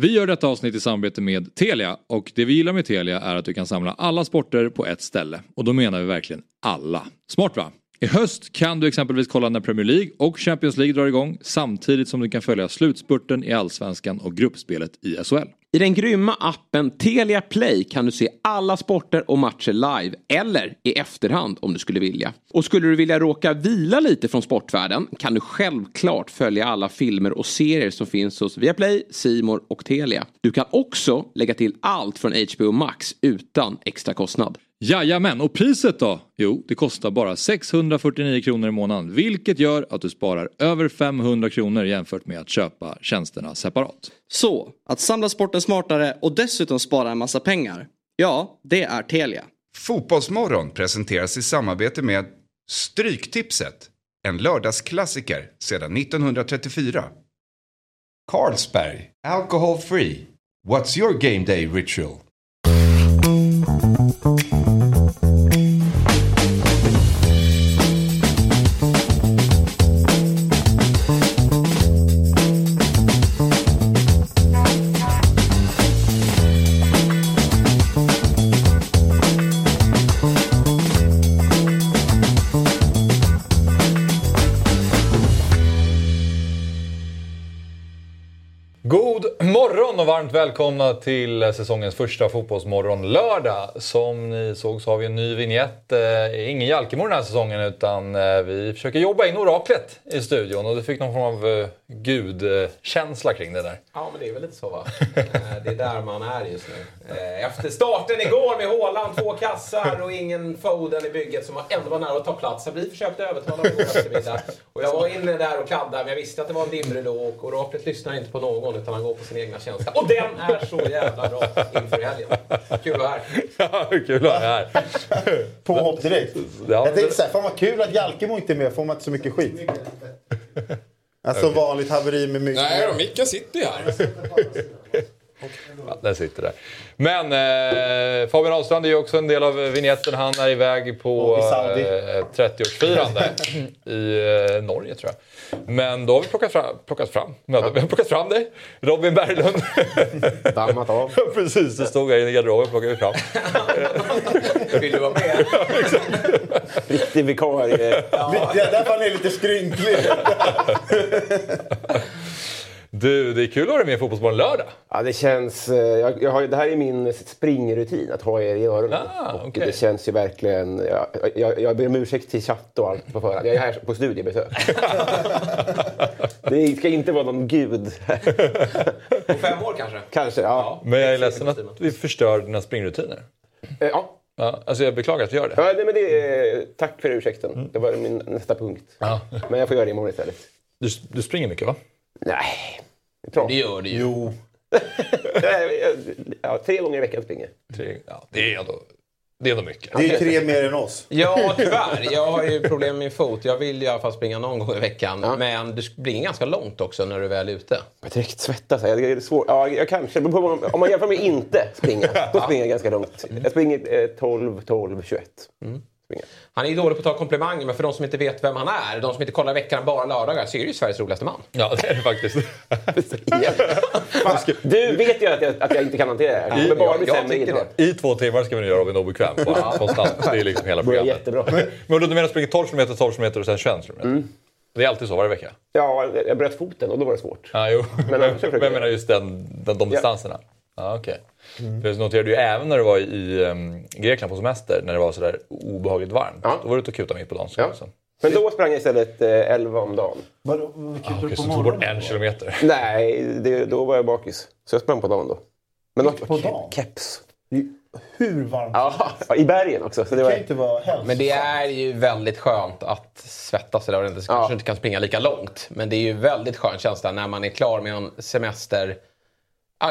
Vi gör detta avsnitt i samarbete med Telia och det vi gillar med Telia är att du kan samla alla sporter på ett ställe. Och då menar vi verkligen alla. Smart va? I höst kan du exempelvis kolla när Premier League och Champions League drar igång samtidigt som du kan följa slutspurten i Allsvenskan och gruppspelet i SHL. I den grymma appen Telia Play kan du se alla sporter och matcher live eller i efterhand om du skulle vilja. Och skulle du vilja råka vila lite från sportvärlden kan du självklart följa alla filmer och serier som finns hos Viaplay, Simor och Telia. Du kan också lägga till allt från HBO Max utan extra kostnad. Jajamän, och priset då? Jo, det kostar bara 649 kronor i månaden vilket gör att du sparar över 500 kronor jämfört med att köpa tjänsterna separat. Så, att samla sporten smartare och dessutom spara en massa pengar. Ja, det är Telia. Fotbollsmorgon presenteras i samarbete med Stryktipset. En lördagsklassiker sedan 1934. Carlsberg, alcohol free. What's your game day ritual? Varmt välkomna till säsongens första Fotbollsmorgon lördag. Som ni såg så har vi en ny vignett. Eh, ingen Jalkemo den här säsongen utan eh, vi försöker jobba in oraklet i studion och du fick någon form av eh, gudkänsla kring det där. Ja, men det är väl lite så va? Det är där man är just nu. Efter starten igår med Håland, två kassar och ingen Foden i bygget som ändå var nära att ta plats. Vi försökte övertala honom igår eftermiddag. Och jag var inne där och kladdade, men jag visste att det var en dimridå och oraklet lyssnar inte på någon utan han går på sin egna känsla. Och den är så jävla bra inför helgen. Kul att vara här. Ja, kul att är här. Påhopp direkt. Ja, jag tänkte det- såhär, fan vad kul att Jalkemo inte är med, får man inte så mycket skit. Alltså vanligt haveri med mycket. Nej, då, sitter ju här. Ja, där sitter det. Men eh, Fabian Ahlstrand är ju också en del av vignetten. Han är iväg på Och eh, 30-årsfirande i eh, Norge tror jag. Men då har vi plockat fram, plockat fram, ja. vi har plockat fram dig, Robin Berglund. Dammat av. Precis, det stod här i garderoben plockade vi fram. Vill du vara med? Riktig vikarie. Det är därför han är lite skrynklig. Du, det är kul att ha dig med i Fotbollsmorgon lördag. Ja, det känns... eh, Jag, jag har, det här är min springrutin, att ha er i öronen. Ah, okej. Det känns ju verkligen... Jag, jag, jag ber om ursäkt till chatt och allt på förhand. Jag är här på studiebesök. det ska inte vara någon gud. På fem år kanske? Kanske, ja. Men jag är ledsen att vi förstör dina springrutiner. Eh, ja. Ja, alltså jag beklagar att vi gör det. ja nej, men det, är- tack för ursäkten. Det var min nästa punkt. Ja. Men jag får göra det imorgon istället. Du, du springer mycket va? Nej, bra. Det gör det ju. Jo. Ja, tre gånger i veckan springer Tre, ja, det är ändå, det är ändå mycket. Det är tre mer än oss. Ja, tyvärr. Jag har ju problem med min fot. Jag vill ju i alla fall springa någon gång i veckan. Men du springer ganska långt också när du är väl ute. Jag direkt svettas. här. Det är svårt. Ja, jag kanske. Det om- man jämför med inte springa, då springer jag ganska långt. Jag springer eh, 12, 12, 21. Springer. Han är ju dålig på att ta komplimanger, men för de som inte vet vem han är, de som inte kollar veckan bara lördagar, så är det ju Sveriges roligaste man. Ja, det är det faktiskt. Du vet ju att jag, att jag inte kan hantera det här. Jag kommer bara jag i tycker det. I två timmar ska vi nu göra Robin obekväm. Bara, konstant. Det är liksom hela programmet. jättebra. Men du menar att springa 12 km, 12 km och sen 21 km? Det är alltid så varje vecka? Ja, jag bröt foten och då var det svårt. Ja, jo. Men Men, men jag jag. menar just den, den, de distanserna? Ja, okej. För jag noterade ju även när du var i um, Grekland på semester, när det var sådär obehagligt varmt. Ja. Då var du ute och kutade mitt på dagen. Ja. Men då sprang jag istället eh, 11 om dagen. Vadå, vad kul Okej, på så du tog bort morgonen? en kilometer. Nej, det, då var jag bakis. Så jag sprang på dagen då. Men också På dagen? keps. Det är ju Hur varmt? Ja, i bergen också. Så det var... kan inte vara hälsosamt. Men det är ju väldigt skönt att svettas eller inte. Så kanske inte kan springa lika långt. Men det är ju väldigt skön känsla när man är klar med en semester,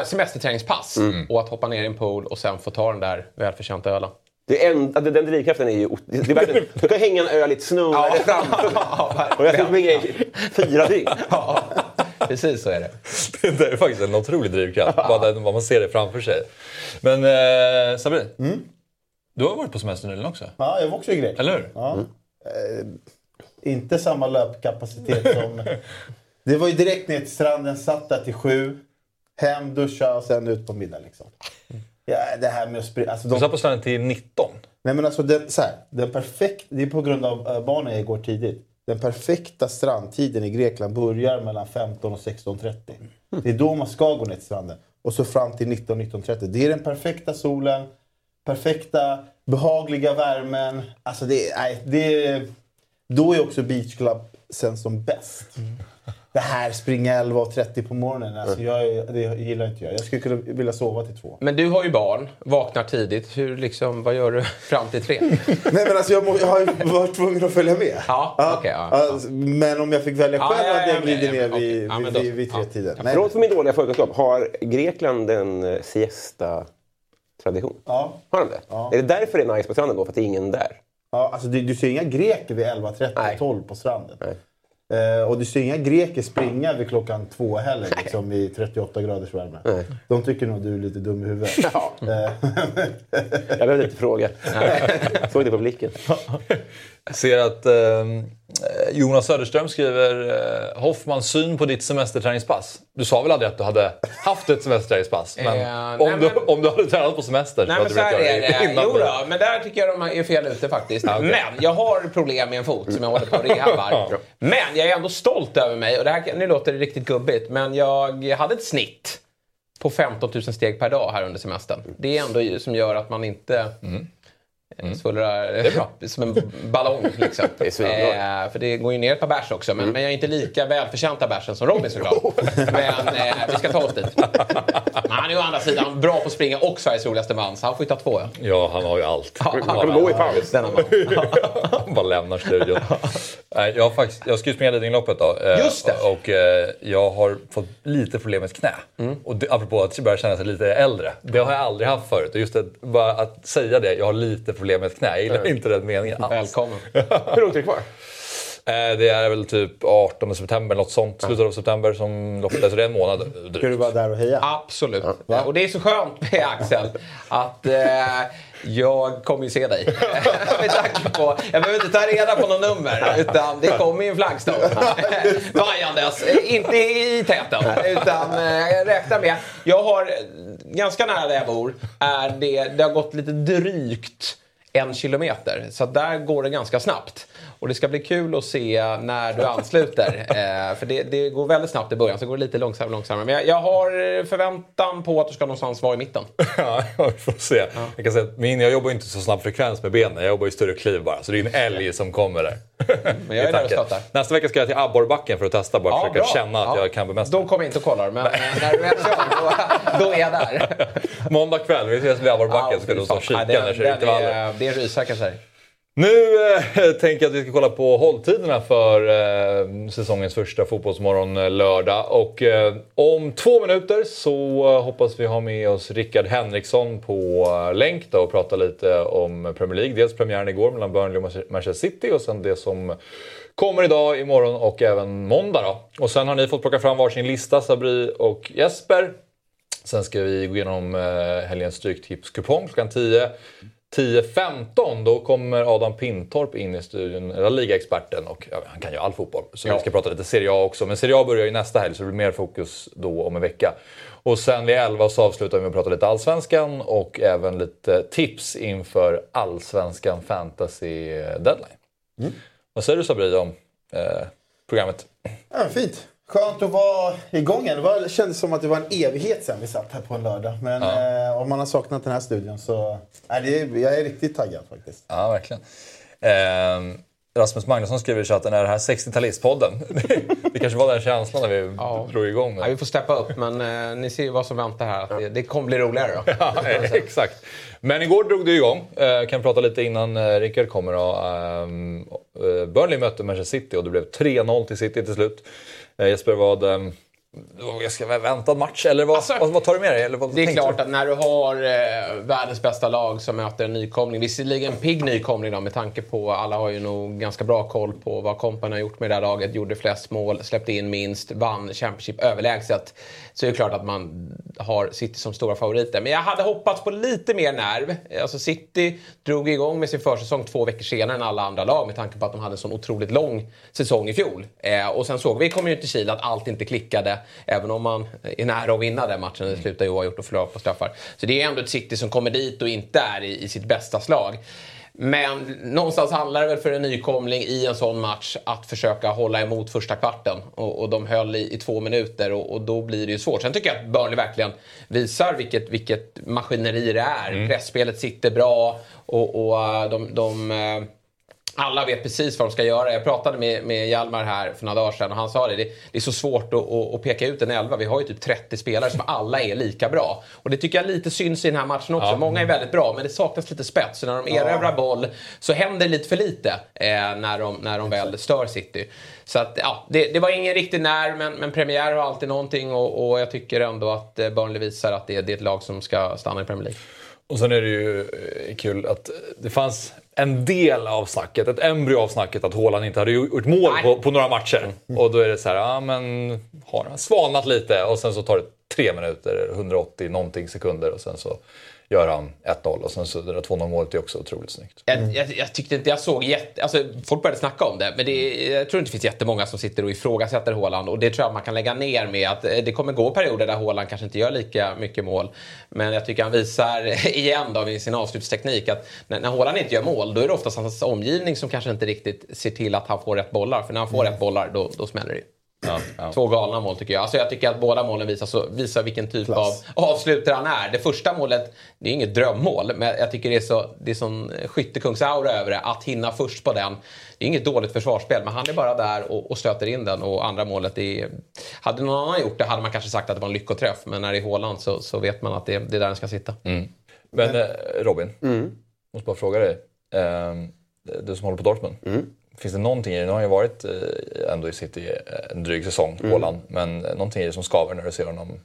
semesterträningspass och att hoppa ner i en pool och sen få ta den där välförtjänta ölen. Det är en, att den drivkraften är ju... Det är verkligen, du kan hänga en öl i ett snurre framför Och jag ska springa i fyra dygn. Ja, precis så är det. det är faktiskt en otrolig drivkraft. Bara vad man ser det framför sig. Men eh, Sabri, du har varit på semester nyligen också? Ja, jag var också i Grekland. Eller hur? Ja. Eh, inte samma löpkapacitet som... Det var ju direkt ner till stranden, satt där till sju. Hem, duscha och sen ut på middag liksom. Ja, det här med att springa... Alltså, Du de, satt på stranden till 19. nej men alltså, den, så här, den perfekt, det är på grund av uh, barnen jag går tidigt. Den perfekta strandtiden i Grekland börjar mellan 15 och 16.30. Det är då man ska gå ner till stranden. Och så fram till 19-19.30. Det är den perfekta solen, perfekta behagliga värmen. Alltså det, nej, det, då är också Beach Club sen som bäst. Det här springa 11.30 på morgonen, alltså jag, det gillar inte jag. Jag skulle kunna vilja sova till två. Men du har ju barn, vaknar tidigt. Hur liksom, vad gör du fram till tre? Nej men alltså jag, må, jag har ju varit tvungen att följa med. Ja, okej, ja, Alltså, Men om jag fick välja Ja, själv ja, hade ja, jag glidit ner okej. vid, Ja, men vid, då- vid, vid ja. tretiden. Ja. Förlåt för min dåliga förkunskap. Har Grekland en eh, siesta-tradition? Ja. Har de det? Ja. Är det därför det är nice på stranden då? För att det är ingen där? Ja, alltså du, du ser inga greker vid 11.30 Nej. 12 på stranden. Nej. Eh, och du ser inga greker springa vid klockan två heller liksom, i 38 graders värme. Nej. De tycker nog du är lite dum i huvudet. Ja. Eh, Jag behövde inte fråga. Såg det på blicken. Jag ser att eh, Jonas Söderström skriver eh, Hoffmans syn på ditt semesterträningspass. Du sa väl aldrig att du hade haft ett semesterträningspass? Men Eh, om, nej, du, men- om du hade tränat på semester Nej så hade du vetat är det. innan Jo då, men där tycker jag de är fel ute faktiskt. Okej. Men jag har problem med en fot som jag håller på att rehabbar. Men jag är ändå stolt över mig. Och det här, nu låter det riktigt gubbigt. Men jag hade ett snitt på 15 000 steg per dag här under semestern. Det är ändå som gör att man inte mm. Svullrar som en ballong. Liksom. Det eh, för det går ju ner ett par bärs också. Men, men jag är inte lika välförtjänta bärsen som Robin såklart. men eh, vi ska ta oss dit. Men han är ju å andra sidan bra på att springa och Sveriges roligaste man. Så han får ju ta två. Ja. Ja, han har ju allt. Han kommer gå i paus. Han bara lämnar studion. Nej, jag, har faktiskt, jag ska ju springa Lidingöloppet då. eh, Just det. Och, och eh, jag har fått lite problem med knä. Och det, apropå att börja känna sig lite äldre. Det har jag aldrig haft förut. Och just att, bara att säga det, jag har lite problem med ett knä. Jag gillar inte den meningen alls. Välkommen. Hur långt är det kvar? Eh, Det är väl typ 18 september, något sånt. Slutet av september som loppet är. Så det är en månad drygt. Ska du vara där och heja? Absolut. Och det är så skönt med Axel att eh, jag kommer ju se dig. med tanke på, jag behöver inte ta reda på något nummer utan det kommer ju en flaggstång vajandes. Inte i täten utan eh, räkna med. Jag har ganska nära där jag bor. Är det, det har gått lite drygt en kilometer. Så att där går det ganska snabbt. Och det ska bli kul att se när du ansluter. Eh, för det, det går väldigt snabbt i början, så går det lite långsammare. långsammare. Men jag, jag har förväntan på att du ska någonstans vara i mitten. Ja, vi får se. Jag, kan säga att min, jag jobbar inte så snabb frekvens med benen. Jag jobbar i större kliv bara. Så det är en älg som kommer där. Men jag är där och stöttar. Nästa vecka ska jag till abborrbacken för att testa. Bara försöka känna att Ja. jag kan bemästra. Då kommer jag inte att kolla det, men eh, när du väl kör, då, då är jag där. Måndag kväll, vi ses vid abborrbacken. ska du fy och kika när jag kör är- Det är rysare kan säga. Nu eh, tänker jag att vi ska kolla på hålltiderna för eh, säsongens första fotbollsmorgon eh, lördag. Och eh, om två minuter så eh, hoppas vi ha med oss Rickard Henriksson på eh, länk då och prata lite om Premier League. Dels premiären igår mellan Burnley och Manchester City och sen det som kommer idag, imorgon och även måndag då. Och sen har ni fått plocka fram varsin lista, Sabri och Jesper. Sen ska vi gå igenom eh, helgens Stryktipskupong klockan 10. 10.15 då kommer Adam Pintorp in i studion, La Liga-experten. Och ja, han kan ju all fotboll. Så vi ska prata lite Serie A också. Men Serie A börjar ju nästa helg så det blir mer fokus då om en vecka. Och sen vid 11 så avslutar vi med att prata lite Allsvenskan och även lite tips inför Allsvenskan Fantasy Deadline. Vad säger du Sabri om eh, programmet? Ja, fint. Skönt att vara igång igen. Det var, det kändes som att det var en evighet sedan vi satt här på en lördag. Men eh, om man har saknat den här studion så... Nej, det är, jag är riktigt taggad faktiskt. Ja, verkligen. Eh, Rasmus Magnusson skriver i chatten, är det här 60-talistpodden? det kanske var den känslan när vi Ja. drog igång. Ja, den. vi får steppa upp, men eh, ni ser ju vad som väntar här. Att det, det kommer bli roligare då. Ja, exakt. Men igår drog det igång. Eh, kan prata lite innan eh, Rickard kommer. Då. Ehm, eh, Burnley mötte Manchester City och det blev 3-0 till City till slut. Eh, Jesper, vad... det var en ganska väntad match, eller vad, Alltså, vad, tar du med dig? Eller vad Det är klart du? att när du har eh, världens bästa lag som möter en nykomling, visserligen en pigg nykomling då, med tanke på alla har ju nog ganska bra koll på vad Kompany har gjort med det här laget, gjorde flest mål, släppte in minst, vann Championship överlägset. Så är det klart att man har City som stora favoriter. Men jag hade hoppats på lite mer nerv. Alltså City drog igång med sin försäsong två veckor senare än alla andra lag med tanke på att de hade en sån otroligt lång säsong i fjol. Eh, och sen såg vi i Community Shield att allt inte klickade. Även om man är nära att vinna den matchen. Det slutar ju oavgjort och förlorar på straffar. Så det är ändå ett City som kommer dit och inte är i, i sitt bästa slag. Men någonstans handlar det väl för en nykomling i en sån match att försöka hålla emot första kvarten. Och, och de höll i, i två minuter och, och, då blir det ju svårt. Sen tycker jag att Burnley verkligen visar vilket, vilket maskineri det är. Mm. Pressspelet sitter bra och, och äh, de, de äh, alla vet precis vad de ska göra. Jag pratade med, med Hjalmar här för några dagar sedan och han sa det. Det, det är så svårt att, att, att, peka ut en elva. Vi har ju typ 30 spelare som alla är lika bra. Och det tycker jag lite syns i den här matchen också. Ja. Många är väldigt bra men det saknas lite spets. Så när de erövrar ja. boll så händer lite för lite eh, när, de, när de väl stör City. Så att, ja, det, det var ingen riktig när men, men premiär har alltid någonting och, och jag tycker ändå att eh, Burnley visar att det, det är ett lag som ska stanna i Premier League. Och sen är det ju eh, kul att det fanns en del av snacket, ett embryo av snacket att Haaland inte hade gjort mål på, på, några matcher. Mm. Och då är det så här, ja men har han svalnat lite och sen så tar det tre minuter, 180 någonting sekunder och sen så gör han 1-0 och sen så det där 2-0 målet är också otroligt snyggt. Mm. Jag, jag, jag, tyckte inte jag såg jätte... Alltså, folk började snacka om det, men det, jag tror inte det finns jättemånga som sitter och ifrågasätter Håland och det tror jag man kan lägga ner med att eh, det kommer gå perioder där Håland kanske inte gör lika mycket mål. Men jag tycker han visar igen då i sin avslutsteknik att när, när Håland inte gör mål då är det oftast hans omgivning som kanske inte riktigt ser till att han får rätt bollar. För när han får mm. rätt bollar då, då smäller det ju. Ja, ja. Två galna mål tycker jag. Alltså jag tycker att båda målen visar, så, visar vilken typ Klass. av avslutare han är. Det första målet, det är inget drömmål, men jag tycker det är, så, det är sån skyttekungsaura över det. Att hinna först på den. Det är inget dåligt försvarsspel, men han är bara där och, och stöter in den. Och andra målet, är, hade någon annan gjort det hade man kanske sagt att det var en lyckoträff. Men när det är Håland så, så vet man att det, det är där den ska sitta. Mm. Men eh, Robin, mm. måste bara fråga dig. Eh, du som håller på Dortmund. Mm. Finns det någonting i det? Nu har ju varit eh, ändå i City en dryg säsong, mm. Håland. Men någonting i det som skaver när du ser honom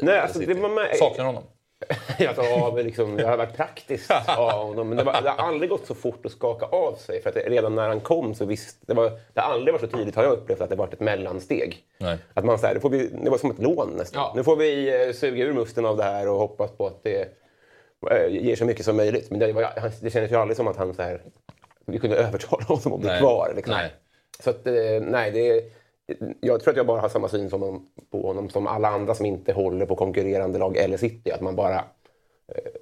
Nej, alltså, City. Det var med... Saknar honom? alltså, ja, liksom, det har varit praktiskt av honom. Men det, var, det, har aldrig gått så fort att skaka av sig. För att redan när han kom så visst, det, var, det har aldrig varit så tydligt har jag upplevt att det varit ett mellansteg. Nej. Att man, så här, det, får vi, det var som ett lån nästan. Ja. Nu får vi eh, suga ur musten av det här och hoppas på att det eh, ger så mycket som möjligt. Men det, var, det kändes ju aldrig som att han så här, vi kunde övertala honom att bli kvar. Liksom. Nej. Så att, eh, nej, det, jag tror att jag bara har samma syn som, på honom som alla andra som inte håller på konkurrerande lag eller City. Att man bara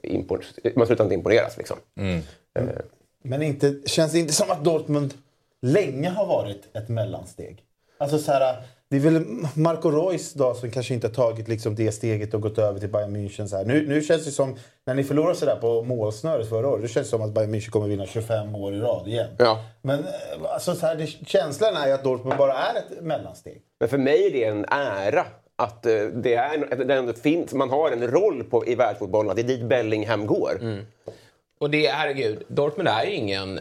eh, man slutar inte imponeras. Liksom. Mm. Mm. Men inte, känns det inte som att Dortmund länge har varit ett mellansteg? Alltså så här, det är väl Marco Reus då som kanske inte har tagit liksom det steget och gått över till Bayern München. Så här. Nu, nu känns det som, när ni förlorade sådär på målsnöret förra året, då känns det som att Bayern München kommer vinna 25 år i rad igen. Ja. Men eh, alltså, så här, det, känslan är ju att Dortmund bara är ett mellansteg. Men för mig är det en ära att uh, det, är, det ändå finns, man har en roll på, i världsfotbollen, att det är dit Bellingham går. Mm. Och det, herregud, Dortmund är ju ingen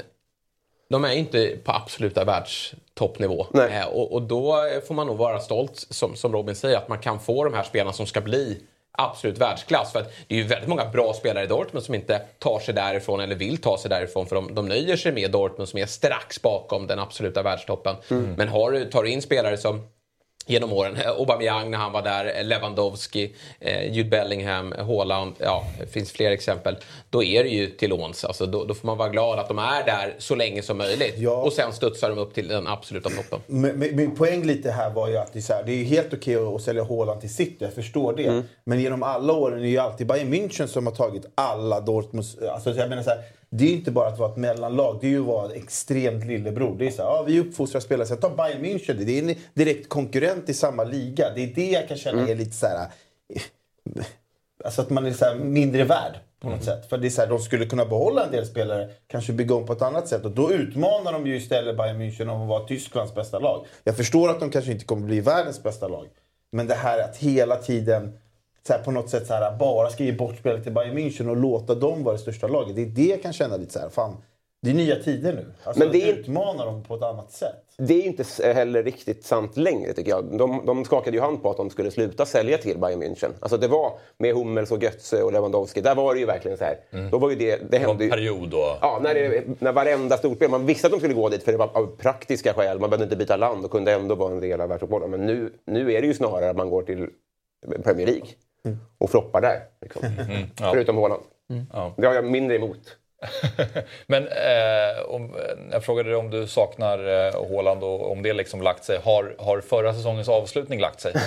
de är inte på absoluta världstoppnivå. Eh, och, och, då får man nog vara stolt, som, som Robin säger, att man kan få de här spelarna som ska bli absolut världsklass. För att det är ju väldigt många bra spelare i Dortmund som inte tar sig därifrån eller vill ta sig därifrån för de, de nöjer sig med Dortmund som är strax bakom den absoluta världstoppen. Mm. Men har du, tar du in spelare som genom åren. Aubameyang när han var där, Lewandowski, eh, Jude Bellingham, Haaland. Ja, det finns fler exempel. Då är det ju till låns. Alltså, då, då, får man vara glad att de är där så länge som möjligt. Ja. Och sen studsar de upp till den absoluta toppen. Min poäng lite här var ju att det är, så här, det är helt okej att sälja Haaland till City, jag förstår det. Mm. Men genom alla åren är det ju alltid Bayern München som har tagit alla Dortmunds... Alltså, jag menar så här, det är ju inte bara att vara ett mellanlag, det är ju att vara extremt lillebror. Det är så här, ja, vi uppfostrar spelare. Så ta Bayern München, det är en direkt konkurrent i samma liga. Det är det jag kan känna mm. är lite så här... Alltså att man är så mindre värd på något mm. sätt. För det är så här, de skulle kunna behålla en del spelare, kanske bygga om på ett annat sätt. Och då utmanar de ju istället Bayern München om att vara Tysklands bästa lag. Jag förstår att de kanske inte kommer bli världens bästa lag. Men det här att hela tiden så här, på något sätt så här, bara ska ge bort spelet till Bayern München och låta dem vara det största laget. Det är det jag kan känna lite så här, fan, det är nya tider nu. Alltså Men det är, utmana dem på ett annat sätt. Det är inte heller riktigt sant längre tycker jag. De, de skakade ju hand på att de skulle sluta sälja till Bayern München. Alltså det var med Hummels och Götze och Lewandowski. Där var det ju verkligen så här. Mm. Då var ju det, det hände ju, period då. Ja, när, det, när varenda storspel. Man visste att de skulle gå dit för det var av praktiska skäl. Man behövde inte byta land och kunde ändå vara en del av världsfotbollen. Men nu, nu är det ju snarare att man går till Premier League. Och floppar där. Liksom. Mm, ja. Förutom Haaland. Mm. Ja. Det har jag mindre emot. Men eh, om, jag frågade dig om du saknar eh, Håland och om det liksom lagt sig. Har, har förra säsongens avslutning lagt sig?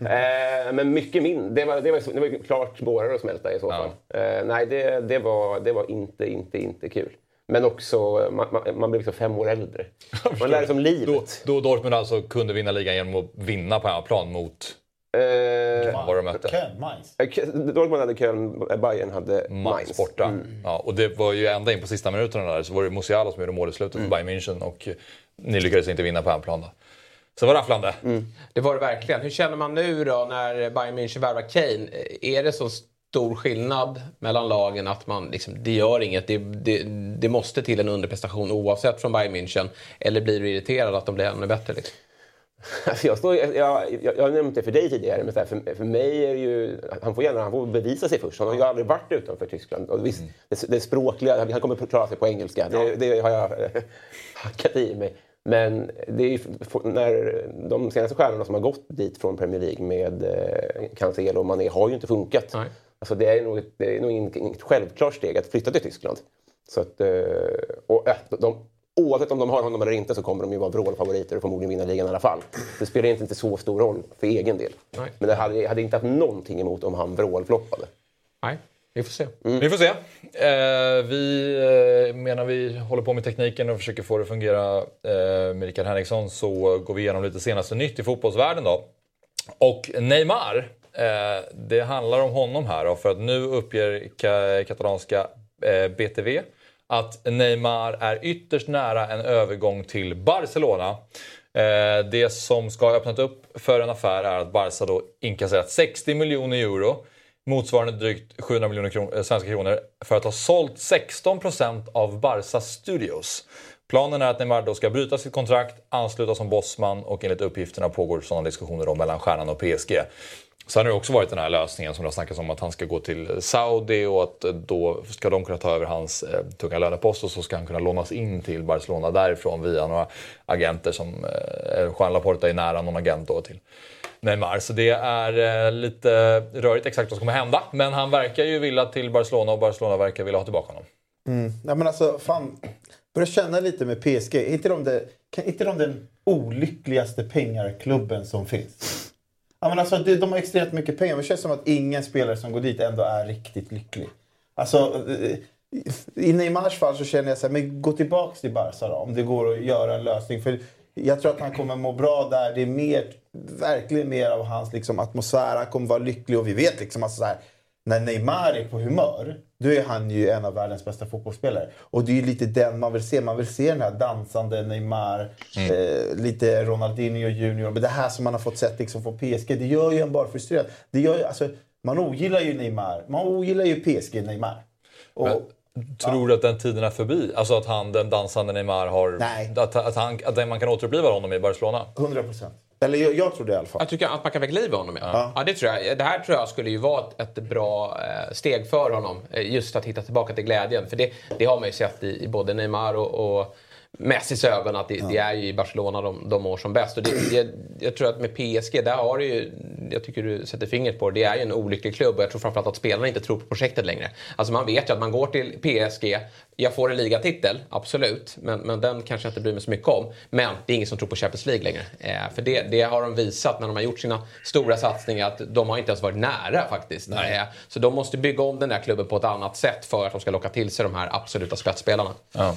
eh, men mycket mindre. Det var, det var, det var klart svårare att smälta i så fall. Ja. Eh, nej, det, det, var, det var inte, inte, inte kul. Men också, man, man, man blir liksom fem år äldre. Man lär sig om livet. Då, då Dortmund alltså kunde vinna ligan genom att vinna på hemmaplan mot Eh, vad de mötte. Köln, Mainz. Eh, Dortmund hade Köln, Bayern hade Mainz. borta. Mm. Ja, och det var ju ända in på sista minuterna där så var det Musiala som gjorde mål i slutet mm. för Bayern München och ni lyckades inte vinna på hemplan. Så det var rafflande. Mm. Det var det verkligen. Hur känner man nu då när Bayern München värvar Kane? Är det så stor skillnad mellan lagen att man liksom, det gör inget, det, det, det måste till en underprestation oavsett från Bayern München? Eller blir du irriterad att de blir ännu bättre? Liksom? Alltså jag, står, jag, jag, jag har nämnt det för dig tidigare, men för, för mig är det ju... Han får gärna han får bevisa sig först. Han har ju aldrig varit utanför Tyskland. Och visst, mm. det, det språkliga, han kommer att klara sig på engelska. Det, det har jag hackat i mig. Men det är när de senaste stjärnorna som har gått dit från Premier League med eh, Cancelo och Mané har ju inte funkat. Nej. Alltså det är nog, det är nog inget självklart steg att flytta till Tyskland. Så att, eh, och, de, oavsett om de har honom eller inte så kommer de ju vara vrålfavoriter och förmodligen vinna ligan i alla fall. Det spelar inte så stor roll för egen del. Nej. Men det hade, hade inte haft någonting emot om han vrålfloppade. Nej. Vi får se. Mm. Vi får se. Eh, vi, eh, menar vi håller på med tekniken och försöker få det att fungera eh, med Rickard Henriksson så går vi igenom lite senaste nytt i fotbollsvärlden då. Och Neymar, eh, det handlar om honom här då, för att nu uppger ka katalanska eh, BTV att Neymar är ytterst nära en övergång till Barcelona. Eh, det som ska ha öppnat upp för en affär är att Barca då inkasserat 60 miljoner euro motsvarande drygt 700 miljoner kronor, eh, svenska kronor för att ha sålt 16% av Barca Studios. Planen är att Neymar då ska bryta sitt kontrakt, ansluta som bossman och enligt uppgifterna pågår sådana diskussioner då mellan stjärnan och PSG. Sen har det också varit den här lösningen som det har snackats om att han ska gå till Saudi och att eh, då ska de kunna ta över hans eh, tunga lönepost och så ska han kunna lånas in till Barcelona därifrån via några agenter som eh, Juan Laporta är nära någon agent då till Neymar. Så det är eh, lite rörigt exakt vad som kommer hända. Men han verkar ju vilja till Barcelona och Barcelona verkar vilja ha tillbaka honom. Mm. Ja, men alltså, fan, börja känna lite med PSG. Är inte de, det, kan inte de den olyckligaste pengarklubben som finns? Ja, men alltså, de har extremt mycket pengar. Men det känns som att ingen spelare som går dit ändå är riktigt lycklig. Alltså, eh, i Neymars fall så känner jag så här, men gå tillbaka till Barca då, om det går att göra en lösning. För jag tror att han kommer må bra där. Det är mer, verkligen mer av hans liksom, atmosfär. Han kommer vara lycklig och vi vet liksom alltså, så här, när Neymar är på humör, då är han ju en av världens bästa fotbollsspelare. Och det är ju lite den man vill se. Man vill se den här dansande Neymar, mm. eh, lite Ronaldinho junior. Men det här som man har fått sett liksom från PSG, det gör ju en bara frustrerad. Det gör ju, alltså, man ogillar ju Neymar. Man ogillar ju PSG Neymar. Och, Men, tror du att den tiden är förbi? Alltså att han, den dansande Neymar har... Nej. Att, att, han, att man kan återuppliva honom i Barcelona? 100 procent. Eller jag, jag tror det i alla fall. Jag tycker att man kan väcka liv i honom. Ja. Ja. ja. det, tror jag. det här tror jag skulle ju vara ett, bra eh, steg för honom. Eh, just att hitta tillbaka till glädjen. För det, det har man ju sett i, i både Neymar och, och Messis ögon att det, ja. det, är ju i Barcelona de, de mår som bäst. Och det, jag, jag, tror att med PSG, där har du ju, jag tycker du sätter fingret på det, det är ju en olycklig klubb och jag tror framförallt att spelarna inte tror på projektet längre. Alltså man vet ju att man går till PSG, jag får en ligatitel, absolut, men, men den kanske jag inte bryr mig så mycket om. Men det är ingen som tror på Champions League längre. Eh, för det, det, har de visat när de har gjort sina stora satsningar att de har inte ens varit nära faktiskt. Eh, så de måste bygga om den där klubben på ett annat sätt för att de ska locka till sig de här absoluta spetsspelarna. Ja.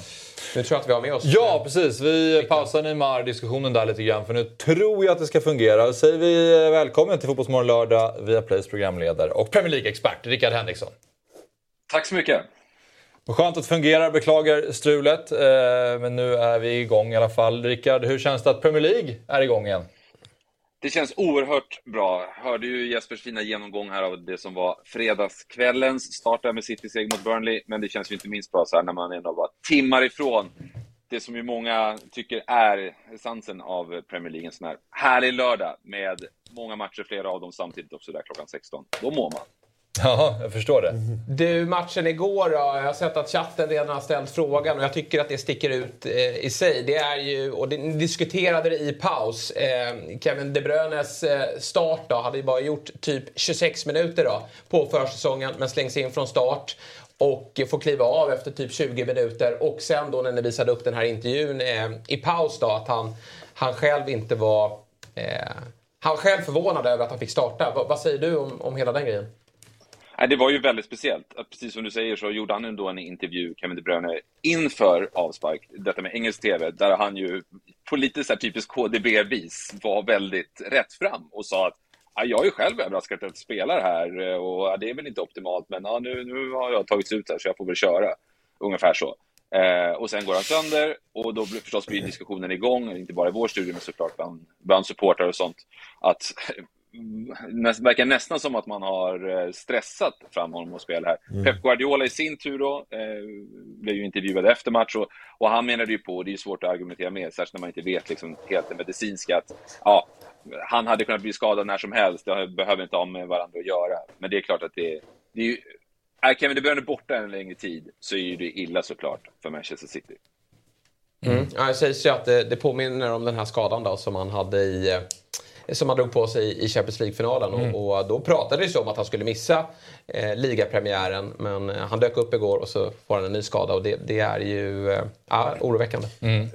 Nu tror jag att vi har med oss... Ja, precis. Vi pausar Neymar-diskussionen där lite grann för nu tror jag att det ska fungera. Då säger vi välkommen till Fotbollsmorgon lördag via Plays programledare och Premier League-expert Rickard Henriksson. Tack så mycket. Skönt att det fungerar. Beklagar strulet. Eh, men nu är vi igång i alla fall. Rickard, hur känns det att Premier League är igång igen? Det känns oerhört bra. Hörde ju Jespers fina genomgång här av det som var fredagskvällens start där med City seger mot Burnley. Men det känns ju inte minst bra så här när man ändå var timmar ifrån det som ju många tycker är essensen av Premier League. En sån här härlig lördag med många matcher, flera av dem samtidigt också där klockan 16. Då mår man. Ja, jag förstår det. Du, matchen igår då. Jag har sett att chatten redan har ställt frågan och jag tycker att det sticker ut eh, i sig. Det är ju, och det, ni diskuterade det i paus. Eh, Kevin De Bruynes eh, start då hade ju bara gjort typ 26 minuter då på försäsongen men slängs in från start och får kliva av efter typ 20 minuter. Och sen då när ni visade upp den här intervjun eh, i paus då att han, han själv inte var... Eh, han själv förvånad över att han fick starta. V vad säger du om, om hela den grejen? Nej, det var ju väldigt speciellt. Precis som du säger så gjorde han ändå en intervju, Kevin De Bruyne, inför avspark, detta med engelsk TV, där han ju på lite så här typiskt KDB-vis var väldigt rätt fram och sa att jag är själv överraskad att jag spelar här och det är väl inte optimalt, men ja, nu, nu har jag tagits ut här så jag får väl köra. Ungefär så. Eh, och sen går han sönder och då blir, förstås blir diskussionen igång, inte bara i vår studio men såklart bland, bland supportrar och sånt. Att det verkar nästan som att man har eh, stressat fram honom att spela här. Mm. Pep Guardiola i sin tur då, eh, blev ju intervjuad efter match och, och han menade ju på, och det är svårt att argumentera med, särskilt när man inte vet liksom helt det medicinska, att ja, han hade kunnat bli skadad när som helst, det behöver inte ha med varandra att göra. Men det är klart att det, det är ju, är Kevin De Bruyne borta en längre tid så är det illa såklart för Manchester City. Mm. Ja, det sägs ju att det, det påminner om den här skadan då, som han hade i eh, som han drog på sig i Champions League-finalen. Mm. Och, och, då pratades det om att han skulle missa eh, ligapremiären. Men eh, han dök upp igår och så får han en ny skada och det, det är ju eh, ja, oroväckande. Mm.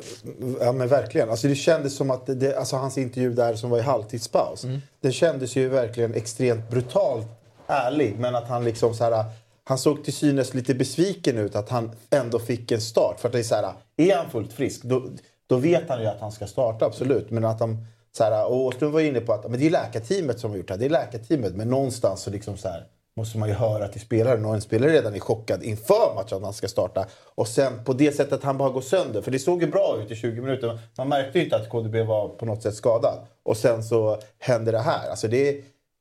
Ja men verkligen. Alltså, det kändes som att det, alltså, hans intervju där som var i halvtidspaus. Mm. Det kändes ju verkligen extremt brutalt ärlig. Men att han liksom så här, han såg till synes lite besviken ut att han ändå fick en start. För att det är så här, är han fullt frisk då, då vet han ju att han ska starta absolut. Men att han så här, och Åström var inne på att men det är läkarteamet som har gjort det här. Det är läkarteamet. Men någonstans så, liksom så här, måste man ju höra till spelaren. Och en spelare redan är chockad inför matchen att han ska starta. Och sen på det sättet han bara går sönder. För det såg ju bra ut i 20 minuter. Man märkte ju inte att KDB var på något sätt skadad. Och sen så händer det här. Alltså det,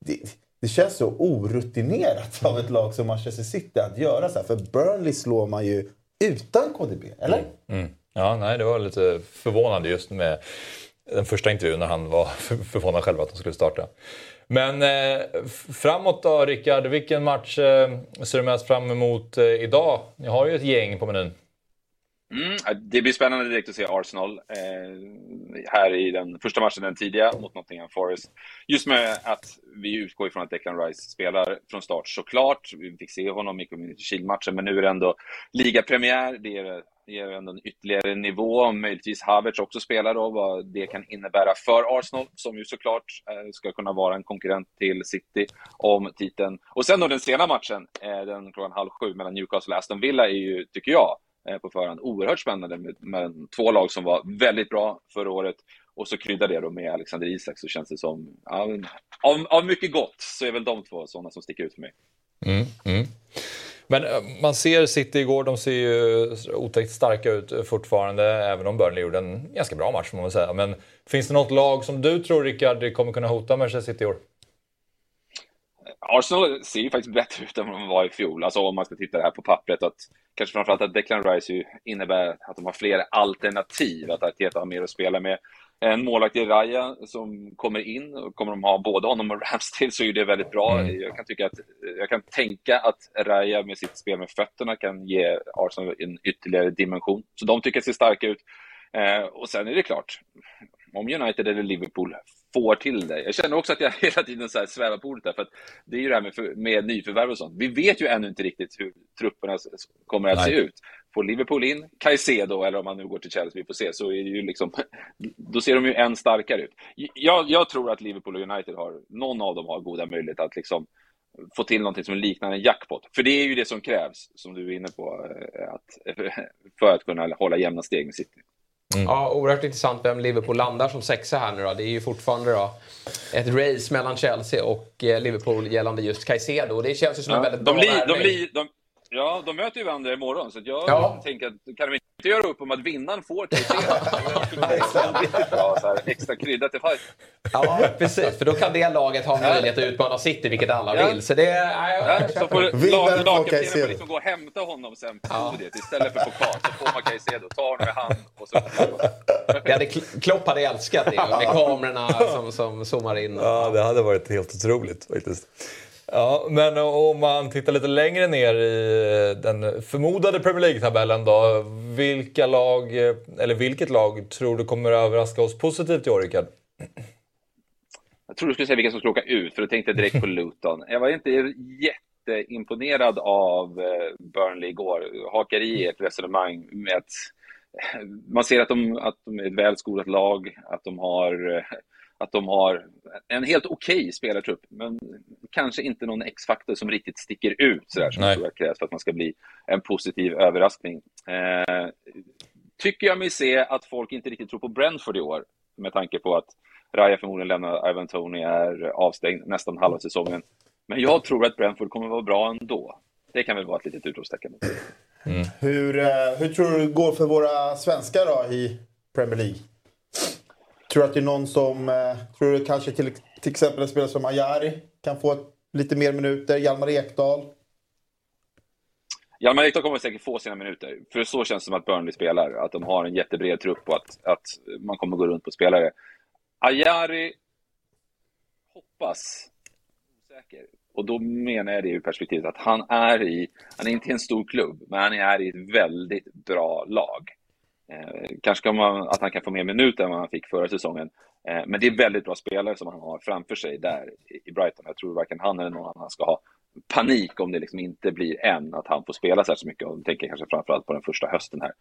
det, det känns så orutinerat av ett lag som Manchester City att göra så här. För Burnley slår man ju utan KDB, eller? Mm. Mm. Ja, nej, det var lite förvånande just med den första intervjun när han var förvånad själv att de skulle starta. Men eh, framåt då Rickard, vilken match eh, ser du mest fram emot eh, idag? Ni har ju ett gäng på menyn. Mm, det blir spännande direkt att se Arsenal eh, här i den första matchen, den tidiga, mot Nottingham Forest. Just med att vi utgår ifrån att Declan Rice spelar från start såklart. Vi fick se honom i Community Shield-matchen, men nu är det ändå ligapremiär. Det är ger ändå en ytterligare nivå. Möjligtvis Havertz också spelar då, vad det kan innebära för Arsenal, som ju såklart eh, ska kunna vara en konkurrent till City om titeln. Och sen då den sena matchen, eh, den klockan halv sju mellan Newcastle och Aston Villa, är ju, tycker jag, eh, på förhand oerhört spännande med, med två lag som var väldigt bra förra året. Och så kryddar det då med Alexander Isak så känns det som, av, av mycket gott så är väl de två sådana som sticker ut för mig. Mm, mm. Men eh, man ser City igår, de ser ju otäckt starka ut eh, fortfarande, även om Burnley gjorde en ganska bra match får man väl säga. Men finns det något lag som du tror, Rickard, kommer kunna hota Manchester City i år? Arsenal ser ju faktiskt bättre ut än vad de var i fjol. Alltså om man ska titta här på pappret. Att, kanske framförallt att Declan Rice innebär att de har fler alternativ. Att Arteta har mer att spela med en målvakt i Raya som kommer in, och kommer de ha både honom och Ramsdale så är det väldigt bra. Mm. Jag kan tycka att, jag kan tänka att Raya med sitt spel med fötterna kan ge Arsenal en ytterligare dimension. Så de tycker att det ser starka ut. Eh, och sen är det klart, om United eller Liverpool får till det. Jag känner också att jag hela tiden så här svävar på ordet där, för att det är ju det här med, med nyförvärv och sånt. Vi vet ju ännu inte riktigt hur trupperna kommer att Nej. se ut. Får Liverpool in Caicedo, eller om man nu går till Chelsea, vi får se, så är det ju liksom, då ser de ju än starkare ut. Jag, jag tror att Liverpool och United har, någon av dem har goda möjligheter att liksom få till någonting som liknar en jackpot. För det är ju det som krävs, som du är inne på, eh, att, för att kunna hålla jämna steg med City. Mm. Ja, oerhört intressant vem Liverpool landar som sexa här nu då. Det är ju fortfarande då ett race mellan Chelsea och eh, Liverpool gällande just Caicedo. Det känns ju som ja, en väldigt de bra li, de, li, de, Ja, de möter ju varandra imorgon, så jag ja. tänker att kan de inte göra upp om att vinnaren får här, extra krydda till fight. Ja, precis. För då kan det laget ha möjlighet att utmana City, vilket alla ja. vill. Så det... Ja, så får lag, lagkaptenen får liksom gå och hämta honom sen på ja. podiet istället för pokal. Så får man Caicedo, ta honom i hand och så... Det hade, Klopp hade älskat det, med kamerorna som, som zoomar in. Ja, det hade varit helt otroligt faktiskt. Ja, men om man tittar lite längre ner i den förmodade Premier League-tabellen då. Vilka lag, eller vilket lag tror du kommer överraska oss positivt i år, Rickard? Jag tror du skulle säga vilka som skulle åka ut, för då tänkte jag direkt på Luton. Jag var inte jätteimponerad av eh, Burnley igår. Hakar i ett resonemang med att man ser att de, att de är ett välskolat lag, att de har eh, att de har en helt okej okay spelartrupp, men kanske inte någon X-faktor som riktigt sticker ut sådär som jag tror krävs för att man ska bli en positiv överraskning. Eh, tycker jag mig se att folk inte riktigt tror på Brentford i år, med tanke på att Raya förmodligen lämnar, Ivan Tony är avstängd nästan halva säsongen. Men jag tror att Brentford kommer vara bra ändå. Det kan väl vara ett litet utropstecken. Mm. Hur, eh, hur tror du det går för våra svenskar då i Premier League? Tror du att det är någon som... Eh, tror du kanske till, till exempel en spelare som Ajari kan få lite mer minuter? Hjalmar Ekdal? Hjalmar Ekdal kommer säkert få sina minuter. För så känns det som att Burnley spelar. Att de har en jättebred trupp och att, att man kommer gå runt på spelare. Ajari hoppas osäker. Och då menar jag det ur perspektivet att han är i, han är inte i en stor klubb, men han är i ett väldigt bra lag. Eh, kanske kan man, att han kan få mer minuter än vad han fick förra säsongen. Eh, men det är väldigt bra spelare som han har framför sig där i Brighton. Jag tror varken han eller någon annan ska ha panik om det liksom inte blir än att han får spela så här så mycket. Och tänker kanske framförallt på den första hösten här.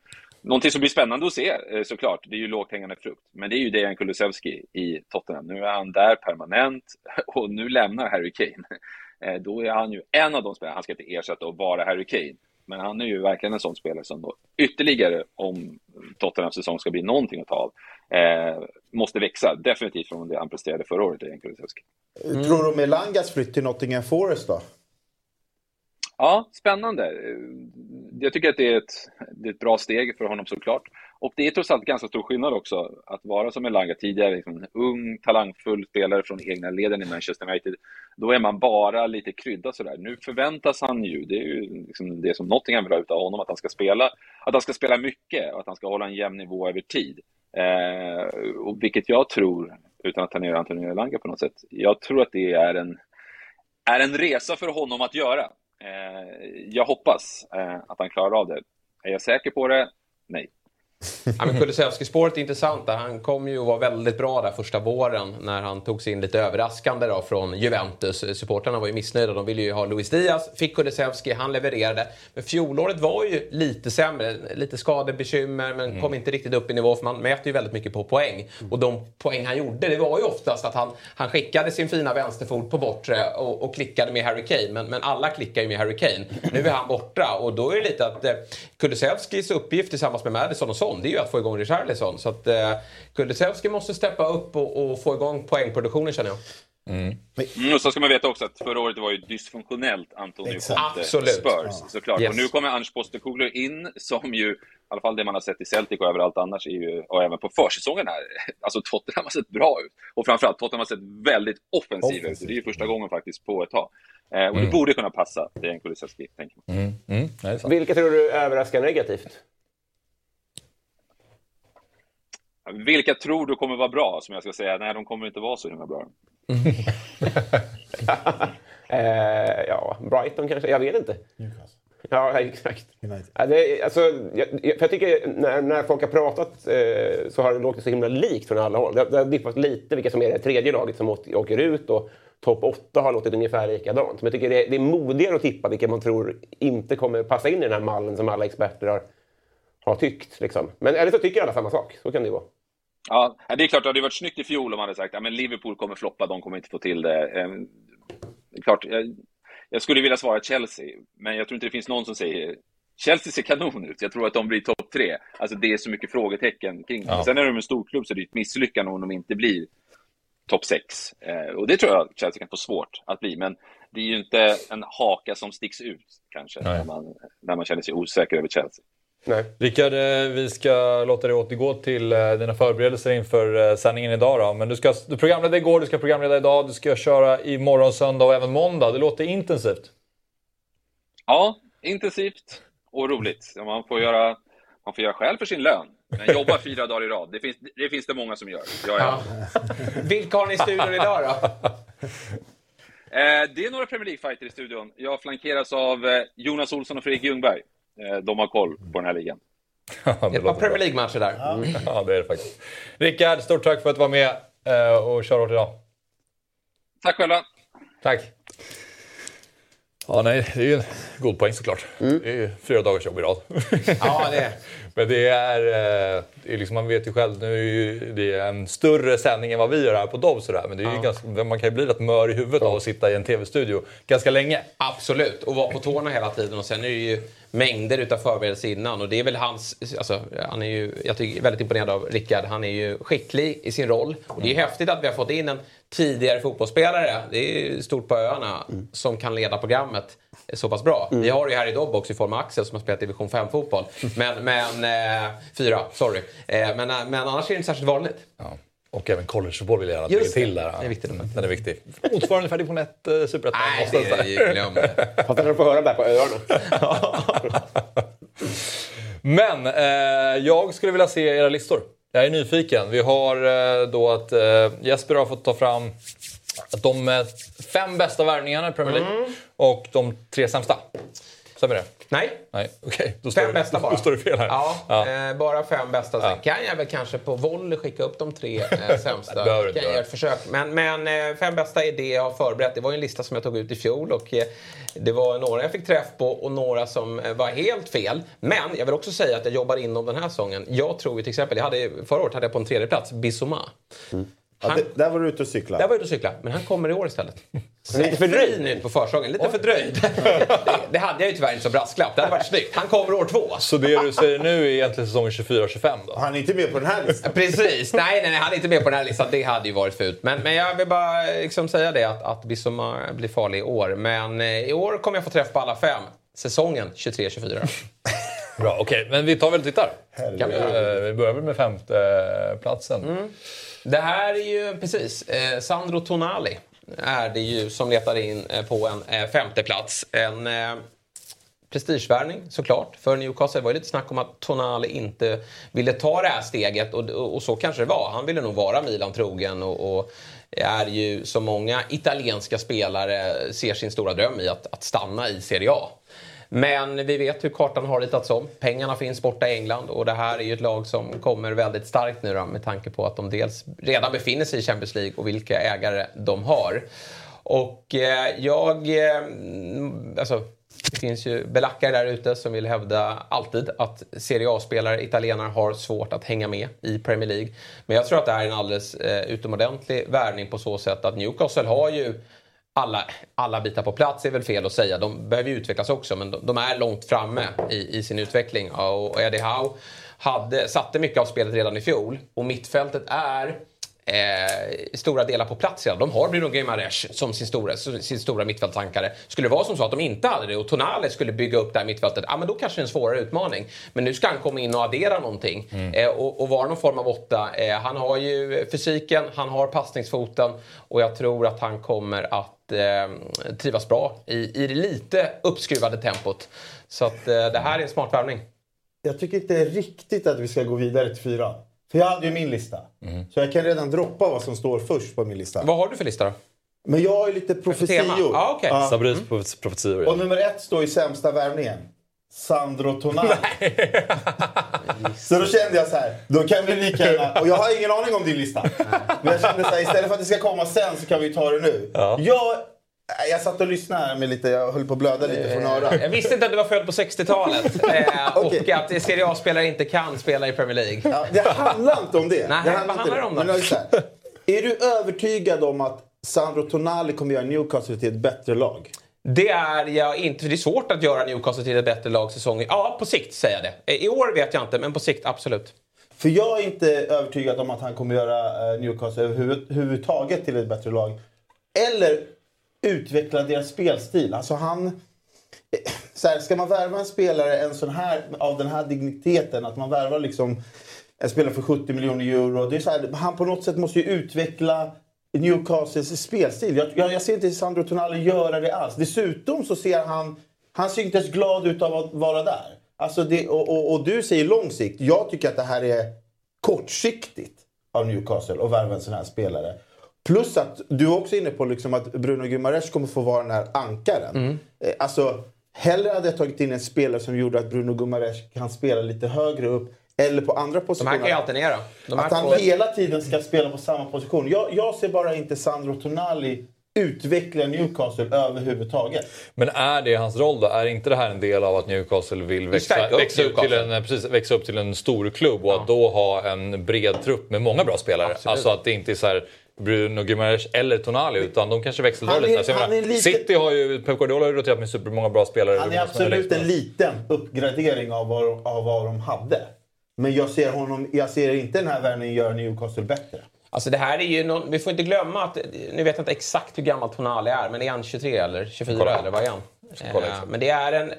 Någonting som blir spännande att se eh, såklart, det är ju lågt hängande frukt. Men det är ju Dejan Kulusevski i Tottenham. Nu är han där permanent och nu lämnar Harry Kane. Eh, då är han ju en av de spelarna, han ska inte ersätta och vara Harry Kane. Men han är ju verkligen en sån spelare som då ytterligare, om Tottenhams säsong ska bli någonting att ta av, eh, måste växa. Definitivt från det han presterade förra året, Dejan Kulusevski. Mm. Tror du med Langas flytt till Nottingham Forest då? Ja, spännande. Jag tycker att det är, ett, det är ett bra steg för honom såklart. Och det är trots allt ganska stor skillnad också att vara som Elanga tidigare, liksom en ung, talangfull spelare från egna leden i Manchester United. Då är man bara lite kryddad sådär. Nu förväntas han ju, det är ju liksom det som Nottingham vill ha utav honom, att han ska spela, att han ska spela mycket och att han ska hålla en jämn nivå över tid. Eh, och vilket jag tror, utan att ta ner Antonio Elanga på något sätt, jag tror att det är en, är en resa för honom att göra. Eh, jag hoppas eh, att han klarar av det. Är jag säker på det? Nej ja, Kulusevski-spåret är intressant. Där. Han kom ju och var väldigt bra där första våren när han tog sig in lite överraskande då från Juventus. Supporterna var ju missnöjda. De ville ju ha Luis Diaz. Fick Kulusevski, han levererade. Men fjolåret var ju lite sämre. Lite skadebekymmer men mm. kom inte riktigt upp i nivå för man mäter ju väldigt mycket på poäng. Och de poäng han gjorde, det var ju oftast att han, han skickade sin fina vänsterfot på bortre och, och klickade med Harry Kane. Men, men alla klickar ju med Harry Kane. Nu är han borta och då är det lite att eh, Kulusevskis uppgift tillsammans med Madison och Son, det är ju att få igång Richarlison. Så att eh, Kulusevski måste steppa upp och, och, få igång poängproduktionen känner jag. Mm. Mm, och så ska man veta också att förra året var ju dysfunktionellt Antonio Conte Spurs ja. såklart. Yes. Och nu kommer Ange Postecoglou in som ju, i alla fall det man har sett i Celtic och överallt annars, är ju, och även på försäsongen här, alltså Tottenham har sett bra ut. Och framförallt Tottenham har sett väldigt offensiva ut. Det är ju första gången faktiskt på ett tag. Eh, och mm. det borde kunna passa det är en Kulusevski, tänker man. Mm. Mm. Vilka tror du överraskar negativt? Vilka tror du kommer vara bra, som jag ska säga? Nej, de kommer inte vara så himla bra. eh, ja, Brighton kanske? Jag vet inte. Ja, exakt. Ja, det, alltså, jag, för jag tycker när, när folk har pratat eh, så har det låtit så himla likt från alla håll. Det, det har diffat lite vilka som är det tredje laget som åker ut och topp åtta har låtit ungefär likadant. Men jag tycker det, det är modigare att tippa vilka man tror inte kommer passa in i den här mallen som alla experter har, har tyckt. Liksom. Men eller så tycker alla samma sak. Så kan det ju vara. Ja, det är klart, det hade varit snyggt i fjol om man hade sagt att ja, Liverpool kommer floppa, de kommer inte få till det. Ehm, det klart, jag, jag, skulle vilja svara Chelsea, men jag tror inte det finns någon som säger Chelsea ser kanon ut. Jag tror att de blir topp tre. Alltså det är så mycket frågetecken kring det. Ja. Sen är de en storklubb så det är ett misslyckande om de inte blir topp sex. Eh, och det tror jag Chelsea kan få svårt att bli. Men det är ju inte en haka som sticks ut kanske när man, när man känner sig osäker över Chelsea. Nej. Rickard, eh, vi ska låta dig återgå till eh, dina förberedelser inför eh, sändningen idag. Då. Men du, ska, du programledde igår, du ska programleda idag, du ska köra imorgon söndag och även måndag. Det låter intensivt. Ja, intensivt och roligt. Man får göra, man får göra själv för sin lön. Men jobba fyra dagar i rad, det finns det, finns det många som gör. Jag ja. Vilka har ni i studion idag då? Eh, det är några Premier League-fighter i studion. Jag flankeras av Jonas Olsson och Fredrik Ljungberg. Eh, de har koll på den här ligan. Ett par Premier League-matcher där. Mm. Ja, det är det faktiskt. Rickard, stort tack för att du var med eh, och kör hårt idag. Tack själva. Tack. Ja, nej, det är ju en god poäng såklart. Mm. Det är ju fyra dagars jobb i rad. Ja, det är Men det är, eh, det är liksom, man vet ju själv, nu är ju det är en större sändning än vad vi gör här på Dobb sådär. Men det är ju ganska, man kan ju bli rätt mör i huvudet av att sitta i en tv-studio ganska länge. Absolut, och vara på tårna hela tiden. Och sen är det ju mängder utav förberedelser innan. Och det är väl hans... Alltså, han är ju, jag tycker väldigt imponerad av Rickard. Han är ju skicklig i sin roll. Och det är häftigt att vi har fått in en tidigare fotbollsspelare, det är stort på öarna, mm. som kan leda programmet så pass bra. Mm. Vi har ju här i Dobb också i form av Axel som har spelat division 5-fotboll. Men, men, eh, fyra, sorry. Eh, men, men annars är det inte särskilt vanligt. Ja. Och även collegefotboll vill jag gärna lägga till där. Det är viktigt. Den är viktig. Motsvarande för division 1 eh, superettan. Nej, det är glöm det. Fattar du får höra där på öarna. Men eh, jag skulle vilja se era listor. Jag är nyfiken. Vi har eh, då att eh, Jesper har fått ta fram de fem bästa värvningarna i Premier League mm. och de tre sämsta. Stämmer det? Nej. Nej, okay. Då fem bästa bara. Då står det fel här. Ja, ja. Eh, bara fem bästa. Sen kan jag väl kanske på volley skicka upp de tre eh, sämsta. kan jag göra ett försök. Men, men eh, fem bästa är det jag har förberett. Det var en lista som jag tog ut i fjol och eh, det var några jag fick träff på och några som eh, var helt fel. Men jag vill också säga att jag jobbar inom den här säsongen. Jag tror ju till exempel, jag hade, förra året hade jag på en tredje plats Bissoma. Mm. Han, ja, det, där var du ute och cyklade. Där var jag ute och cyklade, men han kommer i år istället. lite fördröjd nu på försäsongen. Lite fördröjd. det, det hade jag ju tyvärr inte som brasklapp. Det hade varit snyggt. Han kommer år två. Så det du säger nu är egentligen säsongen 24-25 då? Han är inte med på den här listan? Precis. Nej, nej, nej, han är inte med på den här listan. Det hade ju varit fult. Men, men jag vill bara liksom säga det att, att Bissoma blir farlig i år. Men eh, i år kommer jag få träff på alla fem. Säsongen 23-24. Bra, okej. Okay. Men vi tar väl och tittar. Vi, vi börjar väl med femte platsen. Mm. Det här är ju, precis, eh, Sandro Tonali är det ju som letar in eh, på en eh, femte plats. En eh, prestigevärvning såklart för Newcastle. Det var ju lite snack om att Tonali inte ville ta det här steget och, och, och så kanske det var. Han ville nog vara Milan trogen och, och är ju som många italienska spelare ser sin stora dröm i att, att stanna i Serie A. Men vi vet hur kartan har ritats om. Pengarna finns borta i England och det här är ju ett lag som kommer väldigt starkt nu då, med tanke på att de dels redan befinner sig i Champions League och vilka ägare de har. Och eh, jag... Eh, alltså, det finns ju belackare där ute som vill hävda alltid att Serie A-spelare, italienare, har svårt att hänga med i Premier League. Men jag tror att det här är en alldeles eh, utomordentlig värvning på så sätt att Newcastle har ju alla, alla bitar på plats är väl fel att säga. De behöver ju utvecklas också men de, de är långt framme i, i sin utveckling. Och Eddie Howe hade, satte mycket av spelet redan i fjol och mittfältet är eh, stora delar på plats redan. De har Bruno Guimaraes som sin stora, sin stora mittfältsankare. Skulle det vara som så att de inte hade det och Tonale skulle bygga upp det här mittfältet, ja men då kanske det är en svårare utmaning. Men nu ska han komma in och addera någonting mm. eh, och, och, vara någon form av åtta. Eh, han har ju fysiken, han har passningsfoten och jag tror att han kommer att eh, trivas bra i, i det lite uppskruvade tempot. Så att eh, det här är en smart värvning. Jag tycker inte riktigt att vi ska gå vidare till fyra. För jag hade ju min lista. Mm. Så jag kan redan droppa vad som står först på min lista. Vad har du för lista då? Men jag har ju lite profetior. Ah, okay. ja. Sabrys mm. profetior. Ja. Och nummer ett står i sämsta värvningen. Sandro Tonali. så då kände jag så här, då kan vi lika gärna... Och jag har ingen aning om din lista. Men jag kände så här, istället för att det ska komma sen så kan vi ta det nu. Ja. Jag jag satt och lyssnade med lite, jag höll på att blöda lite från örat. Jag visste inte att du var född på 60-talet. Eh, okay. Och att Serie A-spelare inte kan spela i Premier League. Ja, det handlar inte om det. Nej, det handlar vad handlar det om då? Men, är du övertygad om att Sandro Tonali kommer göra Newcastle till ett bättre lag? Det är jag inte. För det är svårt att göra Newcastle till ett bättre lag säsong. Ja, på sikt säger jag det. I år vet jag inte, men på sikt absolut. För jag är inte övertygad om att han kommer göra eh, Newcastle överhuvudtaget till ett bättre lag. Eller utveckla deras spelstil. Alltså han... Eh, så här, ska man värva en spelare en sån här, av den här digniteten, att man värvar liksom en spelare för 70 miljoner euro. Det är så här, han på något sätt måste ju utveckla Newcastles spelstil. Jag, jag, jag ser inte Sandro Tonali göra det alls. Dessutom så ser han... Han ser inte ens glad ut av att vara där. Alltså det, och, och, och, du säger lång sikt. Jag tycker att det här är kortsiktigt av Newcastle att värva en sån här spelare. Plus att du är också inne på liksom att Bruno Guimaraes kommer få vara den här ankaren. Mm. Eh, Alltså, hellre hade jag tagit in en spelare som gjorde att Bruno Guimaraes kan spela lite högre upp. Eller på andra De positioner. här kan ju alternera. De här Att han hela tiden ska spela på samma position. Jag, jag ser bara inte Sandro Tonali utveckla Newcastle överhuvudtaget. Men är det hans roll då? Är inte det här en del av att Newcastle vill växa, växa, upp, till en, precis, växa upp till en stor klubb och att då ha en bred trupp med många bra spelare? Absolut. Alltså att det inte är så här Bruno Guimaraes eller Tonali utan de kanske växeldrar lite. Så jag han menar, är lite- City har ju, Pep Guardiola har ju roterat med supermånga bra spelare. Han är absolut en liten uppgradering av vad, de- av vad de hade. Men jag ser, honom, jag ser inte den här värvningen göra Newcastle bättre. Alltså det här är ju någon, vi får inte glömma att, nu vet jag inte exakt hur gammal Tonali är, men är han 23 eller 24 Kolla. eller vad är han? Eh, men det är en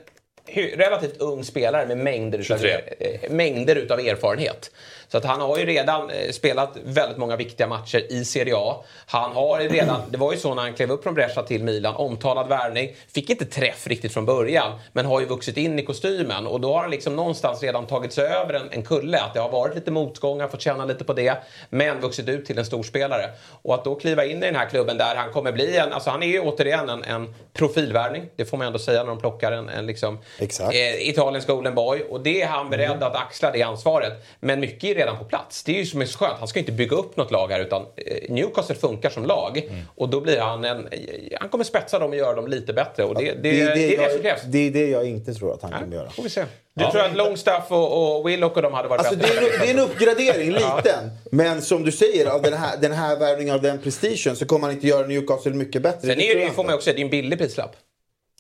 relativt ung spelare med mängder, utav, 23. eh, mängder utav erfarenhet. Så att han har ju redan eh, spelat väldigt många viktiga matcher i Serie A. Han har redan, det var ju så när han klev upp från Brescia till Milan, omtalad värvning. Fick inte träff riktigt från början, men har ju vuxit in i kostymen. Och då har han liksom någonstans redan tagit sig över en, en kulle. Att det har varit lite motgångar, fått känna lite på det. Men vuxit ut till en storspelare. Och att då kliva in i den här klubben där han kommer bli en, alltså han är ju återigen en, en profilvärvning. Det får man ändå säga när de plockar en, en liksom, eh, Italiens golden boy. Och det är han beredd att axla det ansvaret. Men mycket redan på plats. Det är ju som är så skönt. Han ska inte bygga upp något lag här utan eh, Newcastle funkar som lag. Och då blir han en... eh, Han kommer spetsa dem och göra dem lite bättre. Och det, det, det, är det, jag, som krävs. det är det jag inte tror att han kommer göra. Får vi se. Du tror att Longstaff och, och Willock och de hade varit Alltså det, bättre? är, en- det är en uppgradering, liten. Men som du säger, av den här, den här värvningen av den prestigen så kommer han inte göra Newcastle mycket bättre. Sen Det är det, ju- får man också säga, det är en billig prislapp.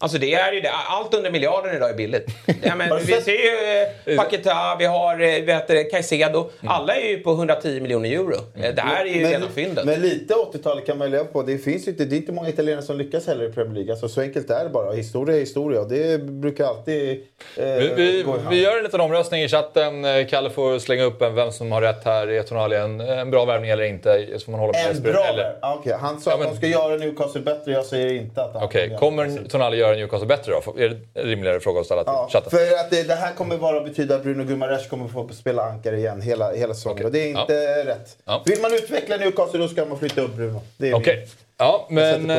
Alltså det är ju det. Allt under miljarden idag är billigt. Ja, men vi ser ju eh, Paqueta, vi har eh, det, Caicedo. Alla är ju på 110 miljoner euro. Eh, Det här är ju rena fyndet. men lite 80-talet kan man leva på. Det finns ju inte, det är inte många italienare som lyckas heller i Premier League. Alltså, så enkelt är det bara. Historia är historia och det brukar alltid eh, Vi, vi, gå i hand. vi gör en liten omröstning i chatten. Eh, Kalle får slänga upp en vem som har rätt här. Är Tonali en, en bra värvning eller inte? Så får man hålla med En Jesper, bra eller- eller? Okej, Han sa Ja, att men- de ska göra Newcastle bättre. Jag säger inte att han Okej, kommer. Tonali göra Newcastle bättre då? Är det rimligare fråga att ställa till Ja, chatten? för att det, det här kommer bara betyda att Bruno Guimaraes kommer få spela ankare igen hela, hela säsongen. Och det är inte rätt. Ja. Vill man utveckla Newcastle då ska man flytta upp Bruno. Det är Okej. min- Ja, men... Eh,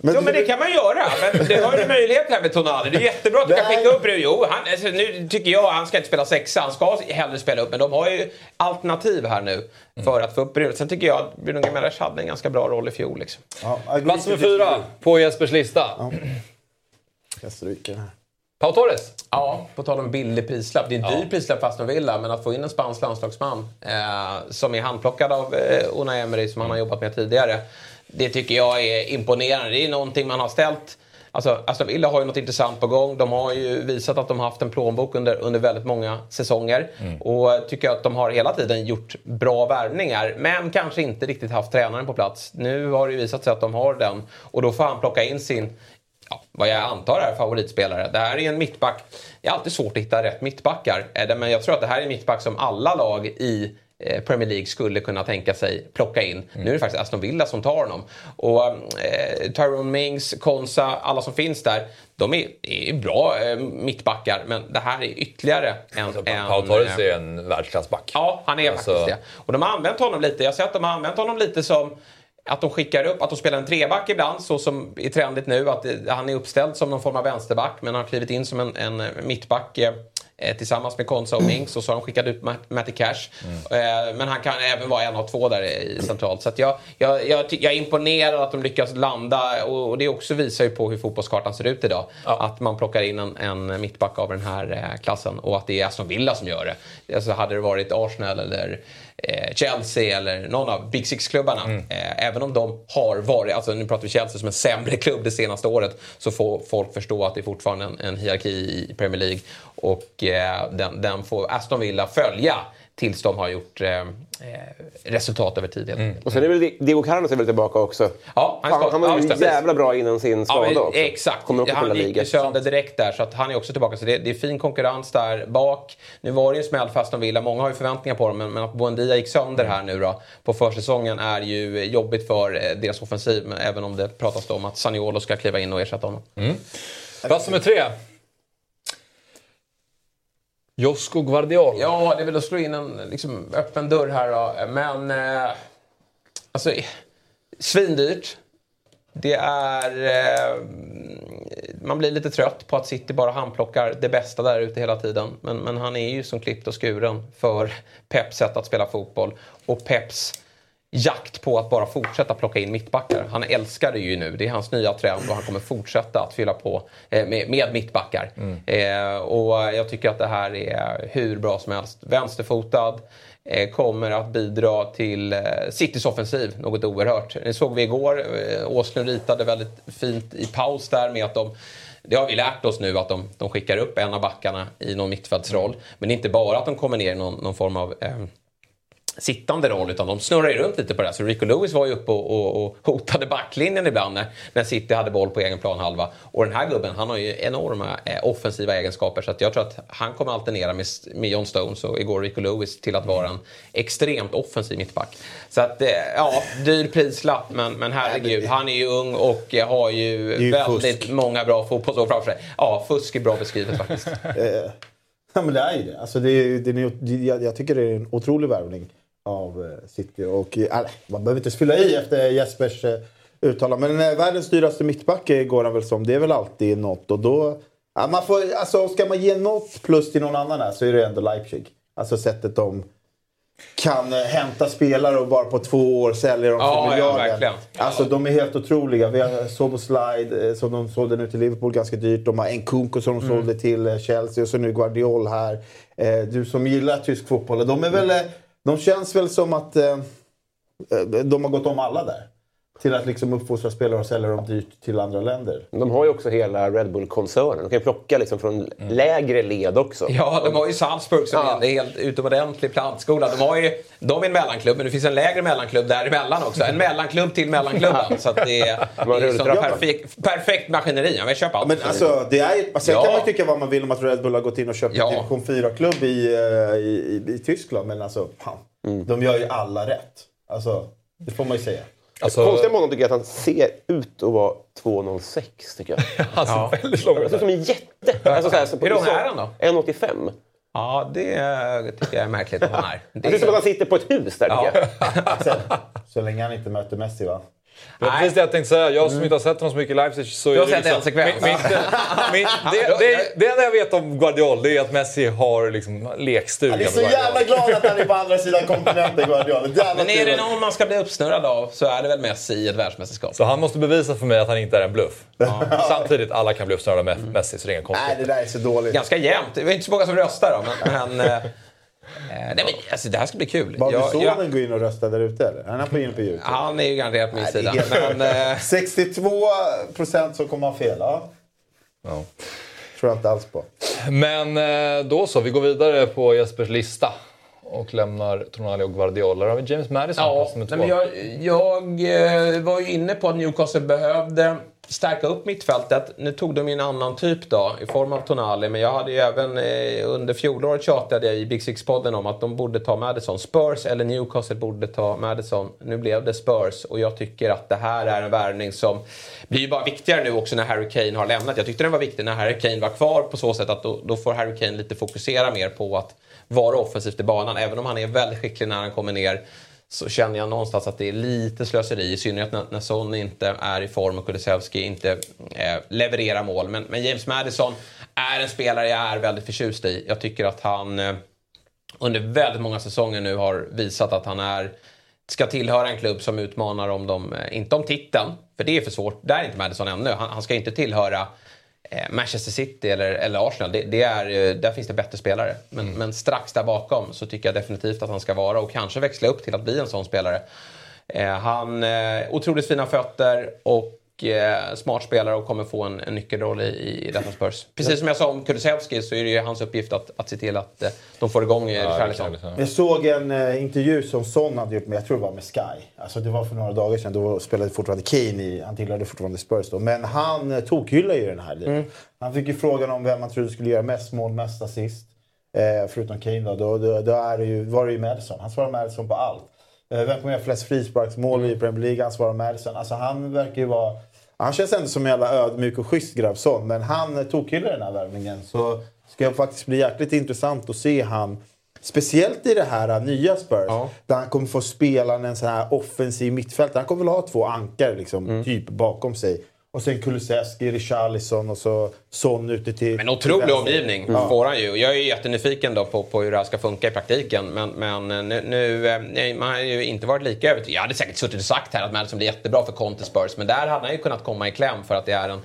Men Jo men det kan man göra. Men det har du möjlighet här med Tonali. Det är jättebra att du kan skicka upp Bruno. Jo, han, alltså, nu tycker jag han ska inte spela sexa. Han ska hellre spela upp. Men de har ju alternativ här nu för att få upp Bruno. Sen tycker jag att Bruno Gimenez hade en ganska bra roll i fjol. Liksom. Ja, plats nummer fyra på Jespers lista. Jag stryker den här. Pau Torres. Ja, på tal om billig prislapp. Det är en dyr prislapp fast Villa, men att få in en spansk landslagsman eh, som är handplockad av eh, Unai Emery som han har jobbat med tidigare. Det tycker jag är imponerande. Det är någonting man har ställt Alltså, Aston Villa har ju något intressant på gång. De har ju visat att de har haft en plånbok under, under väldigt många säsonger. Och jag tycker att de har hela tiden gjort bra värvningar. Men kanske inte riktigt haft tränaren på plats. Nu har det ju visat sig att de har den. Och då får han plocka in sin ja, vad jag antar är favoritspelare. Det här är en mittback. Det är alltid svårt att hitta rätt mittbackar. Men jag tror att det här är en mittback som alla lag i eh, Premier League skulle kunna tänka sig plocka in. Nu är det faktiskt Aston Villa som tar honom. Och eh, Tyrone Mings, Konsa, alla som finns där. De är, är bra eh, mittbackar. Men det här är ytterligare en... Alltså, en Pau Torres eh, är en världsklassback. Ja, han är Alltså- faktiskt det. Och de har använt honom lite. Jag har sett att de har använt honom lite som att de skickar upp, att de spelar en treback ibland, så som är trendigt nu. Att det, han är uppställd som någon form av vänsterback, men har klivit in som en, en mittback eh, eh, tillsammans med Konsa och Minks och så har de skickat ut Matt- Matty Cash. Eh, men han kan även vara en av två där i centralt. Så jag, jag, jag, jag är imponerad att de lyckas landa och, det också visar ju på hur fotbollskartan ser ut idag. Att man plockar in en, en mittback av den här eh, klassen och att det är Aston Villa som gör det. Alltså hade det varit Arsenal eller eh, Chelsea eller någon av Big Six-klubbarna. Eh, även om de har varit, alltså nu pratar vi Chelsea som en sämre klubb det senaste året, så får folk förstå att det är fortfarande en, en hierarki i Premier League. Och eh, den, den får Aston Villa följa tills de har gjort eh, eh, resultat över tid. enkelt. Och sen är väl Diego Carlos är väl tillbaka också. Ja, han han, ska- han var ja, ju stämmer. jävla bra innan sin Ja, skada men, också. exakt. Kommer också han gick sönder direkt där så att han är också tillbaka. Så det, det är fin konkurrens där bak. Nu var det ju en smäll för Aston Villa. Många har ju förväntningar på dem. Men, men att Buendia gick sönder här nu då på försäsongen är ju jobbigt för eh, deras offensiv. Men även om det pratas då om att Saniolo ska kliva in och ersätta honom. Plats nummer tre. Josko Guardiola. Ja, det är väl att slå in en liksom, öppen dörr här då. Men... Eh, alltså, svindyrt. Det är... Eh, man blir lite trött på att City bara handplockar det bästa där ute hela tiden. Men, men han är ju som klippt och skuren för Peps sätt att spela fotboll. Och Peps jakt på att bara fortsätta plocka in mittbackar. Han älskar det ju nu. Det är hans nya trend och han kommer fortsätta att fylla på eh, med, med, mittbackar. Mm. Eh, och jag tycker att det här är hur bra som helst. Vänsterfotad. Eh, kommer att bidra till eh, Citys offensiv något oerhört. Det såg vi igår. Eh, Åslund ritade väldigt fint i paus där med att de det har vi lärt oss nu att de, de skickar upp en av backarna i någon mittfältsroll. Men inte bara att de kommer ner i någon, någon form av eh, sittande roll utan de snurrar ju runt lite på det. Så Rico Lewis var ju uppe och, och, och hotade backlinjen ibland när, när City hade boll på egen planhalva. Och den här gubben han har ju enorma eh, offensiva egenskaper så att jag tror att han kommer alternera med, med John Stones och igår Rico Lewis till att vara en extremt offensiv mittback. Så att eh, ja, dyr prislapp men, men herregud, han är ju ung och har ju, ju väldigt fusk. många bra fotbollsår framför sig. Ja, fusk är bra beskrivet faktiskt. Eh, ja men det är ju det. Alltså det, är, det är, jag, jag tycker det är en otrolig värvning av eh, City. Och, äh, man behöver inte fylla i efter Jespers äh, uttalande. Men äh, världens dyraste mittback går han väl som. Det är väl alltid något. Och då, ja, man får, alltså, ska man ge något plus till någon annan här så är det ändå Leipzig. Alltså sättet de kan hämta spelare och bara på två år sälja dem för miljarder. Ja, alltså de är helt otroliga. Vi har Soboslide som de sålde nu till Liverpool ganska dyrt. De har Nkunku som de mm. sålde till Chelsea och så nu Guardiol här. Du som gillar tysk fotboll. De är väl de känns väl som att eh, eh, de har gått om alla där. Till att liksom uppfostra spelare och sälja dem dyrt till andra länder. De har ju också hela Red Bull-koncernen. De kan ju plocka liksom från mm. lägre led också. Ja, de har ju Salzburg som ja. är en helt utomordentlig plantskola. De, har ju, de är en mellanklubb, men det finns en lägre mellanklubb däremellan också. En mellanklubb till mellanklubben. så det är, det är som perfekt, perfekt maskineri. Jag köper allt. Men alltså, det är, alltså, ja. kan man tycka vad man vill om att Red Bull har gått in och köpt ja. en division 4-klubb i, eh, i, i, i, Tyskland. Men alltså, fan, mm. de gör ju alla rätt. Alltså, det får man ju säga. Alltså... Konstiga med honom tycker jag att han ser ut att vara 2,06 tycker jag. han ser ja. väldigt lång ut. Han ser ut som en jätte. Alltså, så här, så Hur lång är han då? 1,85. Ja, det tycker jag är märkligt att han är. Det ser ut som att han sitter på ett hus där ja. så, så länge han inte möter Messi va? Det var precis det jag tänkte säga. Jag som mm. inte har sett honom så mycket i Leipzig så... Du har sett en sekvens? det, enda jag vet om Guardiol det är att Messi har liksom lekstuga Han är så jävla glad att han är på andra sidan kontinenten, Guardiol. Men är det någon man ska bli uppsnurrad av så är det väl Messi i ett världsmästerskap. Så han måste bevisa för mig att han inte är en bluff. Ja. Samtidigt, alla kan bli uppsnurrade med Messi så det är inga konstigt. Nej, det där är så dåligt. Ganska jämnt. Det är inte så många som röstar då, men... eh, nej, men, alltså, det här ska bli kul. Bad du sonen jag... gå in och rösta där ute eller? Han är på in på Youtube. Han är ju garanterat på min sida. Men, 62 eh, procent som kommer ha fel. Ja. ja. Tror jag inte alls på. Men eh, då så, vi går vidare på Jespers lista och lämnar Tonali och Guardiola. Där har vi James Madison ja, nej, men jag, jag var ju inne på att Newcastle behövde stärka upp mittfältet. Nu tog de ju en annan typ då i form av Tonali men jag hade ju även eh, under fjolåret tjatade jag i Big Six-podden om att de borde ta Madison. Spurs eller Newcastle borde ta Madison. Nu blev det Spurs och jag tycker att det här är en värvning som blir ju bara viktigare nu också när Harry Kane har lämnat. Jag tyckte den var viktig när Harry Kane var kvar på så sätt att då, då får Harry Kane lite fokusera mer på att vara offensivt i banan. Även om han är väldigt skicklig när han kommer ner så känner jag någonstans att det är lite slöseri. I synnerhet när, när Son inte är i form och Kulusevski inte eh, levererar mål. Men, men, James Madison är en spelare jag är väldigt förtjust i. Jag tycker att han eh, under väldigt många säsonger nu har visat att han är ska tillhöra en klubb som utmanar om de... Eh, inte om titeln, för det är för svårt. Där är inte Madison ännu. Han, han ska inte tillhöra Manchester City eller, eller Arsenal, det, det, är, eh, där finns det bättre spelare. Men, mm. men, strax där bakom så tycker jag definitivt att han ska vara och kanske växla upp till att bli en sån spelare. Eh, han eh, otroligt fina fötter och eh, smart spelare och kommer få en, en nyckelroll i, i detta Spurs. Precis som jag sa om Kulusevski så är det ju hans uppgift att, att se till att eh, de får igång ja, Charlison. Jag såg en eh, intervju som Son hade gjort med, jag tror det var med Sky. Alltså det var för några dagar sedan, då spelade fortfarande Kane i, han tillhörde fortfarande Spurs då. Men han eh, tokhyllade ju den här mm. Han fick ju frågan om vem man trodde skulle göra mest mål, mest assist. Eh, förutom Kane då, då, då, då är det ju, var det ju Madison. Han svarade Madison på allt. Eh, vem kommer göra flest frisparksmål mm. i Premier League? Han svarar Madison. Alltså han verkar ju vara han känns ändå som en jävla ödmjuk och schysst grabb men han tokhyllar den här värvningen. Så ska det faktiskt bli jäkligt intressant att se han Speciellt i det här nya Spurs. Ja. Där han kommer få spela en sån här offensiv mittfältare. Han kommer väl ha två ankar liksom, mm. typ bakom sig. Och sen Kulusevski, Richarlison och så Son ute till... Men otrolig till omgivning mm. får han ju. Jag är jättenyfiken då på, på hur det här ska funka i praktiken. Men, men eh, nu, nu eh, man har ju inte varit lika övertygad. Jag hade säkert suttit och sagt här att Madison blir jättebra för Conte Spurs. Men där hade han ju kunnat komma i kläm för att det är en,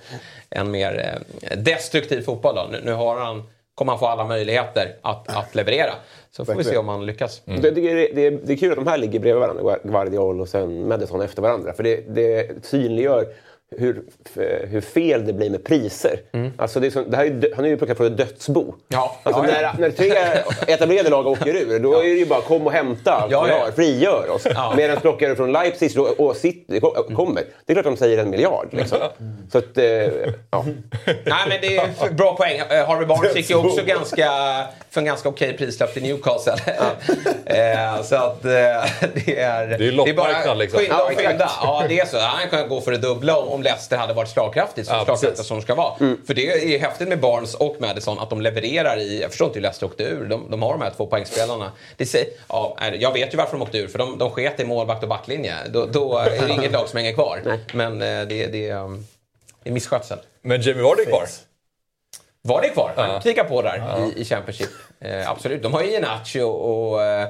en mer eh, destruktiv fotboll. Då. Nu, nu har han kommer han få alla möjligheter att, att leverera. Så får vi se om han lyckas. Mm. Det, det, det, det, är kul att de här ligger bredvid varandra, Guardiol och sen Madison efter varandra. För det, det synliggör hur, hur fel det blir med priser. Mm. Alltså det är som, det här är, han är ju plockat från ett dödsbo. Ja. Alltså ja, när, ja. när tre etablerade lag åker ur, då är det ju bara kom och hämta allt ja, har, frigör oss. Ja. Medan plockar du från Leipzig och, och City kommer, det är klart de säger en miljard. Liksom. Mm. Så att, eh, ja. Nej men det är bra poäng. Eh, Harvey Barnes gick ju också ganska, för en ganska okej prislapp till Newcastle. eh, så att eh, det är... Det är loppmarknad liksom. Skynda och skynda. Ja, det är så. Han kan gå för det dubbla om Leicester hade varit slagkraftigt, så ja, slagkraftigt som ska vara. Mm. För det är häftigt med Barnes och Madison att de levererar i... Jag förstår inte hur Leicester åkte ur. De, de har de här två poängspelarna. Det säger, ja, jag vet ju varför de åkte ur, för de, de sket i målvakt och backlinje. Då, då är det inget lag som hänger kvar. Men eh, det, det, um, det är misskötsel. Men Jamie Vardy kvar? Var det kvar? Han kikar på där ja. i, i Championship. Eh, absolut. De har ju Inacho och eh,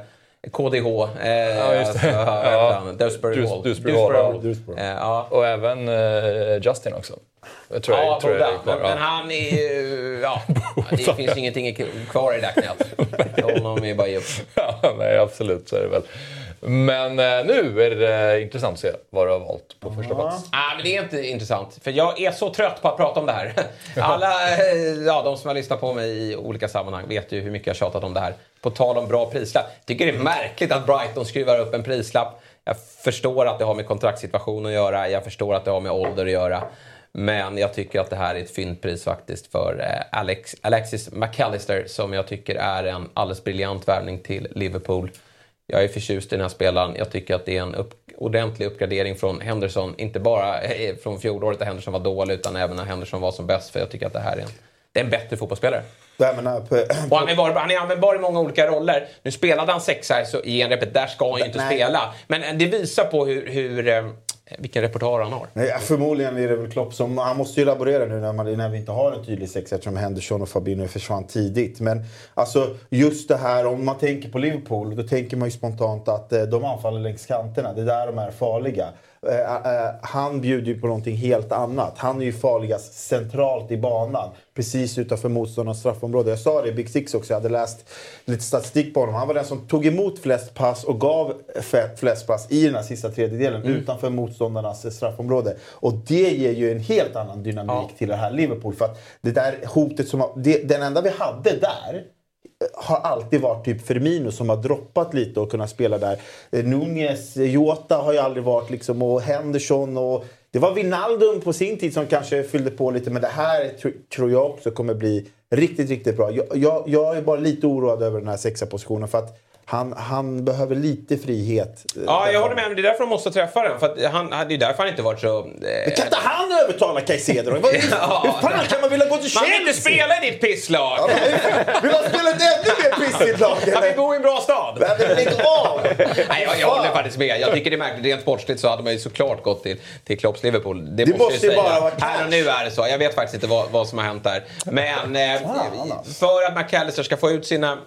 KDH. Eh, ja, just det. Alltså, ja. Dewsbury Hall. Dewsbury Hall. Ja. Och även eh, Justin också. Jag tror ja, jag, tror jag men, men, han är ju... Ja, det finns ingenting kvar i det där knät. Honom är bara ge upp. Ja, nej, absolut så är det väl. Men eh, nu är det intressant att se vad du har valt på första plats. Ah, men det är inte intressant. För jag är så trött på att prata om det här. Alla, eh, ja, de som har lyssnat på mig i olika sammanhang vet ju hur mycket jag tjatat om det här. På tal om bra prislapp. Tycker det är märkligt att Brighton skruvar upp en prislapp. Jag förstår att det har med kontraktssituation att göra. Jag förstår att det har med ålder att göra. Men jag tycker att det här är ett fyndpris faktiskt för eh, Alex, Alexis McAllister som jag tycker är en alldeles briljant värvning till Liverpool. Jag är förtjust i den här spelaren. Jag tycker att det är en upp, ordentlig uppgradering från Henderson. Inte bara eh, från fjolåret när Henderson var dålig, utan även när Henderson var som bäst. För jag tycker att det här är en, det är en bättre fotbollsspelare. Menar, på, och han är, var, han är användbar i många olika roller. Nu spelade han sexa så i en repet, där ska han ju inte Nej. spela. Men det visar på hur, hur eh, vilken repertoar han har. Nej, förmodligen är det väl Klopp som... Han måste ju laborera nu när, man, när vi inte har en tydlig sexa eftersom Henderson och Fabinho försvann tidigt. Men alltså just det här om man tänker på Liverpool då tänker man ju spontant att eh, de anfaller längs kanterna. Det är där de är farliga. Eh, eh, han bjuder ju på någonting helt annat. Han är ju farligast centralt i banan. Precis utanför motståndarnas straffområde. Jag sa det i Big Six också, jag hade läst lite statistik på honom. Han var den som tog emot flest pass och gav flest pass i den här sista tredjedelen mm. utanför motståndarnas straffområde. Och det ger ju en helt annan dynamik ja. till det här Liverpool. För att det där hotet som... Det, den enda vi hade där har alltid varit typ Firmino som har droppat lite och kunnat spela där. Nunes, Nunez, eh, Jota har ju aldrig varit liksom och Henderson och det var Wijnaldum på sin tid som kanske fyllde på lite men det här tror jag också kommer bli riktigt, riktigt bra. Jag, jag, jag är bara lite oroad över den här sexa positionen för att han, han behöver lite frihet. Ja, jag håller med. Det är därför de måste träffa den. För han, det är därför han inte varit så... Eh... Men kan inte han övertala Caicedo hur fan kan man vilja gå till Chelsea? Man vill inte spela i ditt pisslag! Ja, vill man spela ett ännu mer pissigt lag? Han vill bo i en bra stad! Men lägg av! Nej, jag, jag håller faktiskt med. Jag tycker det är märkligt. Rent sportsligt så hade man ju såklart gått till, till Klopps Liverpool. Det, det måste, ju bara vara Här och nu är det så. Jag vet faktiskt inte vad, vad som har hänt där. Men eh, för att McAllister ska få ut sina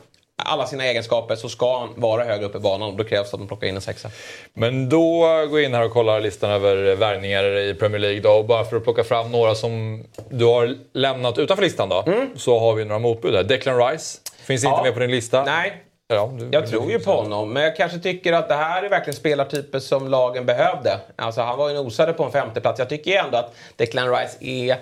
alla sina egenskaper så ska han vara högre upp i banan och då krävs det att de plockar in en sexa. Men då går jag in här och kollar listan över värvningar i Premier League då. Och bara för att plocka fram några som du har lämnat utanför listan då. Mm. Så har vi några motbud här. Declan Rice finns ja. inte med på din lista. Nej. Ja, du, jag tror ju på honom, men jag kanske tycker att det här är verkligen spelartyper som lagen behövde. Alltså han var ju nosade på en femteplats. Jag tycker ändå att Declan Rice är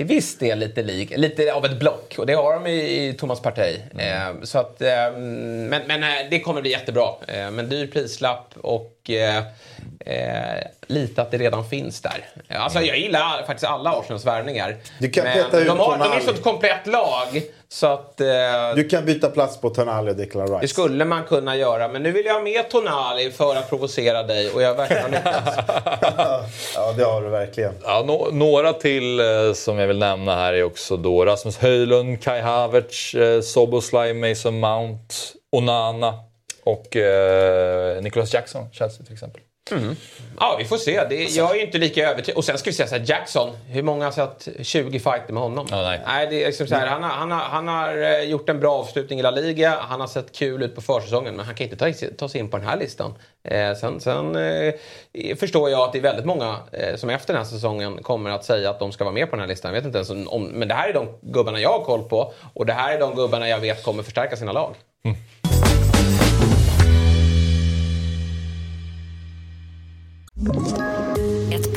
till viss del lite lik, lite av ett block. Och det har de i, i Thomas Partey. Mm. Eh, så att, eh, men, men eh, det kommer bli jättebra. Eh, men dyr prislapp och eh, lite att det redan finns där. Alltså jag gillar faktiskt alla Arsenals värvningar. Du kan men peta ut de, har, de är så ett komplett lag. Så att, eh, du kan byta plats på Tonali och Declan Rice. Det skulle man kunna göra. Men nu vill jag ha med Tonali för att provocera dig och jag verkligen har lyckats. ja, det har du verkligen. Ja, no några till eh, som jag vill nämna här är också då Rasmus Höjlund, Kai Havertz, eh, Soboslaj, Mason Mount. Onana och eh, Nicholas Jackson, Chelsea till exempel. Mm. Ja, vi får se. Det, jag är inte lika övertygad. Och sen ska vi säga så här, Jackson. Hur många har sett 20 fighter med honom? Ja, nej. nej. det är liksom så här, han, har, han, har, han har eh, gjort en bra avslutning i La Liga. Han har sett kul ut på försäsongen, men han kan inte ta, ta sig in på den här listan. Eh, sen sen eh, förstår jag att det är väldigt många eh, som efter den här säsongen kommer att säga att de ska vara med på den här listan. Jag vet inte ens om, men det här är de gubbarna jag har koll på. Och det här är de gubbarna jag vet kommer förstärka sina lag. Mm. Thank you.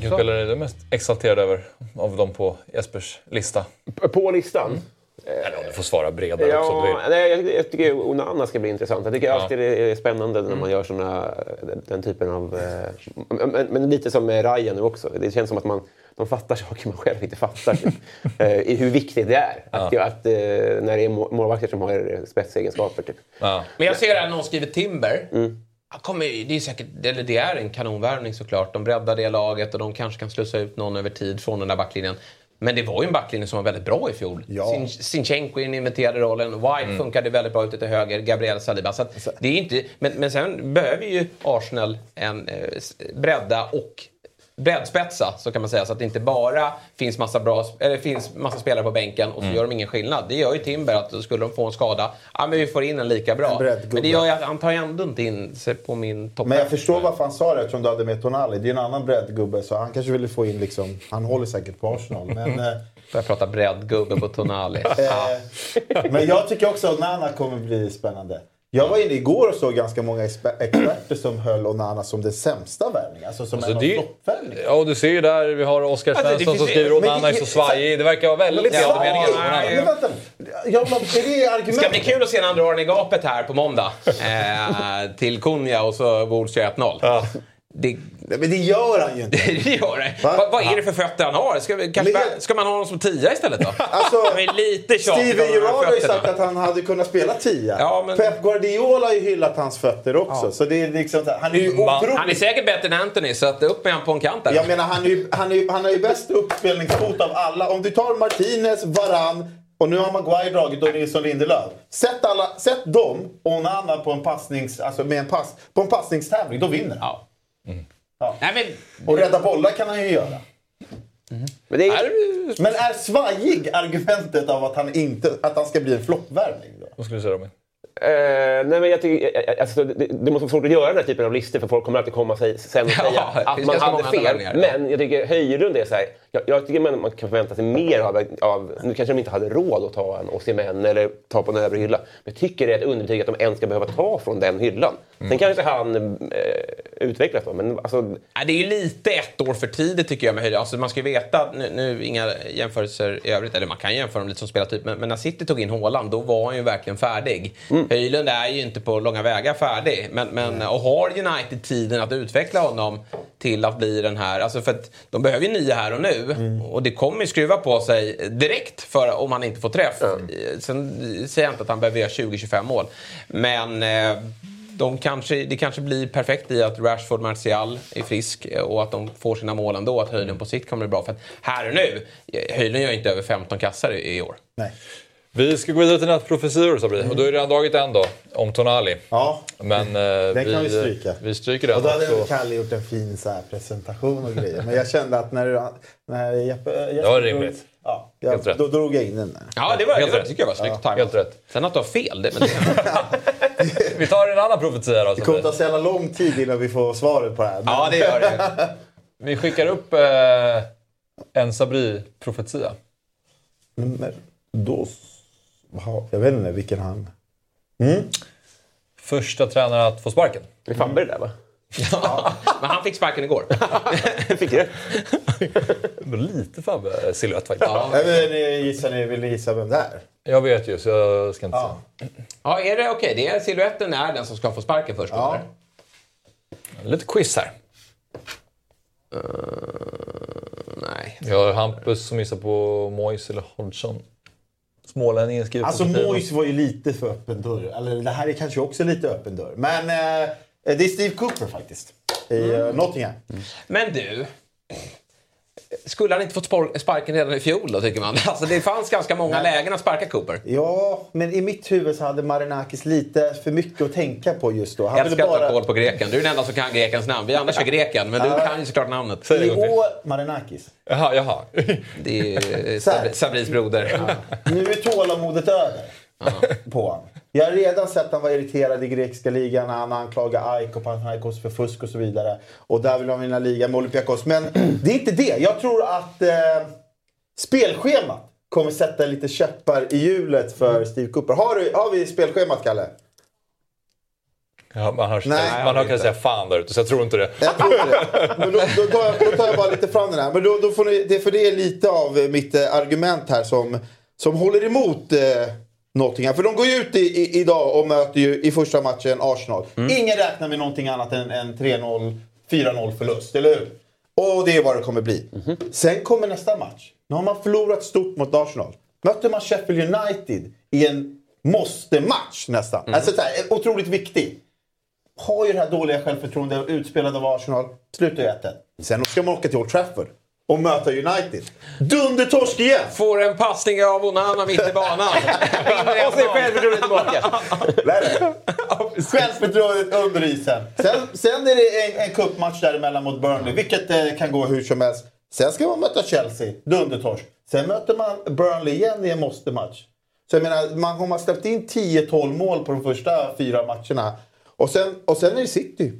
Vilken spelare är du mest exalterad över av dem på Jespers lista? På listan? Mm. Eller om du får svara bredare ja, också om du vill. Nej, jag, jag tycker Onana ska bli intressant. Jag tycker ja. alltid det är spännande när man mm. gör såna, den typen av... Eh, men, men, lite som med Ryan nu också. Det känns som att man, de fattar saker man själv inte fattar. Typ. eh, hur viktigt det är. Att, ja. att, eh, när det är målvakter som har spetsegenskaper. Typ. Ja. Men jag ser här någon skriver Timber. Mm. Kommer, det, är säkert, eller det är en kanonvärvning såklart. De breddar det laget och de kanske kan slussa ut någon över tid från den där backlinjen. Men det var ju en backlinje som var väldigt bra i fjol. Ja. Sinchenko i den inventerade rollen. White mm. funkade väldigt bra ute till höger. Gabriel Saliba. Så det är inte, men, men sen behöver ju Arsenal en eh, bredda och breddspetsa, så kan man säga. Så att det inte bara finns massa, bra, eller finns massa spelare på bänken och så mm. gör de ingen skillnad. Det gör ju Timber, att skulle de få en skada, ja men vi får in en lika bra. En men det gör ju att han tar ändå inte in sig på min topp Men jag förstår varför han sa det eftersom du hade med Tonali. Det är en annan breddgubbe så han kanske ville få in liksom, han håller säkert på Arsenal. Men, eh, Börjar prata breddgubbe på Tonali. Eh, men jag tycker också att Nana kommer bli spännande. Jag var inne igår och såg ganska många experter som höll Onana som den sämsta värvningen. Alltså som alltså en det, floppvärvning. Ja, och du ser ju där, vi har Oskar Svensson alltså, som skriver Onana är så svajig. Det verkar vara väldigt delade meningar Men vänta, ja, är det argument? Det ska bli kul att se när han drar den i gapet här på måndag. Eh, till Kunja och så Wolves 1-0. Ja. Det, men det gör han ju inte. det gör han. Va? vad är det för fötter han har? Ska, kanske, Le ska man ha honom som tia istället då? alltså, lite Steven Gerrard har ju sagt att han hade kunnat spela tia. Ja, men... Pep Guardiola har ju hyllat hans fötter också. Ja. Så det är liksom, han är ju otroligt... Han är säkert bättre än Anthony, så att upp med han på en kant där. Jag menar, han, är ju, han, är, han har ju bäst uppspelningsfot av alla. Om du tar Martinez, Varann och nu har Maguire dragit och Nilsson Lindelöf. Sätt, alla, sätt dem och en annan på en, passnings, alltså med en, pass, på en passningstävling, då vinner han. Ja. Mm. Ja. Nej, men... Och rädda bollar kan han ju göra. Mm. Men, är... men är svajig argumentet av att han, inte, att han ska bli en floppvärvning? Vad skulle du säga Robin? Uh, nej men jag tycker, eh, eh, alltså, det, det, måste vara svårt att göra den här typen av listor för folk kommer alltid komma sig, sen och säga ja, att man hade fel. Men jag tycker Höjlund är så här, jag, jag, tycker man, man kan förvänta sig mer av, av, nu kanske de inte hade råd att ta en Osimhen eller ta på en övre hylla. Men jag tycker det är ett underbetyg att de ens ska behöva ta från den hyllan. Mm. Sen kanske han eh, utvecklas då, men alltså... Det är ju lite ett år för tidigt tycker jag med Höjlund. Alltså, man ska ju veta, nu, nu inga jämförelser i övrigt, eller man kan jämföra dem lite som spelartyp, men, men när City tog in Haaland då var han ju verkligen färdig. Mm. Höjlund är ju inte på långa vägar färdig, men, men, och har United tiden att utveckla honom till att bli den här, alltså för att de behöver ju nya här och nu. Mm. Och det kommer ju skruva på sig direkt för, om han inte får träff. Mm. Sen säger jag inte att han behöver göra 20-25 mål. Men eh, de kanske, det kanske blir perfekt i att Rashford Martial är frisk och att de får sina mål ändå. Att Höjlund på sikt kommer bli bra. För att här och nu, Höjlund gör inte över 15 kassar i, i år. Nej. Vi ska gå vidare till nattprofetior Sabri. Mm. Och du har redan dragit en då, om Tonali. Ja, Men, eh, den vi, kan vi stryka. Vi stryker den. Och då hade så... Kalle gjort en fin så här, presentation och grejer. Men jag kände att när, när Jeppe... Jeppe det var rimligt. Ja, jag, Helt rätt. då drog jag in den där. Ja, det var, Helt det var, tycker jag var snyggt ja. Helt rätt. Sen att du har fel, det, men det... Vi tar en annan profetia då. Det kommer ta så jävla lång tid innan vi får svaret på det här. Men... Ja, det gör det. vi skickar upp eh, en Sabri-profetia. Men då jag vet inte vilken han... Mm. Första tränare att få sparken. Det är Fabbe det där va? Ja, men han fick sparken igår. fick det? Lite Fabbe-silhuett faktiskt. Ja. Ja, men, gissar ni, vill ni gissa vem det är? Jag vet ju, så jag ska inte ja. säga. Ja, är det okej? Okay? Det är siluetten är den som ska få sparken först? Ja. Lite quiz här. Uh, nej. Vi har Hampus som gissar på Moise eller Hodgson. Smålänningen skriver Alltså Moise var ju lite för öppen dörr. Eller det här är kanske också lite öppen dörr. Men eh, det är Steve Cooper faktiskt. I mm. uh, Nottingham. Mm. Men du. Skulle han inte fått sparken redan i fjol då, tycker man? Alltså, det fanns ganska många Nej. lägen att sparka Cooper. Ja, men i mitt huvud så hade Marinakis lite för mycket att tänka på just då. Han jag ska bara... koll på greken. Du är den enda som kan grekens namn. Vi andra kör greken, men du kan ju såklart namnet. I år, Marinakis. Jaha, jaha. Det är Sabris broder. Ja. Nu är tålamodet över på honom. Jag har redan sett att han var irriterad i grekiska ligan när han anklagade AIK och Panathinaikos för fusk och så vidare. Och där vill han vinna ligan med Olympiakos. Men det är inte det. Jag tror att eh, spelschemat kommer sätta lite käppar i hjulet för Steve Cooper. Har, du, har vi spelschemat, Kalle? Ja, man hör, Nej, man hör kanske säga fan där ute, så jag tror inte det. Jag tror inte det. Men då, då, tar jag, då tar jag bara lite fram den här. Men då, då får ni, det, för det är lite av mitt eh, argument här som, som håller emot eh, Nottingham. För de går ju ut i, i, idag och möter ju i första matchen Arsenal. Mm. Ingen räknar med någonting annat än en 3-0, 4-0 förlust, eller hur? Och det är vad det kommer bli. Mm. Sen kommer nästa match. Nu har man förlorat stort mot Arsenal. Möter man Sheffield United i en måste-match nästan. Mm. Alltså så här, otroligt viktig. Har ju det här dåliga självförtroendet, utspelad av Arsenal. Slutar ju 1 Sen ska man åka till Old Trafford och möta United. Dundertorsk igen! Får en passning av Onana mitt i banan. och är självförtroendet tillbaka. självförtroendet under isen. Sen, sen är det en, en cupmatch däremellan mot Burnley, vilket eh, kan gå hur som helst. Sen ska man möta Chelsea, dundertorsk. Sen möter man Burnley igen i en måste-match. Så jag menar, man har släppt in 10-12 mål på de första fyra matcherna. Och sen, och sen är det City.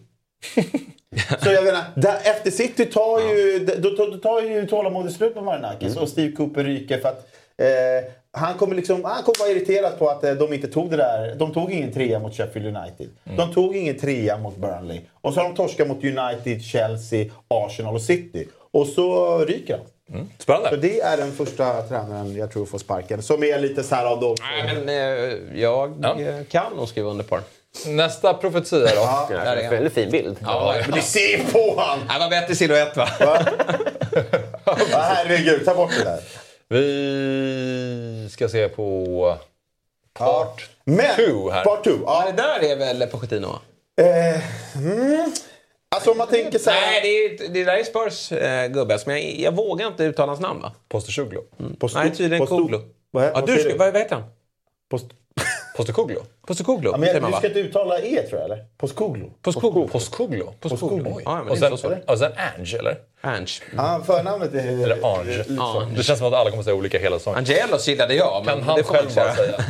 Så jag menar, där, efter City tar ju, då, då, då tar ju tålamodet slut på Marinakis mm. och Steve Cooper ryker för att eh, han kommer liksom, han kommer vara irriterad på att eh, de inte tog det där. De tog ingen trea mot Sheffield United. Mm. De tog ingen trea mot Burnley. Och så har de torskat mot United, Chelsea, Arsenal och City. Och så ryker han. Mm. Spännande. Så det är den första tränaren jag tror får sparken. Som är lite så här av dem. Nej, men eh, jag ja. kan nog skriva under på det. Nästa profetia då. Ja, det är en väldigt fin bild. Ja, men du ser på han! Det var bättre silhuett va? va? herregud, ta bort det där. Vi ska se på part 2 ja. här. Part 2, ja. Det där är väl Pochettino? Eh, mm. Alltså om man tänker så här... Nej, det, är, det där är Spurs äh, gubbe. Men jag, jag vågar inte uttala hans namn va? Postecoglou. Mm. Nej, tydligen Koglu. Vad, ja, vad, du, vad, vad heter han? Post... Postecoglou? Postecoglou, ja, men Du ska inte uttala E tror jag, eller? Postcoglou. Postcoglou. Postcoglou. Postcoglou. Ja, och, sen, och sen Ange, eller? Ange. Ja, förnamnet är... Eller Ange. Liksom. Det känns som att alla kommer säga olika hela säsongen. Angelos gillade jag, men Kan han det får själv bara säga.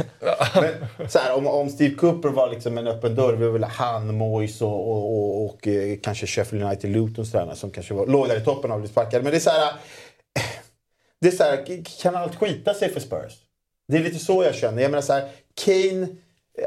men, så här, om, om Steve Cooper var liksom en öppen dörr, vi vill han, Moise och, och, och, och, eh, kanske Sheffield United Lutons tränare som kanske var, låg där i toppen av bli sparkade. Men det är så här... Det är så här, kan allt skita sig för Spurs? Det är lite så jag känner. Jag menar så här, Kane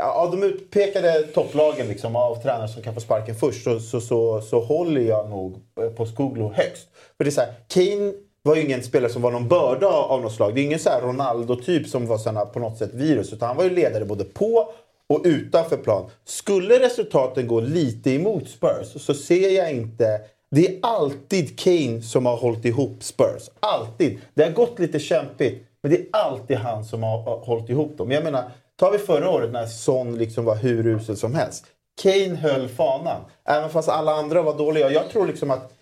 av de utpekade topplagen liksom, av tränare som kan få sparken först så, så, så, så håller jag nog eh, på Skoglo högst. För det är så här, Kane var ju ingen spelare som var någon börda av något slag. Det är ingen så Ronaldo-typ som var såna, på något sätt virus. Utan han var ju ledare både på och utanför plan. Skulle resultaten gå lite emot Spurs så ser jag inte... Det är alltid Kane som har hållit ihop Spurs. Alltid. Det har gått lite kämpigt. Men det är alltid han som har hållit ihop dem. Jag menar, Tar vi förra året när Son liksom var hur usel som helst. Kane höll fanan. Även fast alla andra var dåliga. Jag tror liksom att...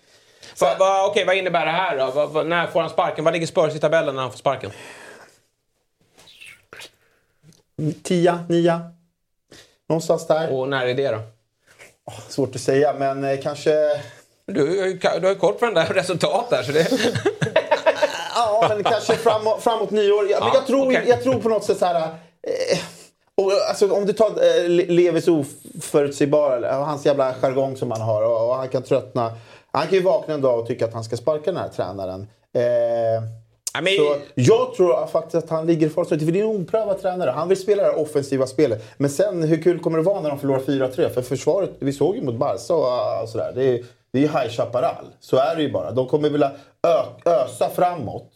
Va, va, Okej, vad innebär det här då? Va, va, när får han sparken? Var ligger Spurs i tabellen när han får sparken? Tia, nia. Någonstans där. Och när är det då? svårt att säga, men eh, kanske... Du, du har ju koll på den där resultatet där, så det... ja, men kanske framåt, framåt nyår. Ja, men jag, tror, okay. jag tror på något sätt så här... Eh, och, alltså, om du tar eh, Levis oförutsägbara, hans jävla jargong som han har och, och, han kan tröttna. Han kan ju vakna en dag och tycka att han ska sparka den här tränaren. Eh, men... Så jag tror faktiskt att han ligger farligt för det är en oprövad tränare. Han vill spela det här offensiva spelet. Men sen, hur kul kommer det vara när de förlorar 4-3? För försvaret, vi såg ju mot Barca och, och sådär. Det är, det är ju High Chaparral. Så är det ju bara. De kommer vilja ösa framåt.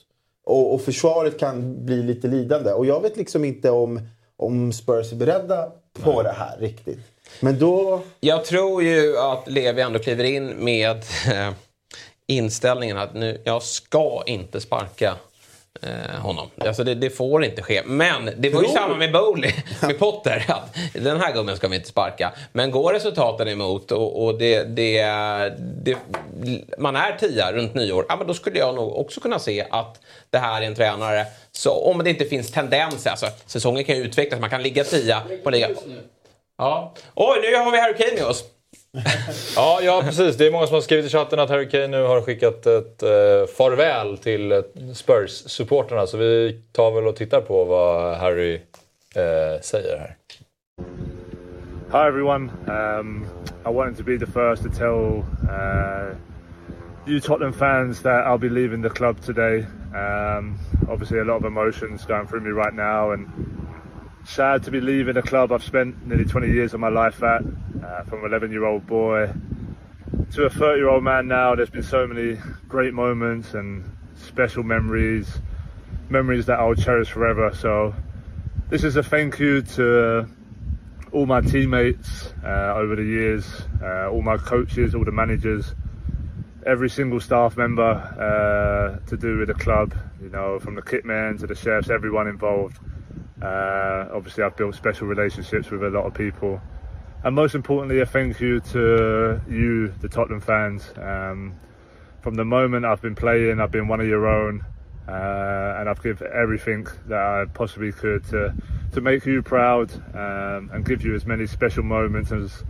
Och, och försvaret kan bli lite lidande. Och jag vet liksom inte om, om Spurs är beredda på det här riktigt. Men då... Jag tror ju att Levi ändå kliver in med eh, inställningen att nu, jag ska inte sparka eh, honom. Alltså det, det, får inte ske. Men det var ju samma med Bowley, med Potter. Att den här gubben ska vi inte sparka. Men går resultaten emot och, och det, det, det, man är tia runt nyår, ja, men då skulle jag nog också kunna se att det här är en tränare, så om det inte finns tendenser, alltså säsongen kan ju utvecklas, man kan ligga tia på liga... Ja. Oj, nu har vi Harry Kane med oss ja, ja, precis. Det är många som har skrivit i chatten att Harry Kane nu har skickat ett eh, farväl till eh, Spurs-supporterna. Så vi tar väl och tittar på vad Harry eh, säger här. Hi everyone. Um, I wanted to be the first to tell uh, you Tottenham fans that I'll be leaving the club today. Um, obviously, a lot of emotions going through me right now, and sad to be leaving a club I've spent nearly 20 years of my life at, uh, from 11 year old boy to a 30 year old man now. There's been so many great moments and special memories, memories that I'll cherish forever. So, this is a thank you to all my teammates uh, over the years, uh, all my coaches, all the managers, every single staff member uh, to do with the club, you know, from the kitman to the chefs, everyone involved. Uh, obviously, I've built special relationships with a lot of people. And most importantly, a thank you to you, the Tottenham fans. Um, from the moment I've been playing, I've been one of your own, uh, and I've given everything that I possibly could to to make you proud um, and give you as many special moments as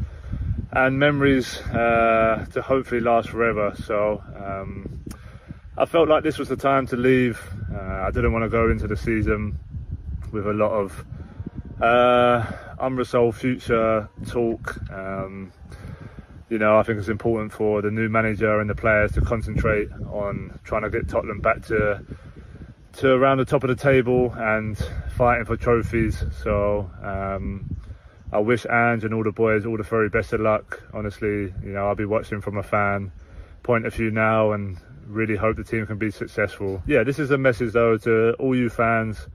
and memories uh, to hopefully last forever. So um, I felt like this was the time to leave. Uh, I didn't want to go into the season with a lot of uh, unresolved future talk. Um, you know, I think it's important for the new manager and the players to concentrate on trying to get Tottenham back to to around the top of the table and fighting for trophies. So um, I wish Ange and all the boys all the very best of luck. Honestly, you know, I'll be watching from a fan point of view now and really hope the team can be successful. Yeah, this is a message though to all you fans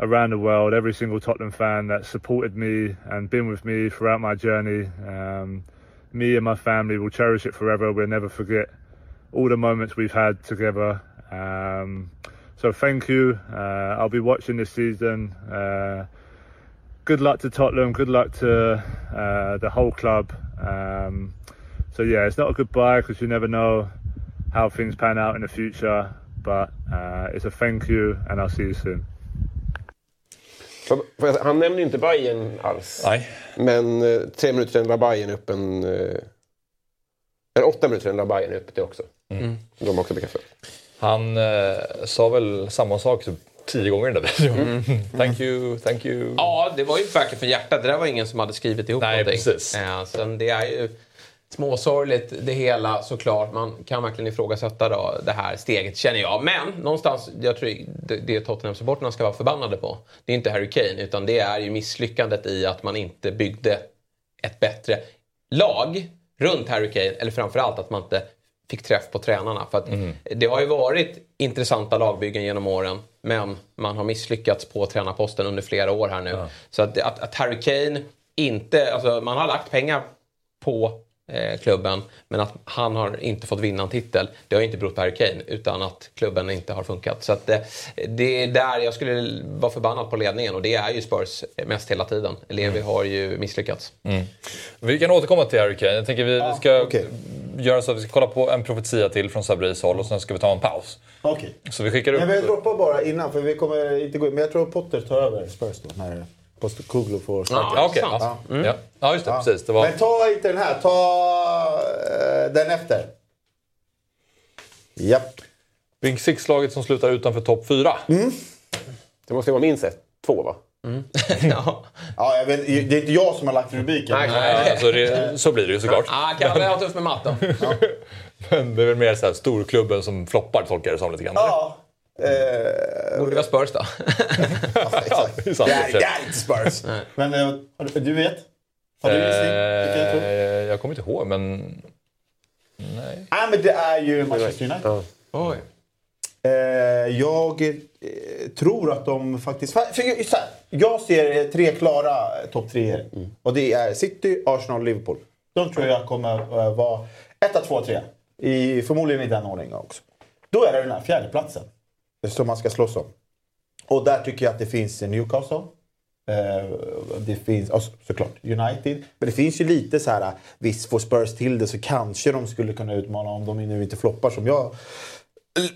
around the world, every single Tottenham fan that supported me and been with me throughout my journey. Um, me and my family will cherish it forever. We'll never forget all the moments we've had together. Um, so thank you. Uh, I'll be watching this season. Uh, good luck to Tottenham. Good luck to uh, the whole club. Um, so yeah, it's not a goodbye because you never know how things pan out in the future. But uh, it's a thank you, and I'll see you soon. Han nämner ju inte Bayern alls. Nej. Men eh, tre minuter sen var Bayern upp en... Eh, eller åtta minuter sen var Bayern upp det också. Mm. De har också bekräftat. Han eh, sa väl samma sak typ tio gånger i den där videon. Mm. thank you, thank you. Ja, det var ju verkligen från hjärtat. Det där var ingen som hade skrivit ihop Nej, någonting. Precis. Ja, sen det är ju småsorgligt det hela såklart. Man kan verkligen ifrågasätta då, det här steget känner jag. Men någonstans, jag tror det, det Tottenham-supporterna ska vara förbannade på. Det är inte Harry Kane utan det är ju misslyckandet i att man inte byggde ett bättre lag runt Harry Kane. Eller framförallt att man inte fick träff på tränarna. För mm. Det har ju varit intressanta lagbyggen genom åren. Men man har misslyckats på tränarposten under flera år här nu. Ja. Så att, att, att Harry Kane inte, alltså man har lagt pengar på klubben. Men att han har inte fått vinna en titel, det har inte berott på Harry Kane utan att klubben inte har funkat. Så att, eh, det är där jag skulle vara förbannad på ledningen och det är ju Spurs mest hela tiden. Levi mm. har ju misslyckats. Mm. Vi kan återkomma till Harry Kane. Jag tänker vi, Ja, vi ska okej. göra så att vi ska kolla på en profetia till från Sabris håll och sen ska vi ta en paus. Okej. Så vi skickar upp... Men vi droppar bara innan, för vi kommer inte gå in. Men jag tror Potter tar över Spurs då, när Postecoglou får. Ja, okej. sant. ja. Mm. Ja. ja, just det. Ja. Precis. Det var... Men ta inte den här, ta eh, den efter. Japp. Big Six-laget som slutar utanför topp fyra. Det måste ju vara minst ett. Två va? ja. Ja, jag vet, det är inte jag som har lagt rubriken. Nej, Nej, alltså det, så blir det ju såklart. Ah, Kalle har tufft med matten. Men det är väl mer så här, storklubben som floppar, tolkar jag det som lite grann. Ja. Eh, Borde vara Spurs då. ja, exakt. det är det, är, det är inte Spurs. Men eh, du- vet? Har du gissning? Jag? Eh, jag kommer inte ihåg, men... Nej. Nej, men det är ju Manchester United. Ja. Oj. Eh, jag eh, tror att de faktiskt... För, för, så här, jag ser tre klara eh, topp treor. Och det är City, Arsenal och Liverpool. De tror jag kommer eh, vara etta, tvåa, trea. I, förmodligen i den ordningen också. Då är det den här fjärdeplatsen som man ska slåss om. Och där tycker jag att det finns Newcastle. Eh, det finns och så- såklart United. Men det finns ju lite så här, visst får Spurs till det så kanske de skulle kunna utmana om de nu inte floppar som jag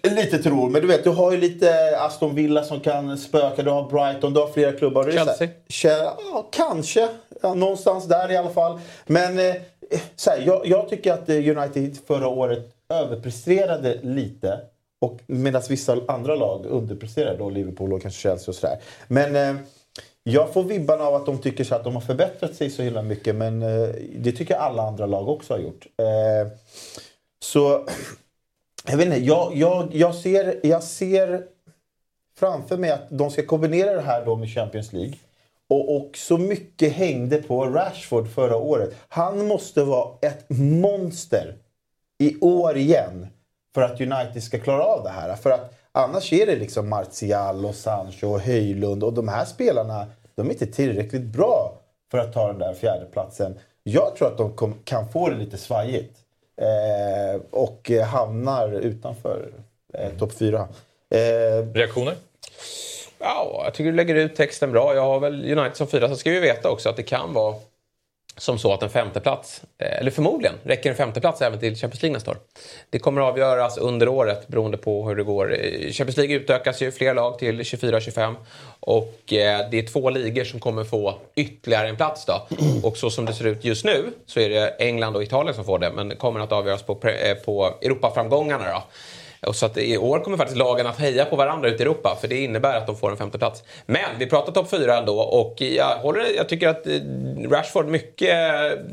lite tror. Men du vet, du har ju lite Aston Villa som kan spöka. Du har Brighton, du har flera klubbar. Chelsea? Ja, kanske. Ja, någonstans där i alla fall. Men eh, så här, jag, jag tycker att eh, United förra året överpresterade lite. Och medan vissa andra lag underpresterar. då Liverpool och kanske Chelsea och sådär. Men eh, jag får vibbarna av att de tycker så att de har förbättrat sig så himla mycket. Men eh, det tycker jag alla andra lag också har gjort. Eh, så jag vet inte, jag, jag, jag, ser, jag ser framför mig att de ska kombinera det här då med Champions League. Och, och så mycket hängde på Rashford förra året. Han måste vara ett monster i år igen för att United ska klara av det här. För att annars är det liksom Martial och Sancho och Höjlund och de här spelarna, de är inte tillräckligt bra för att ta den där fjärdeplatsen. Jag tror att de kom, kan få det lite svajigt eh, och hamnar utanför eh, topp fyra. Eh, Reaktioner? Ja, jag tycker du lägger ut texten bra. Jag har väl United som fyra. Sen ska vi veta också att det kan vara som så att en femteplats, eh, eller förmodligen räcker en femteplats även till Champions League nästa år. Det kommer att avgöras under året beroende på hur det går. Eh, Champions League utökas ju fler lag till 24-25 och eh, det är två ligor som kommer få ytterligare en plats då. Och så som det ser ut just nu så är det England och Italien som får det men det kommer att avgöras på, på Europaframgångarna då. Och så att i år kommer faktiskt lagen att heja på varandra ute i Europa för det innebär att de får en femteplats. Men vi pratar topp fyra ändå och jag, håller, jag tycker att eh, Rashford mycket,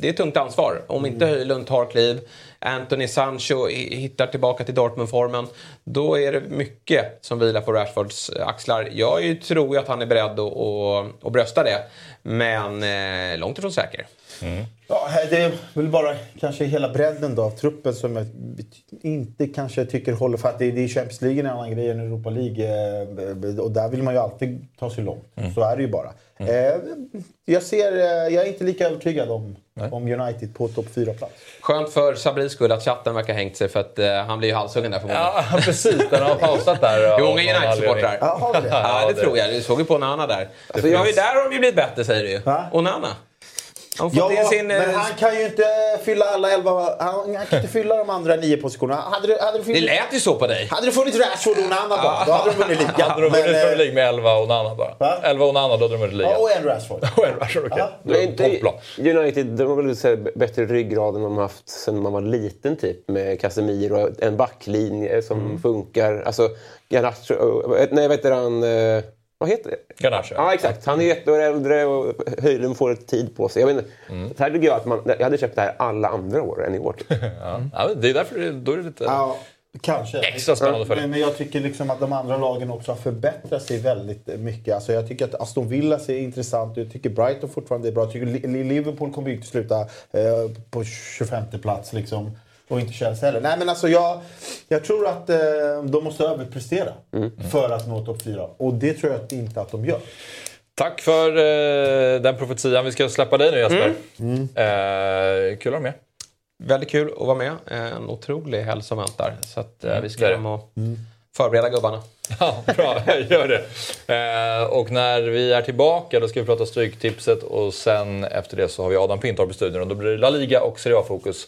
det är tungt ansvar. Om inte Höjlund tar kliv, Anthony Sancho hittar tillbaka till Dortmund-formen. Då är det mycket som vilar på Rashfords axlar. Jag tror ju att han är beredd att, att, att brösta det. Men eh, långt ifrån säker. Ja, det är väl bara kanske hela bredden då av truppen som jag inte kanske tycker håller för att det det är Champions League en annan grej än Europa League. eh, Och där vill man ju alltid ta sig långt. Så är det ju bara. Eh, Jag, ser, eh, jag är inte lika övertygad om, om United på topp 4-plats. Skönt för Sabris skull att chatten verkar ha hängt sig för att eh, han blir ju halshuggen där förmodligen. Ja, precis. Den har pausat där. Det är av många United-supportrar. Ja, det? Ja, det det- tror jag. Du såg ju på Onana där. Alltså, ja, finns- där har de ju blivit bättre säger du ju. Onana. Han Ja, sin... eh, men han kan ju inte fylla alla elva... Han, han kan inte fylla de andra nio positionerna. Hade det, hade det, Det funnits, lät ju så på dig. hade det funnits Rashford och Onana bara, då hade de vunnit ligan. Hade de vunnit eh, Premier League med 11 och Nana bara? Va? 11 och Nana, då hade de vunnit ligan. Ja, och en Rashford. Och en Rashford, okej. Är inte det. United, de har väl här bättre ryggrad än de har haft sen man var liten typ. Med Casemiro, en backlinje som funkar. Alltså, Garnacho, eh, nej vad heter han? Vad heter det? Garnacho. Ja exakt, han är ett år äldre och Höjlund får ett tid på sig. Jag, inte, så här tycker jag att man, jag hade köpt det här alla andra år än i år. Typ. Ja. Ja, men det är därför det, då är det lite Ja, kanske. extra spännande att följa. Men, jag tycker liksom att de andra lagen också har förbättrat sig väldigt mycket. Alltså jag tycker att Aston Villa ser intressant ut. Jag tycker Brighton fortfarande är bra. Jag tycker Li- Liverpool kommer ju inte sluta eh, på 25 plats liksom. Och inte Chelsea heller. Nej men alltså jag, jag tror att eh, de måste överprestera för att nå topp 4. Och det tror jag att inte att de gör. Tack för eh, den profetian. Vi ska släppa dig nu Jesper. Eh, kul att ha med. Väldigt kul att vara med. Eh, En otrolig helg som väntar. Så att eh, vi ska det. hem och förbereda gubbarna. Ja, bra. Gör det. Eh, och när vi är tillbaka då ska vi prata Stryktipset och sen efter det så har vi Adam Pintorp i studion och då blir det La Liga och Serie A-fokus.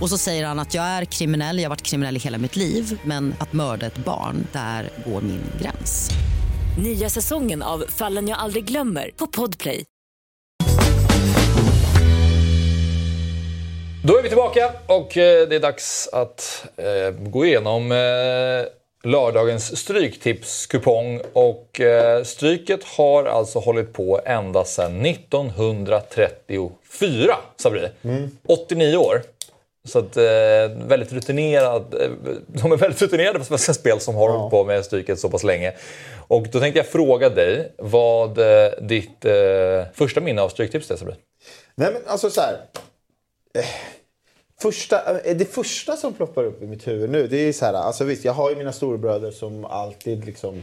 Och så säger han att jag är kriminell, jag har varit kriminell i hela mitt liv men att mörda ett barn, där går min gräns. Nya säsongen av Fallen jag aldrig glömmer på Podplay. Då är vi tillbaka och eh, det är dags att eh, gå igenom eh, lördagens stryktipskupong. Och eh, stryket har alltså hållit på ända sedan 1934, Sabri. 89 år. Så att, eh, väldigt rutinerad, eh, de är väldigt rutinerade på Svenska Spel som har hållit på med Stryket så pass länge. Och då tänkte jag fråga dig vad eh, ditt eh, första minne av Stryktips är, Sabri? Nej men alltså så här. Eh, Första, eh, det första som ploppar upp i mitt huvud nu, det är så här, alltså visst jag har ju mina storebröder som alltid liksom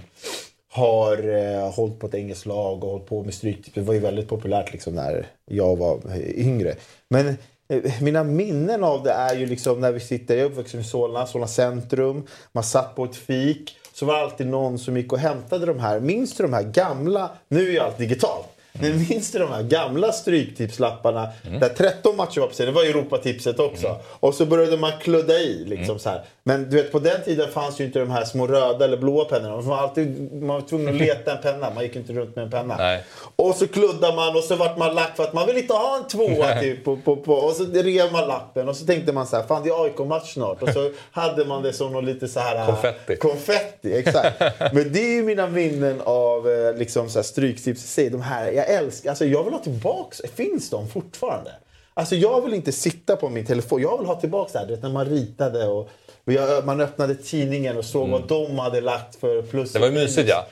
har eh, hållit på ett engelskt lag och hållit på med stryk. Det var ju väldigt populärt liksom när jag var yngre. Men Eh, mina minnen av det är ju liksom när vi sitter, jag är uppvuxen i Solna, Solna centrum. Man satt på ett fik. Så var det alltid någon som gick och hämtade de här. Minns du de här gamla, nu är ju allt digitalt. Men minns du de här gamla stryktipslapparna? Där 13 matcher var på sig. Det var Europatipset också. Och så började man kludda i. Liksom så här. Men du vet, på den tiden fanns ju inte de här små röda eller blåa pennorna. Man var, alltid, man var tvungen att leta en penna. Man gick inte runt med en penna. Nej. Och så kluddade man och så vart man lack för att man vill inte ha en tvåa typ. På, på, på. Och så rev man lappen och så tänkte man så här, fan det är AIK-match snart. Och så hade man det som något lite så här... Konfetti. Konfetti, exakt. Men det är ju mina minnen av eh, liksom så här stryktips i sig. De här, jag älskar, alltså jag vill ha tillbaks, finns de fortfarande? Alltså jag vill inte sitta på min telefon, jag vill ha tillbaks det här, du vet, när man ritade och jag, man öppnade tidningen och såg vad de hade lagt för plus. Det var ju mysigt ja.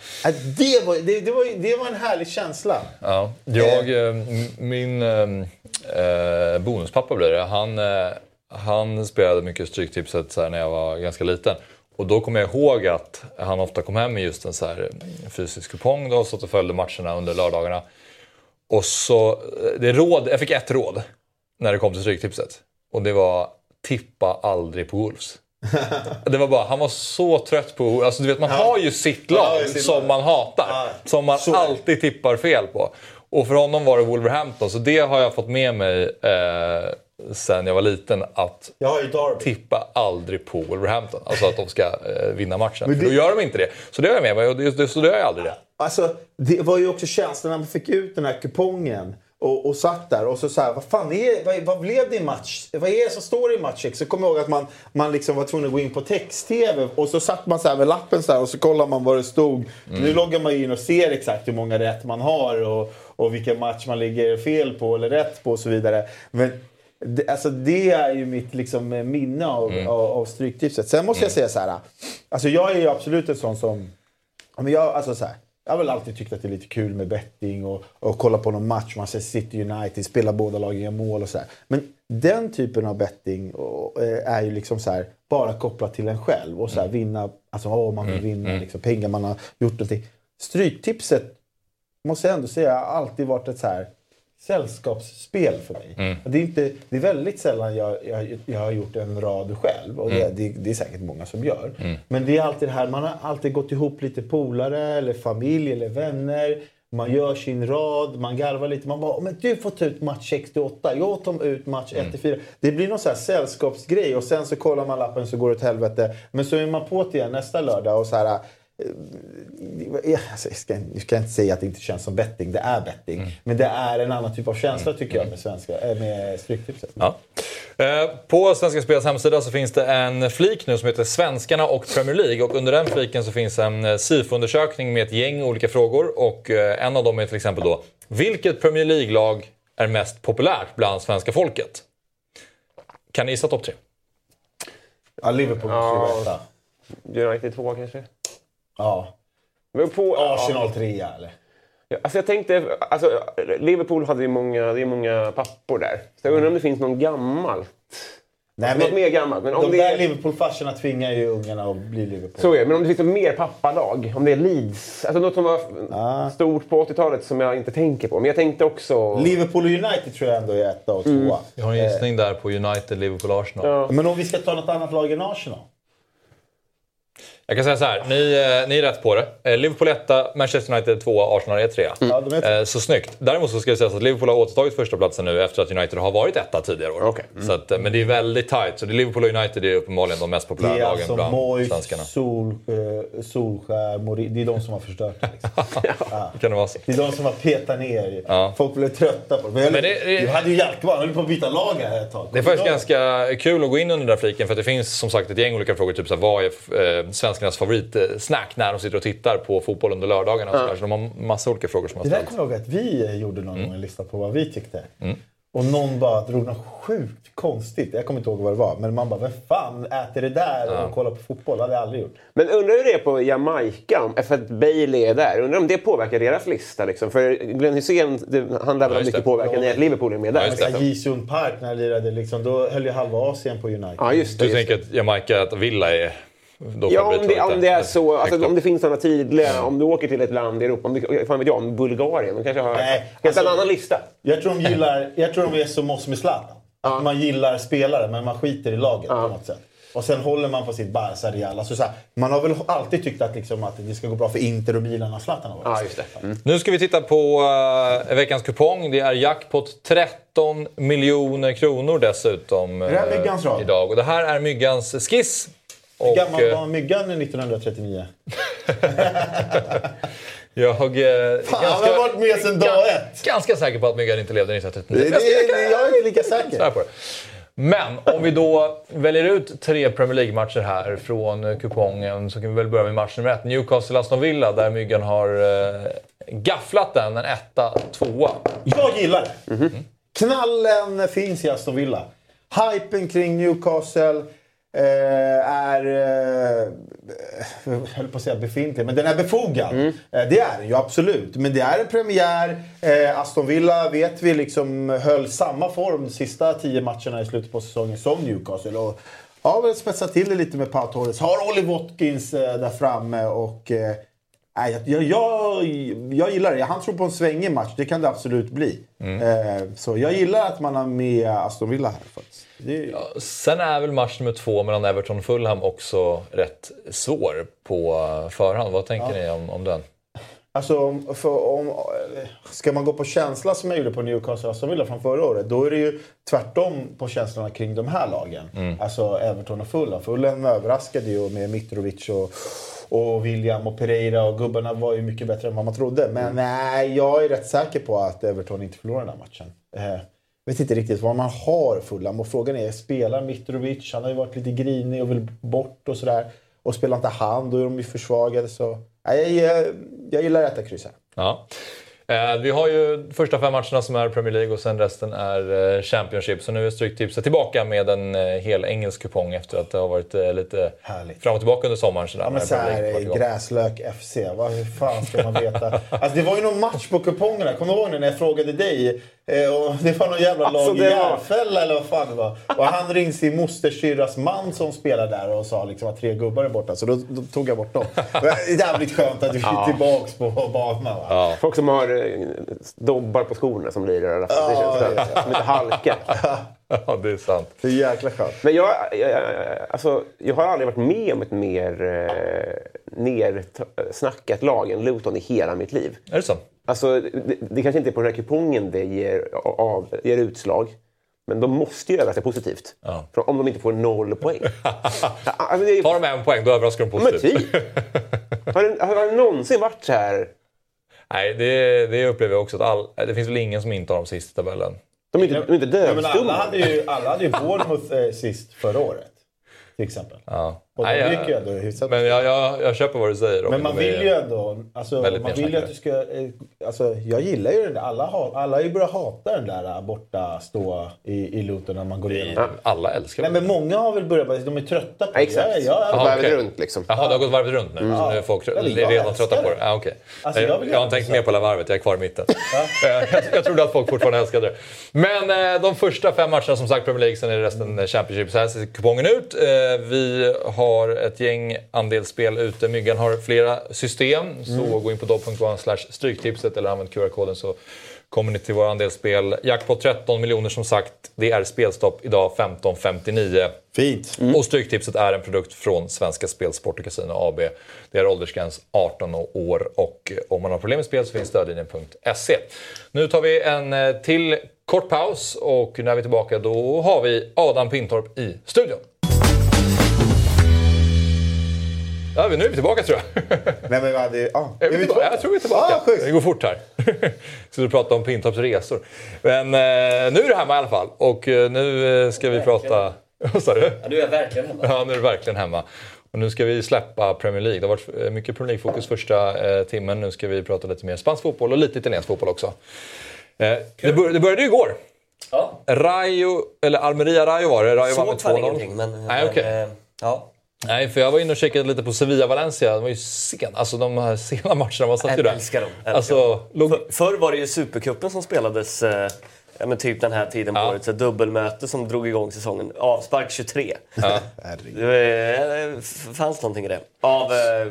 Det var, det, det, var, det var en härlig känsla. Ja, jag, eh, m- min eh, bonuspappa blir det. Han, eh, han spelade mycket Stryktipset när jag var ganska liten. Och då kommer jag ihåg att han ofta kom hem med just en så här eh, fysisk kupong då, och satt och följde matcherna under lördagarna. Och så, eh, det råd, jag fick ett råd när det kom till Stryktipset. Och det var tippa aldrig på Wolves. Det var bara, han var så trött på... Alltså du vet, man har ju sitt lag Ja, sitt som lag. man hatar. Som man Så alltid tippar fel på. Och för honom var det Wolverhampton, så det har jag fått med mig eh, sen jag var liten. Att tippa aldrig på Wolverhampton. Alltså att de ska eh, vinna matchen. Men För det- då gör de inte det. Så det har jag med mig och det, det, så då gör jag aldrig det. Alltså, det var ju också känslan när man fick ut den här kupongen och, och satt där och så så här, vad fan är, vad, vad blev det i match? Vad är det som står i matchcheck? Så kommer jag ihåg att man, man liksom var tvungen att gå in på text-tv och så satt man så här med lappen så här och så kollar man vad det stod. Nu loggar man in och ser exakt hur många rätt man har och, och vilken match man ligger fel på eller rätt på och så vidare. Men det, alltså det är ju mitt liksom, minne av, av, av Stryktipset. Sen måste jag säga så här. Alltså jag är ju absolut en sån som men jag, alltså så här, jag har väl alltid tyckt att det är lite kul med betting och, och kolla på någon match. Man ser City United, spelar båda lagen gör mål och så här. Men den typen av betting och, eh, är ju liksom så här, bara kopplat till en själv. Och så här, vinna, alltså åh, man vill vinna liksom, pengar, man har gjort någonting. Stryktipset måste jag ändå säga har alltid varit ett så här sällskapsspel för mig. Det, är inte, det är väldigt sällan jag, jag, jag har gjort en rad själv. Och det, det, det är säkert många som gör. Men det är alltid det här, man har alltid gått ihop lite polare eller familj eller vänner. Man gör sin rad, man garvar lite. Man bara, men du får ta ut match 68, jag tar ut match 1-4. Det blir någon sån här sällskapsgrej och sen så kollar man lappen så går det åt helvete. Men så är man på det igen nästa lördag och så här alltså, jag, ska, jag ska inte säga att det inte känns som betting, det är betting. Men det är en annan typ av känsla tycker jag med, svenska, äh, med Stryktipset. Ja. Eh, På Svenska Spels hemsida så finns det en flik nu som heter Svenskarna och Premier League. Och under den fliken så finns en eh, SIFO-undersökning med ett gäng olika frågor. Och eh, en av dem är till exempel då, vilket Premier League-lag är mest populärt bland svenska folket? Kan ni gissa topp tre? Ja, Liverpool måste ju vara. United 2 kanske? Ja. Men på, Arsenal trea eller? Ja, Alltså jag tänkte, alltså, Liverpool hade ju många, det är många pappor där. Så jag undrar om det finns någon gammal. Nej, Något mer gammalt. Men om de det där är, Liverpool-farsorna tvingar ju ungarna att bli Liverpool. så är det. Men om det finns något mer pappalag. Om det är Leeds. Alltså något som var stort på 80-talet som jag inte tänker på. Men jag tänkte också... Liverpool och United tror jag ändå är etta och tvåa. Jag har en gissning där på United, Liverpool, Arsenal. Men om vi ska ta något annat lag än Arsenal? Jag kan säga så här, ni, eh, ni är rätt på det. Eh, Liverpool 1, Manchester United 2, Arsenal är 3. Ja, de är tre. Eh, Så snyggt. Däremot så ska det sägas att Liverpool har återtagit första platsen nu efter att United har varit etta tidigare år. Okej. Så att, men det är väldigt tight. Så det Liverpool och United är uppenbarligen de mest populära lagen alltså bland Moyes, svenskarna. Sol, Solskär, Mori. Det är de som har förstört det. Liksom. ja. Kan det vara så? Det är de som har petat ner. Ja. Folk blev trötta på det. Men, Men det- det- Du hade ju Jalkman, höll på att byta lag här ett tag. Det är faktiskt ganska kul att gå in under den där fliken för det finns som sagt ett gäng olika frågor. Typ så här, vad är eh, svenskarnas favoritsnack när de sitter och tittar på fotboll under lördagarna. och Ja. Så, där. de har massa olika frågor som har Det där ställts. kommer jag ihåg att vi gjorde någon Mm. gång en lista på vad vi tyckte. Och någon bara drog något sjukt konstigt. Jag kommer inte ihåg vad det var. Men man bara, vem fan äter det där Ja. och kollar på fotboll? Det hade jag aldrig gjort. Men undrar hur det är på Jamaica, för att Bailey är där. Undrar om det påverkar deras lista? Liksom. För Glenn Hysén, det, han lär väl ha mycket påverkan i att Liverpool är med där. Så här, Ji-Sung Park när jag lirade, liksom, då höll ju halva Asien på United. Ja, just det. Du tänker att Jamaica, att Villa är Ja, om det, om det är så. Alltså, om det finns sådana tydliga... Om du åker till ett land i Europa, om det, fan vet jag, om Bulgarien, de kanske har Nej, alltså- en annan lista. Jag tror de gillar, jag tror de är som oss med Zlatan. Att man gillar spelare men man skiter i laget på något sätt. Och sen håller man på sitt Barca Real. Alltså, så här, man har väl alltid tyckt att, liksom, att det ska gå bra för Inter och Milan när Zlatan har varit Ja, det. Nu ska vi titta på uh, veckans kupong. Det är jackpot 13 miljoner kronor dessutom Är det här eh, Myggans rad? idag. Och det här är Myggans skiss. Hur gammal eh, var Myggan 1939? jag eh, är Fan, han har varit med sedan dag ett. ganska säker på att Myggan inte levde 1939. Det, det, jag är inte lika säker. på det. Men om vi då väljer ut tre Premier League-matcher här från eh, kupongen så kan vi väl börja med match nummer ett. Newcastle-Aston Villa där Myggan har eh, gafflat den. En etta, tvåa. Jag gillar det. Knallen finns i Aston Villa. Hypen kring Newcastle är, eh, jag höll på att säga befintlig, men den är befogad. Eh, det är den ju absolut. Men det är en premiär. Eh, Aston Villa vet vi liksom höll samma form de sista tio matcherna i slutet på säsongen som Newcastle. Och har väl spetsat till det lite med Pau Torres. Har Ollie Watkins eh, där framme och eh, Nej, jag, jag, jag gillar det. Han tror på en svängig match. Det kan det absolut bli. Eh, så jag gillar att man har med Aston Villa här. Faktiskt. Det, Ja, sen är väl match nummer två mellan Everton och Fulham också rätt svår på eh, förhand. Vad tänker ni om, om den? Alltså, om, för, om, ska man gå på känsla som jag gjorde på Newcastle Aston Villa från förra året. Då är det ju tvärtom på känslorna kring de här lagen. Mm. Alltså Everton och Fulham. Fulham överraskade ju med Mitrovic och, och William och Pereira och gubbarna var ju mycket bättre än vad man trodde. Men nej, jag är rätt säker på att Everton inte förlorar den här matchen. Vet inte riktigt vad man har Fulham och frågan är, spelar Mitrovic? Han har ju varit lite grinig och vill bort och sådär. Och spelar inte han, då är de ju försvagade. Så, nej, jag, jag gillar detta kryss här. Ja. Eh, vi har ju första fem matcherna som är Premier League och sen resten är eh, Championship. Så nu är Stryktipset tillbaka med en eh, hel engelsk kupong efter att det har varit eh, lite Härligt. fram och tillbaka under sommaren. Sådär, Ja, men så här. Gräslök FC, vad hur fan ska man veta? Alltså, det var ju någon match på kupongerna, kommer du ihåg när jag frågade dig? Eh, och det var någon jävla Alltså, lag i det var- Järfälla eller vad fan det var. Och han ringde sin mostersyrras man som spelar där och sa liksom att tre gubbar är borta. Så då, då tog jag bort dem. Det är jävligt skönt att vi är Ja. tillbaks på banan. Va? Folk som har eh, dobbar på skorna som lirar. Alltså, det Ja, känns ja, ja, Som inte halkar. Ja, det är sant. Det är jäkla skönt. Men jag, jag, jag- alltså, jag har aldrig varit med om ett mer eh, nersnackat lag än Luton i hela mitt liv. Är det så? Alltså, det, det kanske inte är på den här kupongen det ger, av, ger utslag. Men de måste ju överraska positivt. Ja. För om de inte får noll poäng. alltså, det är, Tar de en poäng, då överraskar de men positivt. typ. Har det, har det någonsin varit så här? Nej, det, det upplever jag också. Att all, det finns väl ingen som inte har dem sist i tabellen. De är inte, de är inte Ja, men alla dövstumma. hade ju, alla hade ju Bournemouth eh, sist förra året. Till exempel. Ja. Och de Nej, gick ju ändå jag, hyfsat. men jag, jag, jag köper vad du säger. Men man De är- vill ju ändå... Alltså, man vill ju att du ska... eh, Alltså, jag gillar ju den där. Alla, ha, alla har ju börjat hata den där eh, borta stå i, i Luton när man går igenom. Alla älskar Nej, men många har väl börjat... De är trötta på Ja, exakt. det. Ja, ja, Jaha, okej. runt liksom. Jaha, det har gått varvet runt nu. Så Ja. nu är folk Ja, jag redan trötta på det. Ah, okay. Alltså, jag jag, har gärna tänkt mer på det här varvet, jag är kvar i mitten. Jag, jag trodde att folk fortfarande älskade det. Men eh, de första fem matcherna som sagt Premier League, sen är det resten Championship. Så här ser kupongen ut. Vi har ett gäng andelsspel ute. Myggan har flera system. Så Mm. gå in på dobb.one stryktipset eller använd QR-koden så kommer ni till våra andelsspel. Jackpot 13 miljoner som sagt. Det är spelstopp idag 15.59. Fint. Och Stryktipset är en produkt från Svenska Spel, Sport och Casino AB. Det är åldersgräns 18 år och om man har problem med spel så finns stödlinjen.se. Nu tar vi en eh, till kort paus och när vi är tillbaka då har vi Adam Pintorp i studion. Ja, nu är vi tillbaka tror jag. Nej, men vad det, ah, Är vi tillbaka? Jag tror vi är tillbaka. Ah, det går fort här. Ska du prata om Pintorps resor. Men eh, nu är du hemma i alla fall och eh, nu eh, ska vi prata... Vad sa du? Ja, nu är jag verkligen hemma. Ja, nu är du verkligen hemma. Och nu ska vi släppa Premier League. Det har varit eh, mycket Premier League-fokus första eh, timmen. Nu ska vi prata lite mer spansk fotboll och lite italiensk fotboll också. Eh, det, bör, det började ju igår. Ja. Rayo, eller Almeria Rayo var det. Rayo vann med Såg fan 2-0. ingenting, men... Nej, men, eh, ja. Nej, för jag var inne och kikade lite på Sevilla-Valencia. Det var ju sen, alltså de här sena matcherna. Man satt ju Jag där. älskar dem. Älskar Alltså, låg... För, förr var det ju Supercupen som spelades eh, ja, men typ den här tiden på året. Så dubbelmöte som drog igång säsongen. Avspark 23. Ja. Det eh, fanns någonting i det. Av eh,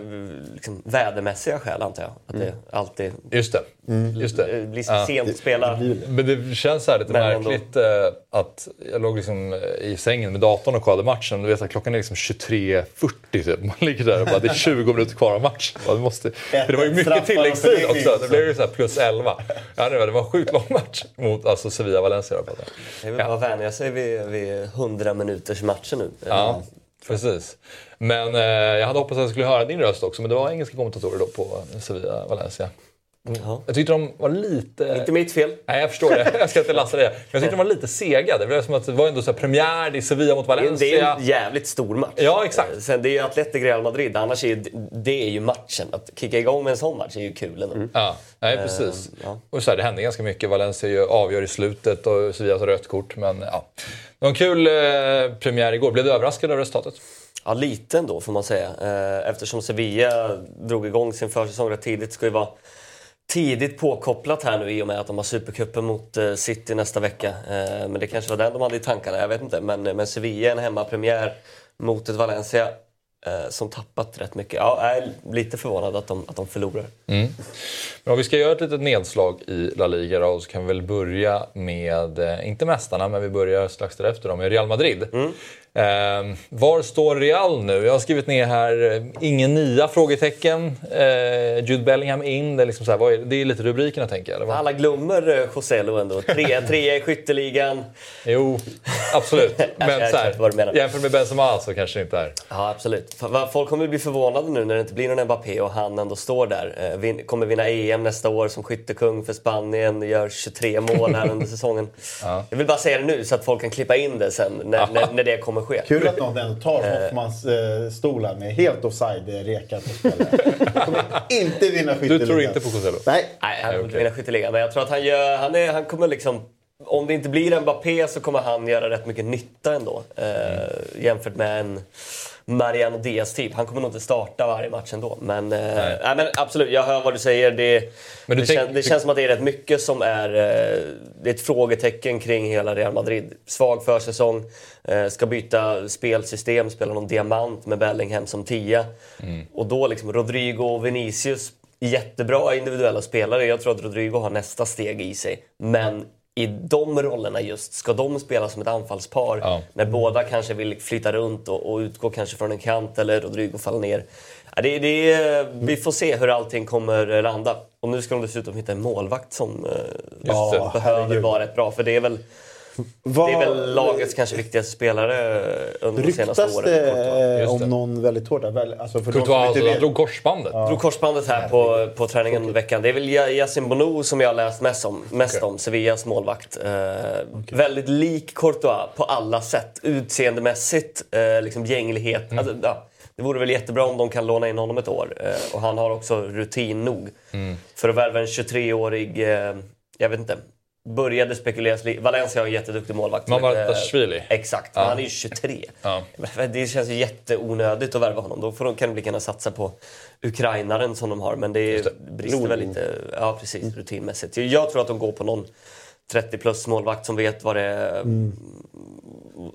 liksom, vädermässiga skäl antar jag. Att det alltid Just det. Just det. eh, blir sent spela. Men det känns här lite Men ändå. märkligt eh, att jag låg liksom eh, i sängen med datorn och kollade matchen. Du vet att klockan är liksom 23.40 typ. Man ligger där och bara det är 20 minuter kvar av matchen. Man måste, för det var ju mycket tilläggstid också. Det blev ju så plus 11. Ja, det var en sjukt lång match mot alltså, Sevilla-Valencia. jag. Väl bara att vänja sig vid, vid 100 minuters matcher nu. Ja, precis. Men eh, jag hade hoppats att jag skulle höra din röst också, men det var engelska kommentatorer då på Sevilla-Valencia. Jag tyckte de var lite... Inte mitt fel. Nej, jag förstår det. Jag ska inte lassa det. Men jag tyckte de var lite sega. Det blev som att det var ändå så premiär i Sevilla mot Det är, en, Valencia. det är en jävligt stor match. Ja, exakt. Eh, Sen det är ju Atletico Real Madrid. Annars är det är ju matchen. Att kicka igång med en sån match är ju kul ändå. Ja, nej, precis. Eh, ja. Och så här, det hände ganska mycket. Valencia avgör i slutet och Sevilla tar rött kort. Men ja, det var en kul eh, premiär igår. Blev du överraskad av resultatet? Ja, lite ändå får man säga. Eftersom Sevilla drog igång sin försäsong rätt tidigt. ska ju vara tidigt påkopplat här nu i och med att de har Supercupen mot eh, City nästa vecka. Eh, Men det kanske var den de hade i tankarna, jag vet inte. Men, men Sevilla en hemmapremiär mot ett Valencia eh, som tappat rätt mycket. Ja, jag är lite förvånad att de, att de förlorar. Mm. Men om vi ska göra ett litet nedslag i La Liga då, så kan vi väl börja med, eh, inte mästarna, men vi börjar strax därefter då, med Real Madrid. Eh, var står Real nu? Jag har skrivit ner här, eh, ingen nia? Frågetecken. Eh, Jude Bellingham in. Det är, liksom så här, är, det? är lite rubrikerna tänker jag. Eller vad? Alla glömmer eh, Joselu ändå. Trea, trea i skytteligan. Jo, absolut. Men så här, jämfört med Benzema så kanske det inte är. Ja, absolut. Folk kommer bli förvånade nu när det inte blir någon Mbappé och han ändå står där. Eh, vin- Kommer vinna EM nästa år som skyttekung för Spanien, gör 23 mål här under säsongen. Jag vill bara säga det nu så att folk kan klippa in det sen när, när, när det kommer ske. Kul att någon ändå tar Hoffmans eh, stol här med helt offside-rekar på spelet. kommer inte vinna skytteligan. Du tror inte på Joselu? Nej. Nej, han kommer inte vinna skytteligan. Men jag tror att han, gör, han, är, han kommer liksom... Om det inte blir Mbappé så kommer han göra rätt mycket nytta ändå. Eh, jämfört med en Mariano Diaz typ. Han kommer nog inte starta varje match ändå. Men, eh, nej. men absolut, jag hör vad du säger. Det, Men du det, tänk- kän, det känns som att det är rätt mycket som är, eh, det är ett frågetecken kring hela Real Madrid. Svag försäsong, eh, ska byta spelsystem, spela någon diamant med Bellingham som tia. Och då liksom Rodrigo och Vinicius, jättebra individuella spelare. Jag tror att Rodrigo har nästa steg i sig. Men i de rollerna just, ska de spela som ett anfallspar när båda kanske vill flytta runt och, och utgå kanske från en kant eller Rodrigo faller ner. Ja, det, det, vi får se hur allting kommer landa. Och nu ska de dessutom hitta en målvakt som eh, det. behöver vara rätt bra. För det är väl, Vad- det är väl lagets kanske viktigaste spelare under de senaste Ryktas åren. det. om någon väldigt hårt? Alltså för Courtois alltså, vet. han drog korsbandet. Drog korsbandet här på, på träningen i veckan. Det är väl Ja- Yassin Bonou som jag har läst mest om, mest om Sevillas målvakt. Eh, Väldigt lik Courtois på alla sätt. Utseendemässigt, eh, liksom gänglighet. Alltså, ja, det vore väl jättebra om de kan låna in honom ett år. Eh, och han har också rutin nog för att värva en 23-årig, eh, jag vet inte, började spekuleras... Valencia har en jätteduktig målvakt. Mamardashvili. Exakt, men han är ju 23. Ja. Det känns ju jätteonödigt att värva honom. Då får de, kan de lika gärna satsa på ukrainaren som de har. Men det, är, brister väl lite ja, precis, rutinmässigt. Jag tror att de går på någon 30 plus målvakt som vet vad det är,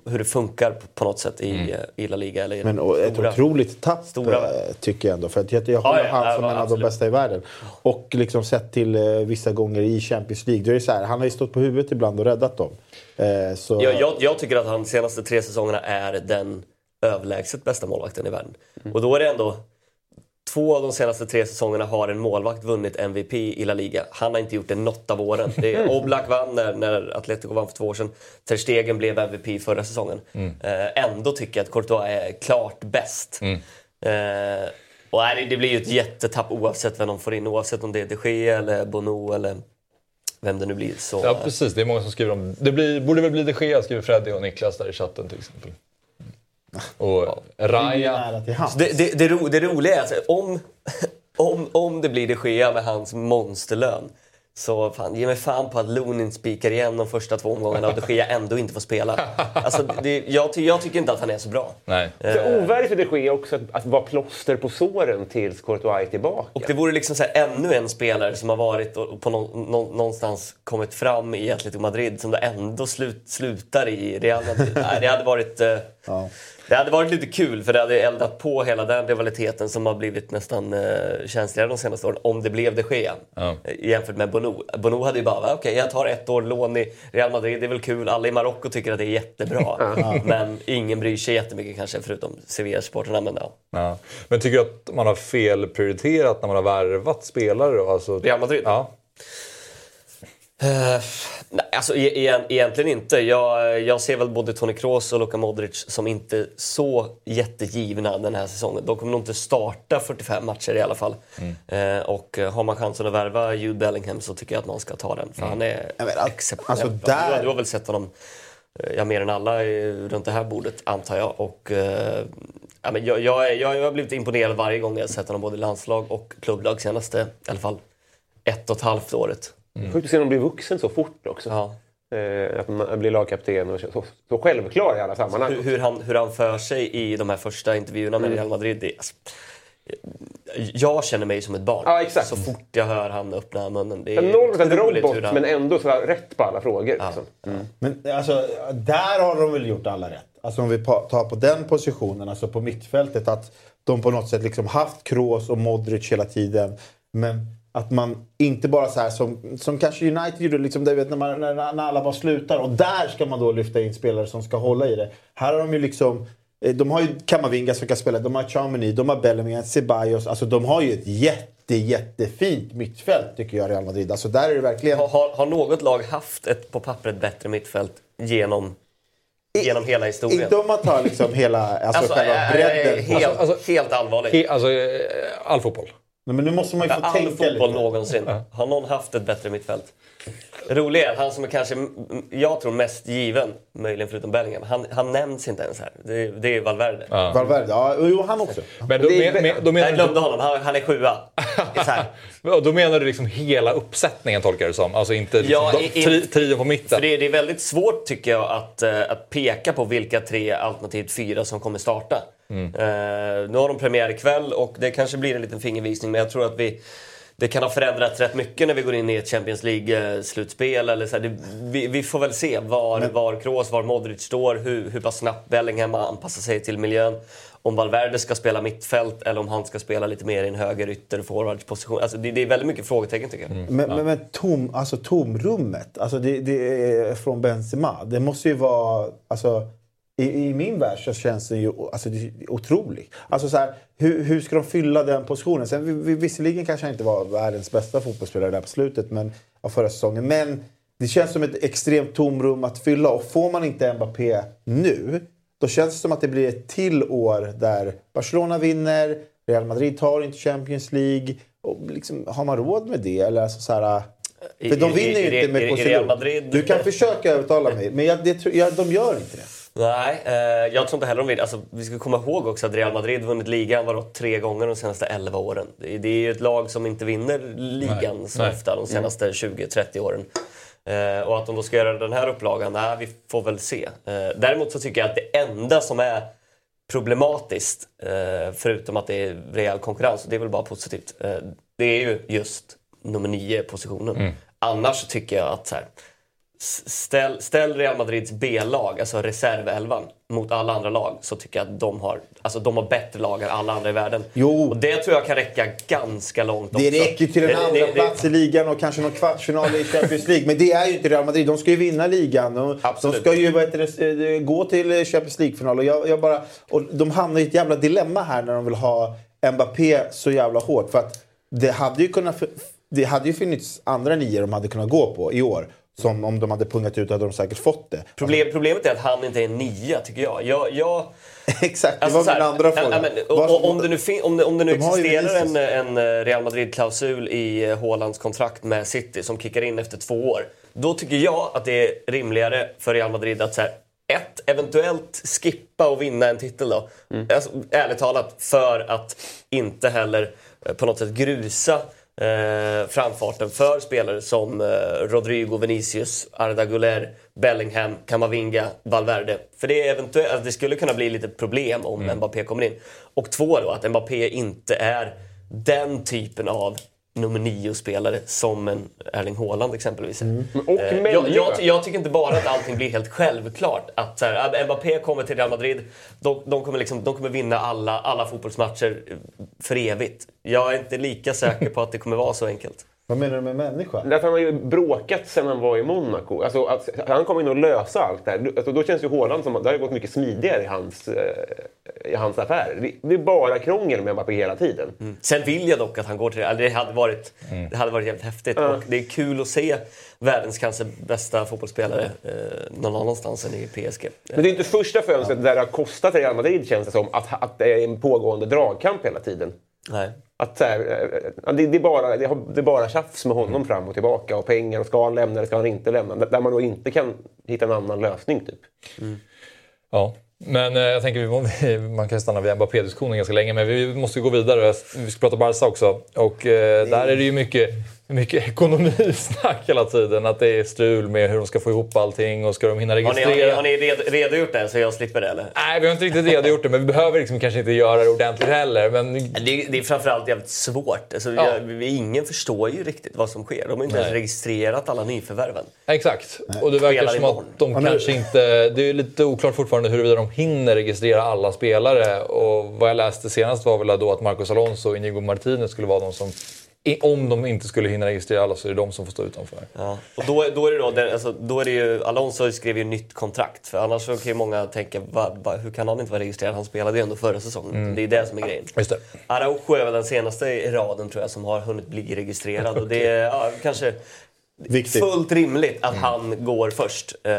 hur det funkar på- på något sätt i, i La Liga. Eller i Men och ett stora- otroligt tapp Stora- eh, tycker jag ändå. För att jag, jag håller ja, han ja, som en av de bästa i världen. Och liksom sett till eh, vissa gånger i Champions League. Då är det så här, han har ju stått på huvudet ibland och räddat dem. Eh, så, Jag, jag, jag tycker att han de senaste tre säsongerna är den överlägset bästa målvakten i världen. Och då är det ändå... Två av de senaste tre säsongerna har en målvakt vunnit MVP i La Liga. Han har inte gjort det något av åren. Det är Oblak vann när, när Atletico vann för två år sedan. Ter Stegen blev MVP förra säsongen. Eh, ändå tycker jag att Courtois är klart bäst. Eh, och nej, det- det blir ju ett jättetapp oavsett vem de får in. Oavsett om det är de Gea eller Bono eller vem det nu blir. Så, Ja, precis. Det är många som skriver om det. Blir, borde väl bli de Gea, skriver Freddy och Niklas där i chatten till exempel. Och Raya... Till hands. Det, det, det, ro, det roliga är att om, om, om det blir de Gea med hans monsterlön så fan, ge mig fan på att Lunin spikar igen de första två omgångarna och de Gea ändå inte får spela. Alltså, det, jag, ty, jag tycker inte att han är så bra. Nej. Så ovärdigt för de Gea också att, att vara plåster på såren tills Courtois är tillbaka. Och det vore liksom så här, ännu en spelare som har varit och på nå, nå, någonstans kommit fram i Atletico Madrid som det ändå slut, slutar i Real Madrid. Nej, det hade varit... Eh, Ja. Det hade varit lite kul för det hade eldat på hela den rivaliteten som har blivit nästan eh, känsligare de senaste åren om det blev de Gea. Ja. Eh, Jämfört med Bono. Bono hade ju bara, "Va, okej jag tar ett år lån i Real Madrid, det är väl kul. Alla i Marocko tycker att det är jättebra. Men ingen bryr sig jättemycket kanske förutom Sevilla-supportrarna. Men ja. Ja. Men tycker du att man har felprioriterat när man har värvat spelare? Då? Alltså... Real Madrid? Ja. Nej, alltså e- egentligen inte. Jag, jag ser väl både Toni Kroos och Luka Modric som inte så jättegivna den här säsongen. De kommer nog inte starta 45 matcher i alla fall. Eh, och eh, har man chansen att värva Jude Bellingham så tycker jag att man ska ta den. För han är Ja, men, al- exceptionellt alltså, där- Du, du har väl sett honom ja, mer än alla runt det här bordet, antar jag. Och, eh, ja, men jag, jag, jag, jag har blivit imponerad varje gång jag sett honom både i landslag och klubblag senaste, i alla fall ett och ett halvt året. Sjukt att se honom bli vuxen så fort också. Ja. Eh, att man blir lagkapten och så, så självklar i alla sammanhang. Hur, hur, han, hur han för sig i de här första intervjuerna med Real Madrid. Det, alltså, jag känner mig som ett barn. Ja, exakt. Så fort jag hör han öppna munnen. Det är en otroligt robot han- men ändå så rätt på alla frågor. Liksom. Men alltså, där har de väl gjort alla rätt. Alltså om vi tar på den positionen, alltså på mittfältet. Att de på något sätt liksom haft Kroos och Modric hela tiden. Men att man inte bara så här som, som kanske United gjorde, liksom, där, vet, när, man, när, när alla bara slutar. Och där ska man då lyfta in spelare som ska hålla i det. Här har de ju liksom... eh, De har ju Kamavinga som kan spela, de har Chamini, de har Bellingham, Ceballos. Alltså de har ju ett jätte, jättefint mittfält tycker jag, Real Madrid. Alltså där är det verkligen... Har, har, har något lag haft ett på pappret bättre mittfält genom, genom hela historien? Inte om man tar liksom hela alltså, Alltså, själva äh, bredden. äh, helt, Alltså- helt allvarligt. He, alltså, eh, all fotboll. Nej, men nu måste man ju få All tänka fotboll lite. någonsin. Har någon haft ett bättre mittfält? Roligt är att han som är kanske, jag tror mest given, möjligen förutom Bellingham, han, han nämns inte ens här. Det, är- det är Valverde. Ja. Valverde, ja, jo han också. Men då, Det är- men, men, då, menar Jag du, glömde honom, han, han är sjua. Det är då menar du liksom hela uppsättningen tolkar du som? Alltså inte liksom, Ja, de, tri, trion på mitten? För det, är- det är väldigt svårt tycker jag att, eh, att peka på vilka tre alternativt fyra som kommer starta. Eh, nu har de premiär ikväll och det kanske blir en liten fingervisning men jag tror att vi det kan ha förändrats rätt mycket när vi går in i ett Champions League-slutspel. Eller så här, det, vi, vi får väl se var, var Kroos, var Modric står, hur, hur pass snabbt Bellingham anpassar sig till miljön. Om Valverde ska spela mittfält eller om han ska spela lite mer i en höger ytter forwardsposition. Alltså det, det är väldigt mycket frågetecken tycker jag. Men, men, men tom, alltså, tomrummet, alltså, det, det är från Benzema. Det måste ju vara... Alltså, i, I min värld så känns det ju alltså, otroligt. Alltså, så här, hur, hur ska de fylla den positionen? Sen, vi, vi, visserligen kanske han inte var världens bästa fotbollsspelare där på slutet men, av förra säsongen. Men det känns som ett extremt tomrum att fylla. Och får man inte Mbappé nu, då känns det som att det blir ett till år där Barcelona vinner, Real Madrid tar inte Champions League. Och liksom, har man råd med det? Eller alltså så här, för de vinner ju inte med. Madrid- Du kan försöka övertala mig, men jag, det, jag, de gör inte det. Nej, eh, jag tror inte heller de vill. Alltså, vi ska komma ihåg också att Real Madrid vunnit ligan vadå, tre gånger de senaste 11 åren. Det, det är ju ett lag som inte vinner ligan Nej, så nej. ofta de senaste 20-30 åren. Eh, och att de då ska göra den här upplagan, nej, vi får väl se. Eh, däremot så tycker jag att det enda som är problematiskt, eh, förutom att det är rejäl konkurrens, och det är väl bara positivt, eh, det är ju just nummer 9-positionen. Mm. Annars så tycker jag att så här, ställ, ställ Real Madrids B-lag, alltså reservelvan, mot alla andra lag så tycker jag att de har, alltså, de har bättre lag än alla andra i världen. Jo. Och det tror jag kan räcka ganska långt Det också. räcker till en Det- andra det- det- plats i ligan och kanske någon kvartsfinal i Champions League. Men det är ju inte Real Madrid. De ska ju vinna ligan. De Absolut. ska ju det, eh, gå till Champions League-final. Och, jag, jag bara, och de hamnar i ett jävla dilemma här när de vill ha Mbappé så jävla hårt. För att det hade ju kunnat... Det hade ju funnits andra nior de hade kunnat gå på i år. Som om de hade pungat ut hade de säkert fått det. Problem, problemet är att han inte är en nia, tycker jag. jag, jag Exakt, det Alltså, var här, min andra fråga. men, och, om det nu, om det, om det nu De existerar en, en eh, Real Madrid-klausul i eh, Haalands kontrakt med City som kickar in efter två år. Då tycker jag att det är rimligare för Real Madrid att så här, ett, eventuellt skippa och vinna en titel då. Mm. Alltså, ärligt talat, för att inte heller eh, på något sätt grusa eh, framfarten för spelare som eh, Rodrigo, Vinicius, Arda Güler, Bellingham, Kamavinga, Valverde. För det, är eventuellt, alltså, det skulle kunna bli lite problem om Mm. Mbappé kommer in. Och två då, att Mbappé inte är den typen av nummer nio-spelare som en Erling Haaland exempelvis. Mm. Och Eh, jag, jag, jag tycker inte bara att allting blir helt självklart. Att så här, Mbappé kommer till Real Madrid, de, de, kommer liksom, de kommer vinna alla, alla fotbollsmatcher för evigt. Jag är inte lika säker på att det kommer vara så enkelt. Vad menar du med människa? Har han ju bråkat sen han var i Monaco. Alltså, att han kom in och lösa allt det här. Alltså, då känns ju Haaland som att det har gått mycket smidigare i hans, eh, i hans affär. Det, det är bara krångel med Mbappé hela tiden. Sen vill jag dock att han går till Real. Det hade varit, Mm. det hade varit jävligt häftigt. Ja. Och det är kul att se världens kanske bästa fotbollsspelare eh, någon annanstans än i PSG. Men det är inte första fönstret där det har kostat Real Madrid känns det som. Att, att det är en pågående dragkamp hela tiden. Nej. Att, så här, eh, det, det, är bara, det, har, det är bara tjafs med honom fram och tillbaka. Och pengar. Och ska han lämna eller ska han inte lämna? Där man då inte kan hitta en annan lösning. typ. Ja, men eh, jag tänker man kan stanna vid Mbappé-diskussionen ganska länge, men vi måste gå vidare. Vi ska prata Barca också. Och eh, där är det ju mycket, mycket ekonomisnack hela tiden. Att det är strul med hur de ska få ihop allting och ska de hinna Har ni, registrera. har ni, har ni red, redogjort det så jag slipper det eller? Nej, vi har inte riktigt redogjort det, men vi behöver liksom kanske inte göra det ordentligt heller. Men... Det, är, det är framförallt jävligt svårt. Alltså, Ja. jag, ingen förstår ju riktigt vad som sker. De har inte ens Nej. registrerat alla nyförvärven. Exakt. Och det verkar Spelar som imorgon. att de kanske inte... Det är lite oklart fortfarande huruvida de hinner registrera alla spelare. Och vad jag läste senast var väl då att Marcos Alonso och Inigo Martinez skulle vara de som... Om de inte skulle hinna registrera alla så är det de som får stå utanför. Ja. Och då, då är det då, det, alltså, då är det ju, Alonso skrev ju nytt kontrakt. För annars så kan ju många tänka, va, va, hur kan han inte vara registrerad? Han spelade ju ändå förra säsongen. Mm. Det är det som är grejen. Just det. Araujo är väl den senaste i raden tror jag som har hunnit bli registrerad. Och det är ja, kanske Viktigt. fullt rimligt Mm. att han går först. Eh,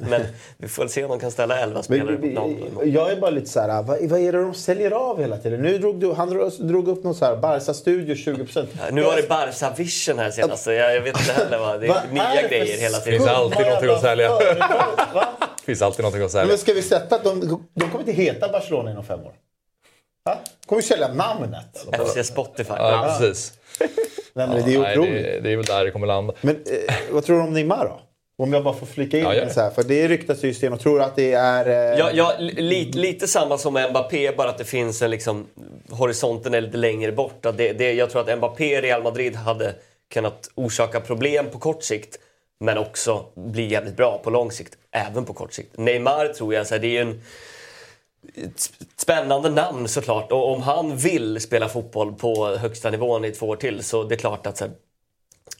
Men vi får se om de kan ställa 11 spelare mot vi- någon. jag är bara lite så här, vad, vad är det de säljer av hela tiden? Nu drog du, han drog, upp någon så här, Barca Studio 20%. Nu var det Barca Vision här senast, så jag, jag vet inte heller vad. Det Vad är nya är det grejer hela Det tiden. finns alltid någonting att sälja. Det finns alltid någonting att sälja. Men ska vi sätta att de, de kommer inte heta Barcelona inom fem år? Va? kommer ju sälja namnet. FC Spotify. Ja, precis. Nej, men det är Nej, otroligt. det, det är väl där det kommer landa. Men eh, vad tror du om Neymar då? Om jag bara får flika in Ja, så här, för det ryktas ju sten och tror att det är... Eh, Ja, ja, li, lite samma som med Mbappé, bara att det finns en liksom, horisonten är lite längre bort. Det, det, jag tror att Mbappé i Real Madrid hade kunnat orsaka problem på kort sikt, men också bli jävligt bra på lång sikt, även på kort sikt. Neymar tror jag, så här, det är ju en ett spännande namn såklart. Och om han vill spela fotboll på högsta nivån i två år till så det är klart att så här,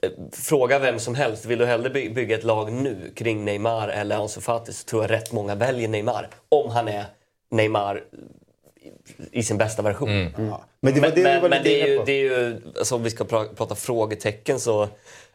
eh, Fråga vem som helst, vill du hellre by- bygga ett lag nu kring Neymar eller Ansu Fati så tror jag rätt många väljer Neymar. Om han är Neymar i- sin bästa version. Mm. Men det var det men lite det är ju, det är ju alltså, om vi ska pra prata frågetecken så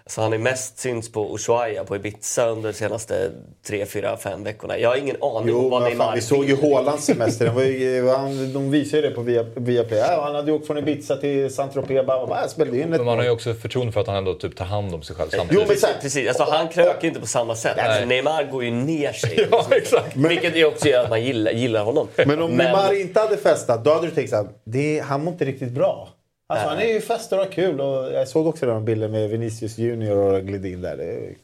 så han är mest syns på Ushuaia på Ibiza under de senaste tre, fyra, fem veckorna. Jag har ingen aning om Jo, vad men Neymar vi såg ju. Haalands semester. Den var ju, han, de visade ju det på via, Viaplay. Ja, han hade ju åkt från Ibiza till Saint-Tropez. Bara, bara, jag spelade in ett Men man har ju också förtroende för att han ändå typ tar hand om sig själv samtidigt. Jo, men så här, Precis, alltså, han kröker ju inte på samma sätt. Alltså, Neymar går ju ner sig. Ja, exakt. Vilket ju också gör att man gillar, gillar honom. Men om Neymar inte hade festat, då hade du tänkt såhär, det, han mår inte riktigt bra. Alltså, han är ju festar och kul. Och jag såg också den bilden med Vinicius Junior och gled in där. Det är,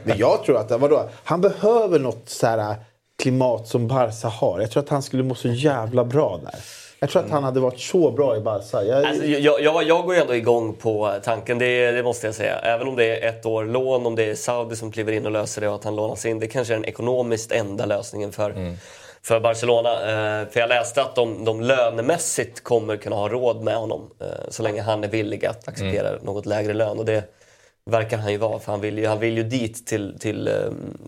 men jag tror att, vadå, han behöver något så här klimat som Barca har. Jag tror att han skulle må så jävla bra där. Jag tror att han hade varit så bra i Barca. Jag, Alltså, jag, jag, jag går ändå igång på tanken, det, det måste jag säga. Även om det är ett år lån, om det är Saudi som kliver in och löser det och att han lånas in. Det kanske är den ekonomiskt enda lösningen för, för Barcelona. Eh, för jag läste att de, de lönemässigt kommer kunna ha råd med honom. Eh, så länge han är villig att acceptera något lägre lön. Och det verkar han ju vara, för han vill ju, han vill ju dit till, till, ehm,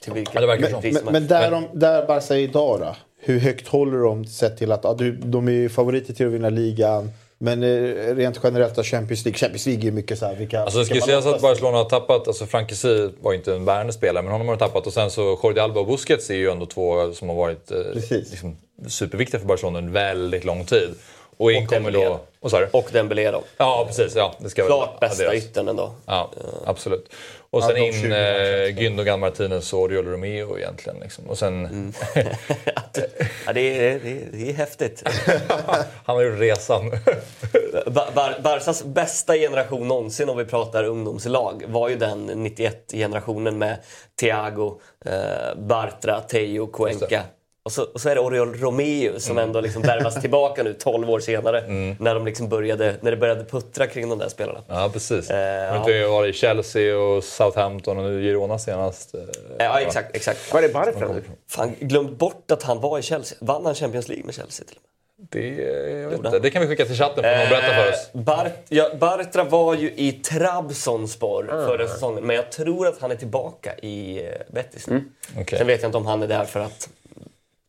till vilket Ja, så. pris men, som men där, de, där Barca är idag då? Hur högt håller de sett till att ja, du, de är ju favoriter till att vinna ligan. Men eh, rent generellt då Champions League. Champions League är ju mycket så här, vilka... Alltså det ska ju vilka man sägas att hoppas. Barcelona har tappat, alltså Frankesi var ju inte en bärande spelare, men honom har de tappat. Och sen så Jordi Alba och Busquets är ju ändå två som har varit eh, liksom, superviktiga för Barcelona under väldigt lång tid. Och in kommer då... Vad sa du? Och Dembélé då. Ja, precis. Ja, det ska väl Klart bästa adderas. yttern ändå. Ja, absolut. Och Ja, sen de in 20 eh. Gündogan Martinez och Oriol Romeo egentligen. Liksom. Och sen... Mm. Ja, det, är, det, är, det är häftigt. Han har gjort resan. Bar- Bar- Barsas bästa generation någonsin om vi pratar ungdomslag var ju den 91-generationen med Thiago, eh, Bartra, Teo, Cuenca. Och så, och så är det Oriol Romeo som ändå liksom värvas tillbaka nu 12 år senare. När, de liksom började, när det började puttra kring de där spelarna. Ja, precis. Eh, Har inte varit i Chelsea och Southampton och nu Girona senast. eh, Ja, exakt. exakt. Var är Bartra nu? Fan, glömt bort att han var i Chelsea. Vann han Champions League med Chelsea till och med? Det, jag vet Gjorde inte. det kan vi skicka till chatten för någon berätta för oss. Eh, Bart, ja, Bartra var ju i Trabzonspor Ah. förra säsongen, men jag tror att han är tillbaka i eh, Betis. Mm. Okej. Sen vet jag inte om han är där för att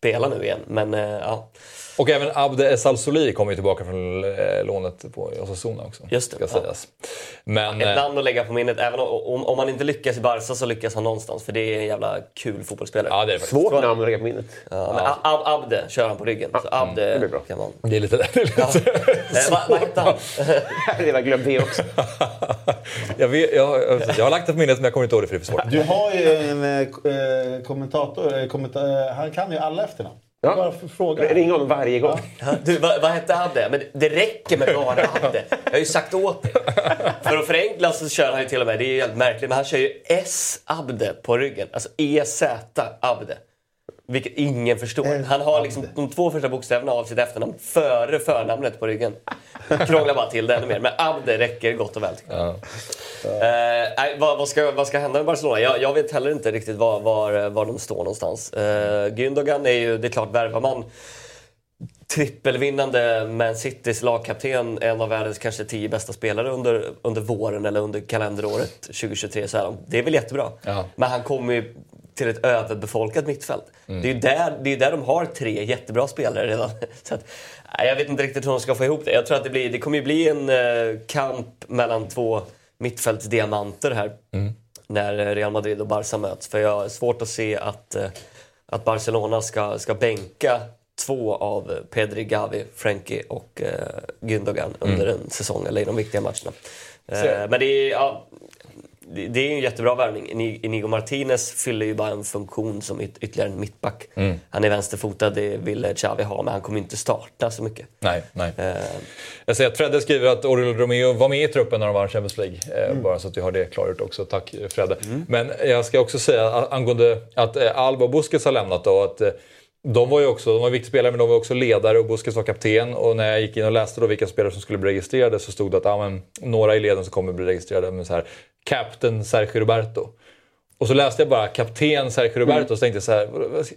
spela nu igen, men eh, ja. Och även Abde Essal Soli kommer ju tillbaka från eh, lånet på Osasuna också. Just det, Ska ja. sägas. Men, Ett eh, namn att lägga på minnet. Även om, om, man inte lyckas i Barca så lyckas han någonstans, för det är en jävla kul fotbollsspelare. ja, det är det. Svårt namn att lägga på minnet. Ja, men Ab- Abde kör han på ryggen. Så Abde det blir bra. kan man... Det är lite... Det är lite Eh, vad, vad hette han? Jag hade redan glömt det också. jag, vet, jag, jag har lagt det på minnet men jag kommer inte ihåg det för det är för svårt. Du har ju en eh, kommentator, eh, kommenta- han kan ju alla efternamn. Ja. Bara för fråga. Ring honom varje gång. Ja, Du, vad, vad hette Abde? Men det räcker med bara Abde. Jag har ju sagt åt dig. För att förenkla så kör han ju till och med, det är ju helt märkligt, men han kör ju S Abde på ryggen. Alltså EZ Abde. Vilket ingen förstår. Han har liksom de två första bokstäverna av sitt efternamn före förnamnet på ryggen. Krånglar bara till det ännu mer. Men Abde räcker gott och väl. jag. Eh, vad, vad, ska, vad ska hända med Barcelona? Jag, jag vet heller inte riktigt var, var, var de står någonstans. Uh, Gündogan är ju, det är klart, värvar man trippelvinnande Man Citys lagkapten, en av världens kanske tio bästa spelare under, under våren eller under kalenderåret 2023 så är han. Det är väl jättebra. Ja. Men han kommer ju till ett överbefolkat mittfält. Det är ju där, det är där de har tre jättebra spelare redan. Så att, jag vet inte riktigt hur de ska få ihop det. Jag tror att det, blir, det kommer ju bli en eh, kamp mellan två mittfältsdiamanter här. När Real Madrid och Barca möts. För jag har svårt att se att, eh, att Barcelona ska, ska bänka två av Pedri, Gavi, Frenkie och eh, Gündogan under en säsong eller i de viktiga matcherna. Eh, men det är, ja, det är en jättebra värvning. Ini- Inigo Martinez fyller ju bara en funktion som yt- ytterligare en mittback. Han är vänsterfotad, det ville Xavi ha, men han kommer inte starta så mycket. Nej, nej. Eh, Jag ser att Fredde skriver att Oriol Romeo var med i truppen när de vann Champions League. Eh, Mm. Bara så att vi har det klargjort också. Tack Fredde. Men jag ska också säga angående att eh, Alba och Busquets har lämnat då. Att, eh, de var ju också, de var viktiga spelare men de var också ledare och Busquets var kapten. Och när jag gick in och läste då vilka spelare som skulle bli registrerade så stod det att ah, men, några i leden som kommer bli registrerade med så här Captain Sergio Roberto. Och så läste jag bara kapten Sergio Roberto och så tänkte jag så här,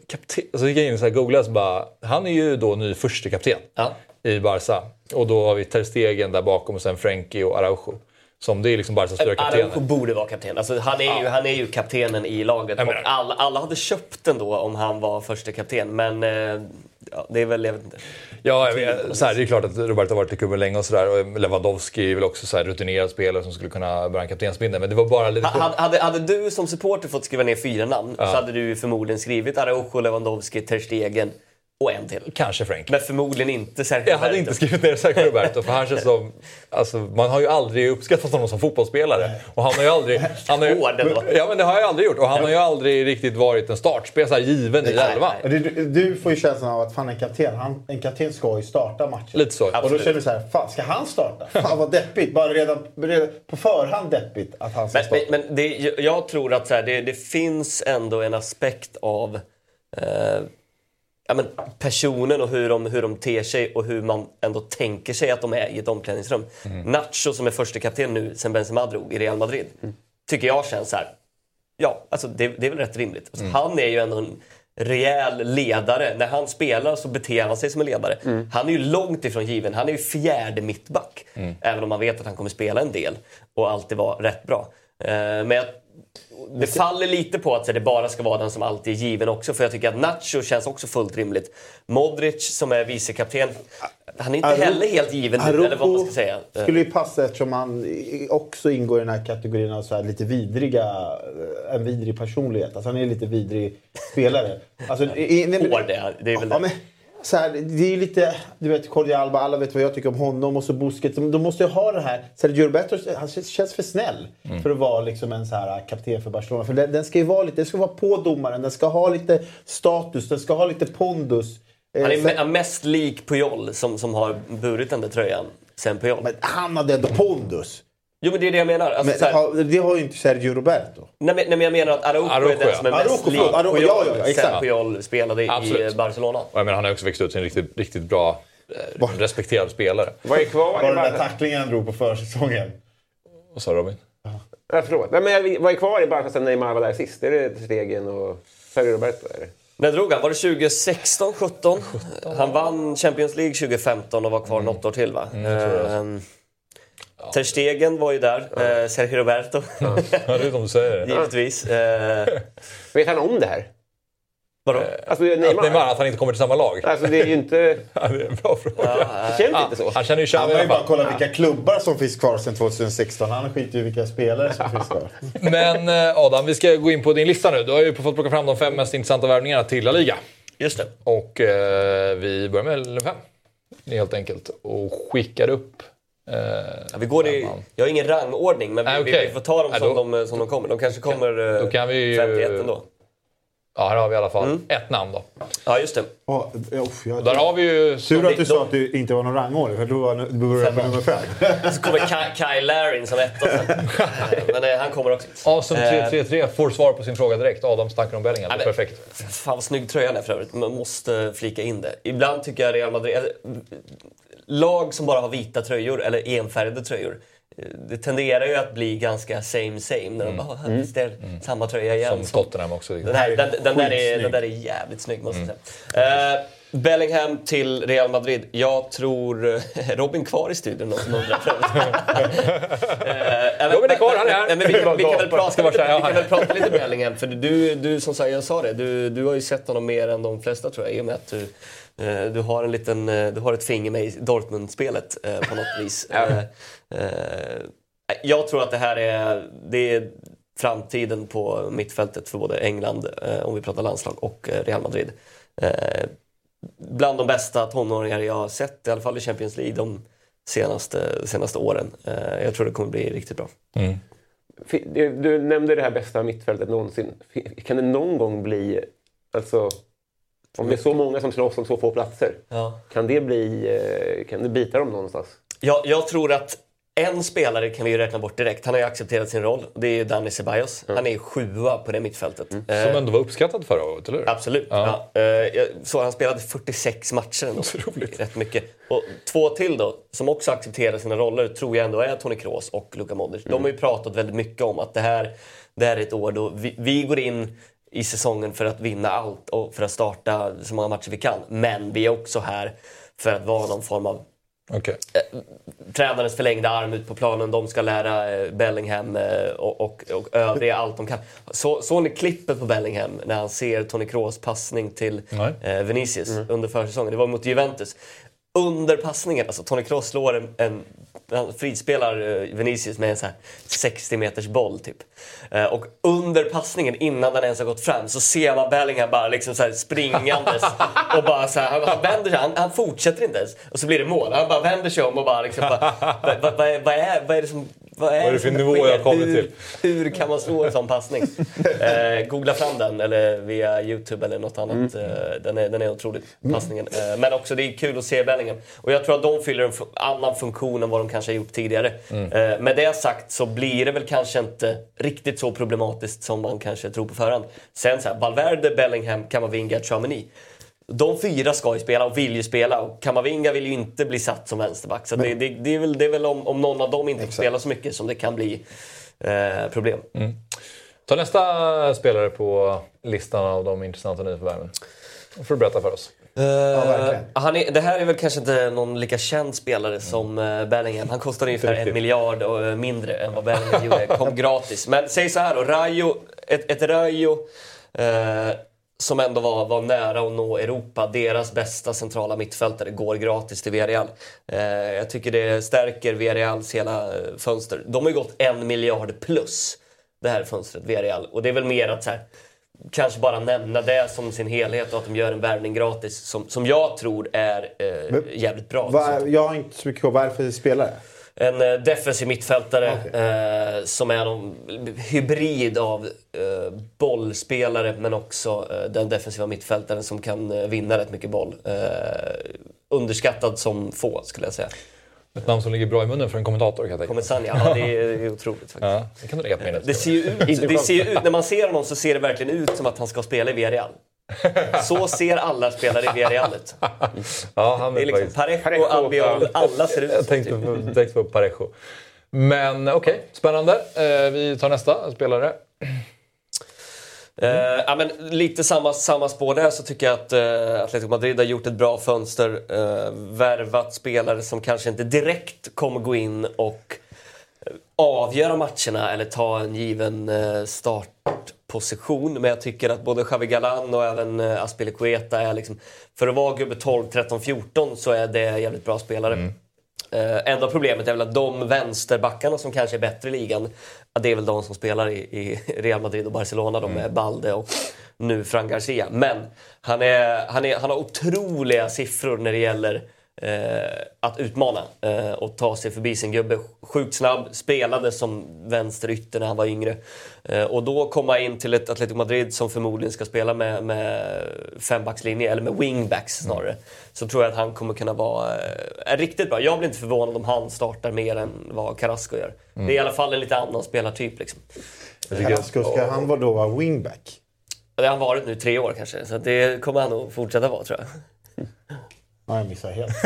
kapten? Och så gick jag in och så här, googlade och så bara, han är ju då ny förste kapten ja. i Barca. Och då har vi Ter Stegen där bakom och sen Frenkie och Araujo. Som det är liksom Barcas stora Araujo kaptener. borde vara kapten. Alltså, han, är ju, han är ju kaptenen i laget. Och alla, alla hade köpt den då om han var första kapten. Men eh, ja, det är väl, jag vet inte. Ja, jag vet, så här, det är klart att Roberto har varit i klubben länge och sådär. Lewandowski är väl också så här rutinerad spelare som skulle kunna bära en kaptensbindel. Men det var bara lite... Ha- Hade, hade du som supporter fått skriva ner fyra namn Ja. så hade du förmodligen skrivit Araujo, Lewandowski, Ter Stegen och en till. Kanske Frenkie. Men förmodligen inte Sergio Jag hade Roberto. inte skrivit ner Sergio Roberto för han känns som... Alltså, man har ju aldrig uppskattat honom som fotbollsspelare. Och han har ju aldrig... Han har ju, ja men det har jag aldrig gjort. Och han har ju aldrig riktigt varit en startspelare, given i elvan. Du, du får ju känslan av att fan en kapten, han, en kapten ska ju starta matchen. Lite så. Och då Absolut. känner du så här, fan ska han starta? Fan vad deppigt. Bara redan, redan på förhand deppigt att han ska Men, starta. men, men det, jag tror att så här, det, det finns ändå en aspekt av eh, ja, men personen och hur de, hur de ter sig och hur man ändå tänker sig att de är i ett omklädningsrum. Nacho som är första kapten nu sen Benzema drog i Real Madrid. Tycker jag känns så här. Ja, alltså det, det är väl rätt rimligt. Alltså, Han är ju ändå en rejäl ledare. När han spelar så beter han sig som en ledare. Han är ju långt ifrån given. Han är ju fjärde mittback. Även om man vet att han kommer spela en del och alltid vara rätt bra. Eh, men jag, det faller lite på att det bara ska vara den som alltid är given också. För jag tycker att Nacho känns också fullt rimligt. Modric som är vicekapten, han är inte Araujo- heller helt given nu, eller vad man ska säga. Skulle ju passa eftersom han också ingår i den här kategorin av så lite vidriga, eh, en vidrig personlighet. Alltså han är lite vidrig spelare. Alltså, Hård är. Det är väl ja, det. men, så här, det är ju lite, du vet Jordi Alba, alla vet vad jag tycker om honom och så Busquets. De, måste ju ha det här. Sergio Roberto han känns- för snäll Mm. för att vara liksom en så här kapten för Barcelona. För den, den ska ju vara lite, den ska vara på domaren, den ska ha lite status, den ska ha lite pondus. Eh, Han är mest lik Puyol som, som har burit den där tröjan sen Puyol. Men han hade ändå pondus. Jo men det är det jag menar. Alltså, men, så här, har- det har ju inte Sergio Roberto. nej, men, nej men jag menar att Araujo, Araujo, är den ja. som är Araujo, mest lik förlåt. Puyol ja, ja, ja, sen exakt. Puyol spelade i Absolut. Barcelona. Och jag menar, han har också växt ut till en riktigt, riktigt bra, eh, respekterad spelare. Vad är kvar? Var den där tacklingen han drog på försäsongen? Vad sa Robin? Jag förstår. Nej, men jag- vad är kvar i Barca sen Neymar var där sist? Är det Stegen och Sergio Roberto? Är det? När drog han? Var det 2016, 17? Han vann Champions League 2015 och var kvar något år till va? Mm, jag tror det. Ehm, Ter Stegen var ju där. Eh, Sergio Roberto. Ja, det är du säger. Givetvis. Eh, Vet han om det här? Vadå? Alltså, Att Neymar? Neymar, att han inte kommer till samma lag? Alltså det är ju inte... Ja, det är en bra fråga. Det känns inte så. Han känner ju Han Xavi har ju bara kollat vilka klubbar som finns kvar sedan 2016. Han skiter ju vilka spelare som finns kvar. Men eh, Adam, vi ska gå in på din lista nu. Du har ju fått plocka fram de fem mest intressanta värvningarna till La Liga. Just det. Och eh, vi börjar med nummer fem. Helt enkelt. Och skickar upp... Eh, ja, vi går i, jag har ingen rangordning, men vi, Nej, vi, vi får ta dem som, då- de, som de kommer. De kanske kommer eh, då kan vi ju- 51 ändå. Ja, här har vi i alla fall ett namn då. Ja, just det. Oh, uff, jag... Där har vi ju... Tur att du sa att det inte var någon rangordning, för då var du började på nummer fem. Så kommer Ky- Kyle Larin som etta sen. Men eh, han kommer också. Ja, som Eh, 3-3-3 får svar på sin fråga direkt. Adams tankar om Bellingham. Ja, perfekt. Fan vad snygg tröjan är för övrigt. Man måste flika in det. Ibland tycker jag Real Madrid... Lag som bara har vita tröjor eller enfärgade tröjor. eh, Det tenderar ju att bli ganska same same. När de bara, "Ah, visst är det samma tröja igen. Som Tottenham också. Den, här, den, den, där är, den där är jävligt snygg måste jag säga. Eh, Bellingham till Real Madrid. Jag tror... Är Robin kvar i studion? Någon som undrar? Eh, Robin är kvar, han är här. men vi, kan- vi kan väl prata bara säga, vi kan väl prata lite Bellingham. För du, du som jag sa det, du, du har ju sett honom mer än de flesta tror jag. I och med att du, eh, du har, en liten, eh, du har ett finger med i Dortmund-spelet eh, på något vis. Eh, eh, jag tror att det här är, det är framtiden på mittfältet för både England, eh, om vi pratar landslag, och eh, Real Madrid. Eh, bland de bästa tonåringar jag har sett, i alla fall i Champions League, de senaste, senaste åren. Eh, jag tror det kommer bli riktigt bra. Mm. Du, nämnde det här bästa mittfältet någonsin. Kan det någon gång bli... Alltså, om det är så många som slåss om så få platser, Ja. kan det bli... eh, Kan det bita dem någonstans? Jag, jag tror att en spelare kan vi ju räkna bort direkt. Han har ju accepterat sin roll. Det är ju Dani Ceballos. Han är ju sjua på det mittfältet. Eh, Som ändå var uppskattad förra året, eller hur? Absolut. Ja. Ja. Eh, såg han spelade 46 matcher ändå. Otroligt. Rätt mycket. Och två till då, som också accepterar sina roller, tror jag ändå är Toni Kroos och Luka Modric. De har ju pratat väldigt mycket om att det här, det här är ett år då vi, vi går in i säsongen för att vinna allt och för att starta så många matcher vi kan. Men vi är också här för att vara någon form av Okej. tränarens förlängda arm ut på planen. De ska lära eh, Bellingham eh, och, och, och övriga allt de kan. Så, såg ni klippet på Bellingham när han ser Toni Kroos passning till eh, Vinicius under försäsongen? Det var mot Juventus. Under passningen, alltså Toni Kroos slår en, en han frispelar eh, Vinicius med en så här 60 meters boll typ. Eh, och under passningen, innan den ens har gått fram, så ser man Bellingham bara liksom så här springandes. och bara så här, han, han vänder sig, han, han fortsätter inte ens. Och så blir det mål. Han bara vänder sig om och bara liksom, bara, vad, vad, vad, är, vad, är, vad är det som vad är, Vad är det för nivå jag kommit hur, till? Hur kan man slå en sån passning? Eh, googla fram den eller via Youtube eller något annat. Eh, den, är, den är otrolig, passningen. Eh, men också det är kul att se Bellingham. Och jag tror att de fyller en annan funktion än vad de kanske har gjort tidigare. Eh, med det sagt så blir det väl kanske inte riktigt så problematiskt som man kanske tror på förhand. Sen så här, Valverde, Bellingham, Camavinga, Chouameni. De fyra ska ju spela och vill ju spela och Kamavinga vill ju inte bli satt som vänsterback. Så det, det, det är väl, det är väl om, om någon av dem inte får spela så mycket som det kan bli eh, problem. Ta nästa spelare på listan av de intressanta nyförvärven. Får du berätta för oss. Eh, han är, det här är väl kanske inte någon lika känd spelare som uh, Bellingham. Han kostar ungefär en miljard och, eh, mindre än vad Bellingham gjorde. Kom gratis. Men säg så här då, Rayo, ett, ett Rayo som ändå var, var nära att nå Europa. Deras bästa centrala mittfältare går gratis till Villarreal. Jag tycker det stärker Villarreals hela fönster. De har ju gått en miljard plus det här fönstret, Villarreal. Och det är väl mer att så här, kanske bara nämna det som sin helhet och att de gör en värvning gratis som, som jag tror är eh, jävligt bra. Va, jag har inte så mycket koll. Vad är det för spelare? En eh, defensiv mittfältare eh, som är någon hybrid av eh, bollspelare men också eh, den defensiva mittfältaren som kan eh, vinna rätt mycket boll. Eh, underskattad som få skulle jag säga. Ett namn som ligger bra i munnen för en kommentator kan jag. Kometsania, ja det är, otroligt faktiskt. Ja, det kan du lägga på minnet. Det ser ju ut, det ser ju ut, när man ser honom så ser det verkligen ut som att han ska spela i Villarreal. Så ser alla spelare i Villarreal ut. Ja, han Det är liksom faktiskt- Parejo, Albiol, alla ser ut Jag så, tänkte typ. på, tänkte på Parejo. Men okej, spännande. Eh, vi tar nästa spelare. Eh, men lite samma, samma spår där så tycker jag att eh, Atletico Madrid har gjort ett bra fönster. eh, värvat spelare som kanske inte direkt kommer gå in och eh, avgöra matcherna eller ta en given eh, startposition. Men jag tycker att både Javi Galan och även eh, Aspilicueta är liksom... För att vara gubbe 12, 13, 14 så är det jävligt bra spelare. Mm. Eh, enda problemet är väl att de vänsterbackarna som kanske är bättre i ligan, det är väl de som spelar i, i Real Madrid och Barcelona. De är Balde och nu Fran Garcia. Men han, är, han, är, han har otroliga siffror när det gäller att utmana eh, och ta sig förbi sin gubbe. Sjukt snabb, spelade som vänsterytter när han var yngre. Eh, och då komma in till ett Atletico Madrid som förmodligen ska spela med, med fembackslinje, eller med wingbacks snarare. Så tror jag att han kommer kunna vara eh, riktigt bra. Jag blir inte förvånad om han startar mer än vad Carrasco gör. Mm. Det är i alla fall en lite annan spelartyp. Liksom. Carrasco, ska han vara då vara wingback? Det har han varit nu tre år kanske, så det kommer han nog fortsätta vara tror jag. Ja, jag missar helt.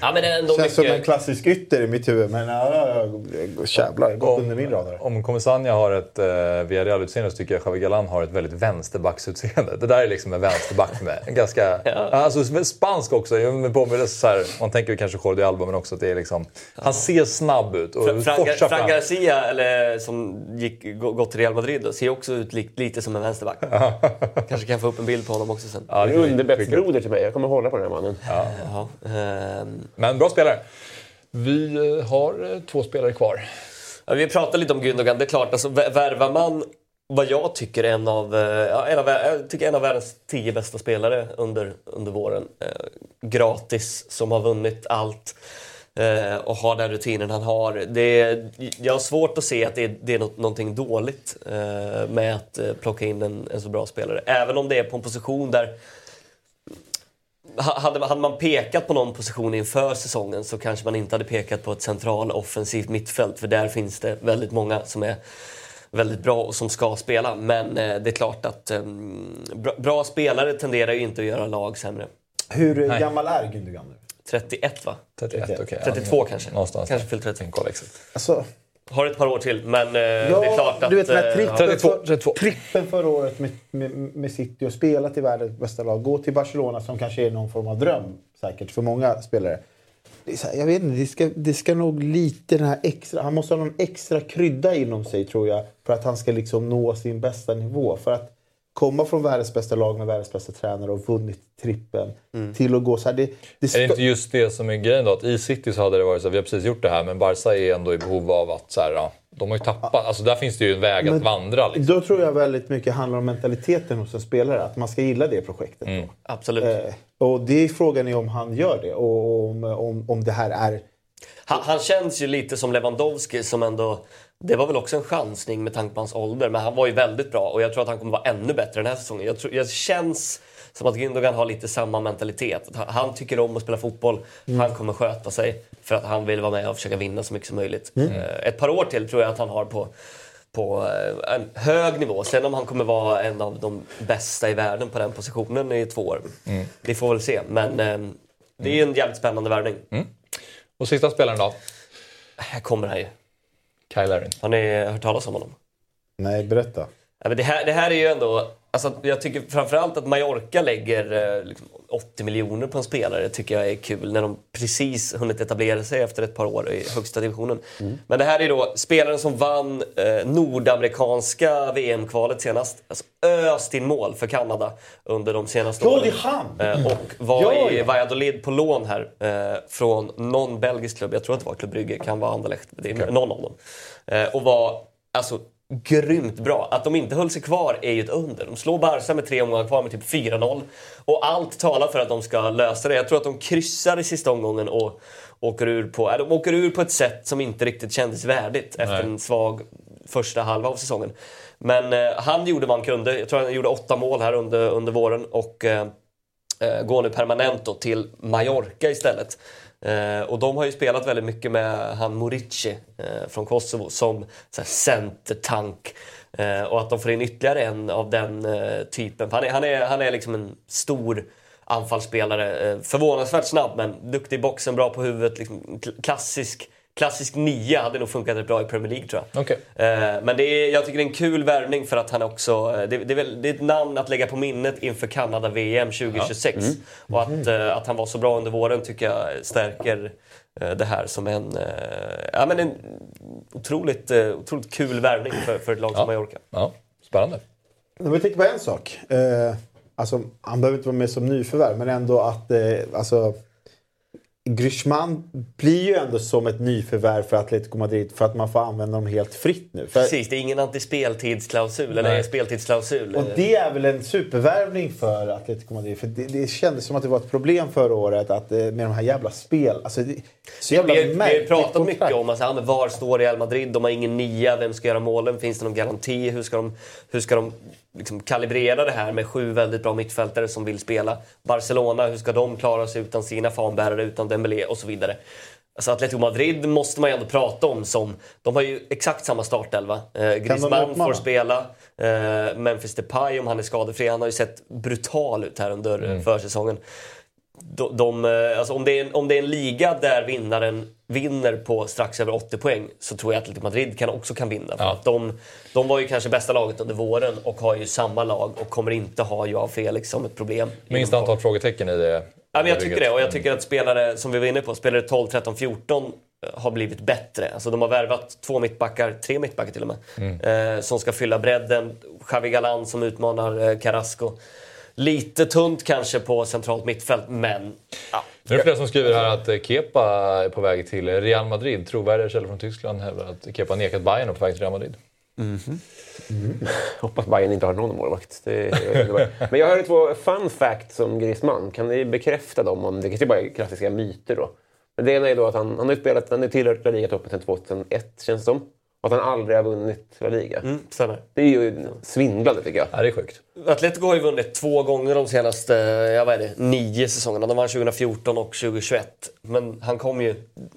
Ja, men det är ändå Känns som mycket... en klassisk ytter i mitt huvud, men ja, ja, ja, jävlar, gått under min radar. Om Comesaña har ett eh, Villarreal-utseende så tycker jag Javi Galan har ett väldigt vänsterbacksutseende. Det där är liksom en vänsterback med en ganska... Alltså spansk också. Med påminnelse så här, man tänker kanske Jordi Alba men också att det är liksom... Han ser snabb ut och Fra- Fran, forsar Fran fram. Garcia, eller, som gick, gå- gått till Real Madrid, då, ser också ut li, lite som en vänsterback. Kanske kan få upp en bild på honom också sen. Ja, det är underbettsbroder till mig. Jag kommer hålla på den här mannen. Ja. ehm. Men bra spelare. Vi eh, har eh, två spelare kvar. Ja, vi pratade lite om Gündogan. Det är klart, alltså, vä- värvar man vad jag tycker en av, eh, ja, en av, jag tycker en av världens tio bästa spelare under, under våren. Gratis, som har vunnit allt och har den rutinen han har. Det är, jag har svårt att se att det är, det är något, någonting dåligt med att plocka in en, en så bra spelare. Även om det är på en position där hade, hade man pekat på någon position inför säsongen så kanske man inte hade pekat på ett central offensivt mittfält för där finns det väldigt många som är väldigt bra och som ska spela. Men eh, det är klart att eh, bra, bra spelare tenderar ju inte att göra lag sämre. Hur Nej. gammal är Gündogan nu? 31 va? 31, okej. 32 Ja, kanske. Någonstans Kanske fyllt 30. Alltså, Har ett par år till men eh, det är klart att... du vet den här eh, trippen, 32, för, trippen förra året med, med, med City och spelat i världens bästa lag. Gå till Barcelona som kanske är någon form av dröm säkert för många spelare. Det är så här, jag vet inte, det ska, det ska nog lite den här extra... Han måste ha någon extra krydda inom sig tror jag för att han ska liksom nå sin bästa nivå. För att komma från världens bästa lag med världens bästa tränare och vunnit trippen till att gå så här... Det, det Är det inte just det som är grejen då? Att i City så hade det varit så här, vi har precis gjort det här men Barca är ändå i behov av att så här, ja, de har ju tappat, alltså där finns det ju en väg att Men vandra. Liksom. Då tror jag väldigt mycket handlar om mentaliteten hos en spelare. Att man ska gilla det projektet. Mm. Då. Absolut. Eh, och det är frågan är om han gör det. Och om, om, om det här är... Han, han känns ju lite som Lewandowski som ändå... Det var väl också en chansning med tanke på hans ålder, men han var ju väldigt bra och jag tror att han kommer vara ännu bättre den här säsongen. Jag tror, jag känns som att Gündogan har lite samma mentalitet. Att Han, tycker om att spela fotboll, Mm. han kommer sköta sig för att han vill vara med och försöka vinna så mycket som möjligt. Mm. Eh, Ett par år till tror jag att han har på, på eh, en hög nivå. Sen om han kommer vara en av de bästa i världen på den positionen i två år, Mm. det får vi väl se. Men eh, det är en jävligt spännande värvning. Och sista spelaren då? Här kommer han ju. Kyle Larin. Har ni hört talas om honom? Nej, berätta. Ja, men det, här, det här är ju ändå... Alltså, jag tycker framförallt att Mallorca lägger eh, liksom 80 miljoner på en spelare tycker jag är kul när de precis hunnit etablera sig efter ett par år i högsta divisionen. Men det här är då spelaren som vann eh, nordamerikanska VM-kvalet senast. Alltså, öst in mål för Kanada under de senaste Ja, åren. det han! Eh, och var Ja, i. Valladolid på lån här eh, från någon belgisk klubb. Jag tror att det var Klubb Brygge, kan vara Anderlecht. Det är någon av dem. Eh, och var alltså grymt bra. Att de inte höll sig kvar är ju ett under. De slår Barca med tre omgångar kvar med typ 4-0. Och allt talar för att de ska lösa det. Jag tror att de kryssar i sista omgången och åker ur på, äh, de åker ur på ett sätt som inte riktigt kändes värdigt efter Nej. en svag första halva av säsongen. Men eh, han gjorde vad han kunde. Jag tror han gjorde åtta mål här under, under våren och eh, eh, går nu permanent till Mallorca istället. Eh, och de har ju spelat väldigt mycket med han Morici eh, från Kosovo som centertank. Eh, och att de får in ytterligare en av den eh, typen. Han är, han, är, han är liksom en stor anfallsspelare. Eh, förvånansvärt snabb men duktig i boxen, bra på huvudet. Liksom, klassisk, klassisk nia hade nog funkat rätt bra i Premier League tror jag. Okej. Eh, Men det är, jag tycker det är en kul värvning för att han också... eh, Det, det, är väl, det är ett namn att lägga på minnet inför Kanada-VM 2026. Ja. Mm. Och att, eh, att han var så bra under våren tycker jag stärker eh, det här som en, eh, ja, men en otroligt, eh, otroligt kul värvning för, för ett lag som Mallorca. Ja, spännande. Om vi tänker på en sak. Eh, alltså, han behöver inte vara med som nyförvärv, men ändå att... Eh, alltså, Griezmann blir ju ändå som ett nyförvärv för Atletico Madrid för att man får använda dem helt fritt nu. För, Precis, det är ingen antispeltidsklausul, eller speltidsklausul. och det är väl en supervärvning för Atletico Madrid. För det, det kändes som att det var ett problem förra året att, eh, med de här jävla spel. Alltså, det, så jävla vi, vi har pratat kontrakt. mycket om alltså, var står Real Madrid, de har ingen nia, vem ska göra målen, finns det någon garanti, hur ska de, hur ska de liksom kalibrera det här med sju väldigt bra mittfältare som vill spela? Barcelona, hur ska de klara sig utan sina fanbärare, utan Dembélé och så vidare. Alltså Atletico Madrid måste man ju ändå prata om som, de har ju exakt samma startelva. Eh, Griezmann får spela, eh, Memphis Depay om han är skadefri, han har ju sett brutal ut här under mm. försäsongen de, de, eh, alltså om, det är en, om det är en liga där vinnaren vinner på strax över 80 poäng så tror jag att Atletico Madrid kan, också kan vinna. För att de, de var ju kanske bästa laget under våren och har ju samma lag och kommer inte ha Joao Felix som ett problem. Minst antal frågetecken i det. Ja, men jag tycker det. Och jag Mm. tycker att spelare, som vi var inne på, spelare 12, 13, 14 eh, har blivit bättre. Alltså de har värvat två mittbackar, tre mittbackar till och med, Mm. eh, som ska fylla bredden. Javi Galan som utmanar eh, Carrasco. Lite tunt kanske på centralt mittfält, men... Ja. Nu är det flera som skriver här att eh, Kepa är på väg till Real Madrid. Trovärdiga källor från Tyskland hävdar att Kepa nekat Bayern och är på väg till Real Madrid. Hoppas Bayern inte har någon målvakt. Det, det var- Men jag hörde två fun facts om Griezmann. Kan ni bekräfta dem? Om, det kanske bara är klassiska myter då. Men det ena är då att han, han har spelat, han har tillhört La Liga-toppen sedan 2001 känns det som. Och att han aldrig har vunnit La Liga. Mm. Det är ju svindlande tycker jag. Ja, det är sjukt. Atletico har ju vunnit två gånger de senaste ja, vad är det, nio säsongerna. De vann 2014 och 2021. Men han kom ju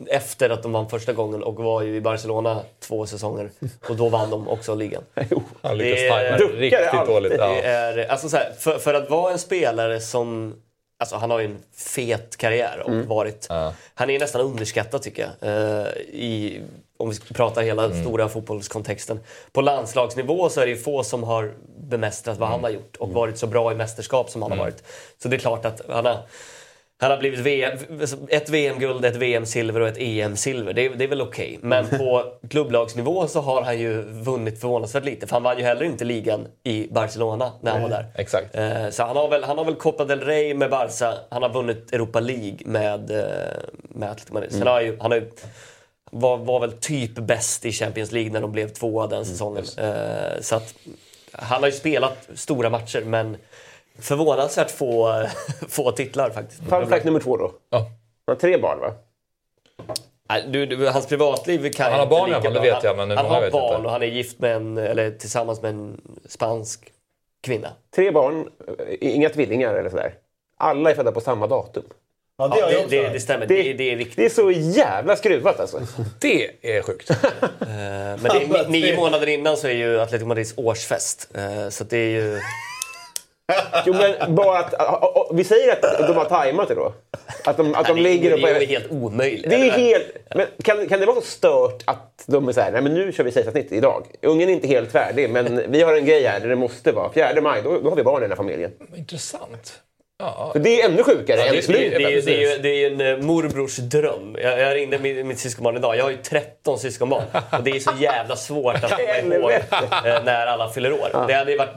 efter att de vann första gången och var ju i Barcelona två säsonger. Och då vann de också ligan. Han lyckas Det är- tajma riktigt alltid. dåligt. Ja. Det är, alltså så här, för, för att vara en spelare som... Alltså han har ju en fet karriär och Mm. varit... Han är nästan underskattad tycker jag. eh, i, om vi ska prata hela Mm. stora fotbollskontexten. På landslagsnivå så är det ju få som har bemästrat vad han Mm. har gjort och varit så bra i mästerskap som han har varit. Så det är klart att han har... Han har blivit VM, ett VM-guld, ett VM-silver och ett EM-silver. Det, det är väl okej. Men på klubblagsnivå så har han ju vunnit förvånansvärt lite. För han vann ju heller inte ligan i Barcelona när han var där. Exakt. Eh, Så han har, väl, han har väl Copa del Rey med Barca. Han har vunnit Europa League med, eh, med Atletico Madrid. Sen Mm. har ju, han har ju, var, var väl typ bäst i Champions League när de blev tvåa den säsongen. Eh, Så att, han har ju spelat stora matcher men förvånansvärt få, få titlar faktiskt. Fun fact nummer två då. Ja. Han har tre barn va? Nej, Du, du, hans privatliv kan Han jag har barn i lika alla fall, det vet jag, men han många har barn inte. och han är gift med en, eller tillsammans med en spansk kvinna. Tre barn, eh, inga tvillingar eller sådär. Alla är födda på samma datum. Ja, det, ja, det, det, det stämmer. Det, det är viktigt. Det är så jävla skruvat alltså. Det är sjukt. Eh, Men det är, ni- nio månader innan så är ju Atletico Madrids årsfest. Eh, Så det är ju... Jo, men bara att, vi säger att de har tajmat det då? Att de, att de Nej, det- ligger det uppe... är ju helt omöjligt. Det är helt... Men kan, kan det vara så stört att de är så här, nej men nu kör vi kejsarsnitt idag. Ungen är inte helt färdig, men vi har en grej här där det måste vara. 4 maj, då, då har vi barn i den här familjen. Intressant. Ja. För det är ännu sjukare Ja, än det, det, det, det, är ju- det är ju en eh, morbrors dröm. Jag, jag ringde mitt, mitt syskonbarn idag. Jag har ju 13 syskonbarn. Och det är så jävla svårt att komma ihåg eh, när alla fyller år. Det hade ju varit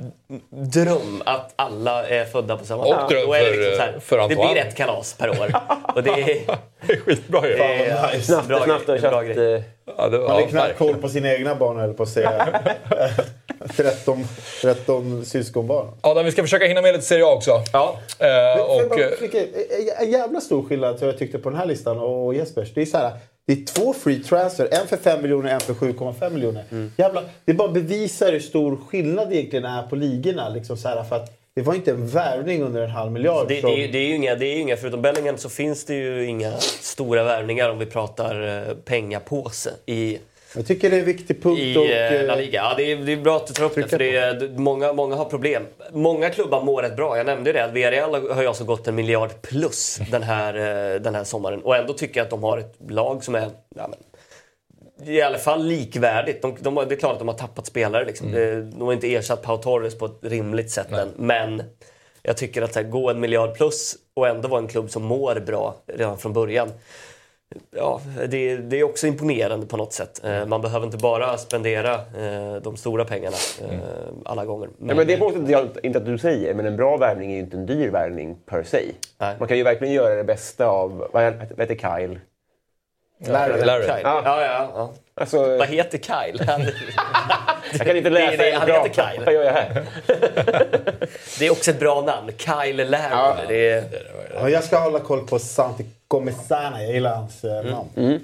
dröm att alla är födda på samma Och dag. dröm är det, för, liksom så här, för det Antoine. blir ett kalas per år. Och det är, Skitbra ju. det är nice. snabbt, bra, Snabbt och bra grej. eh, Ja, det, Man ja, har knappt koll på sina egna barn eller på att säga. 13, 13 syskonbarn. Adam, vi ska försöka hinna med lite Serie A också. Ja. Eh, och, bara eh? En- jävla stor skillnad som jag tyckte på den här listan och Jespers. Det är så här, det är två free transfer. En för 5 miljoner, en för 7,5 miljoner. Mm. Jävla, det bara bevisar hur stor skillnad det egentligen är på ligorna. Liksom så här, för att det var inte en värvning under en halv miljard. Det, det, som- är, ju- det, är ju inga, det är ju inga, förutom Bellingham så finns det ju inga stora värvningar om vi pratar eh, pengapåse i, Jag tycker det är en viktig punkt. i och, eh, La eh, Liga. Ja, det, är, det är bra att du tar upp det, för det är, många, många har problem. Många klubbar mår rätt bra. Jag nämnde ju det, att Villarreal har ju alltså gått en miljard plus den här, eh, den här sommaren. Och ändå tycker jag att de har ett lag som är ja, men, i alla fall likvärdigt. De, de, det är klart att de har tappat spelare. Liksom. Det, de har inte ersatt Pau Torres på ett rimligt sätt än. Men jag tycker att här, gå en miljard plus och ändå vara en klubb som mår bra redan från början. Ja, det, det är också imponerande på något sätt. Eh, Man behöver inte bara spendera eh, de stora pengarna eh, alla gånger. Ja, men det påstår inte jag inte att du säger, men en bra värvning är ju inte en dyr värvning per se. Nej. Man kan ju verkligen göra det bästa av, vad heter- vad heter Kyle? Larry. Larry. Kyle. Ja, ja, ja. Alltså, Vad heter Kyle? Jag kan inte läsa Det är det, han heter Kyle. Vad gör jag här? det är också ett bra namn. Kyle Larry. Det är, ja, jag ska hålla koll på Santi Comesana. Jag gillar hans eh, Mm. namn.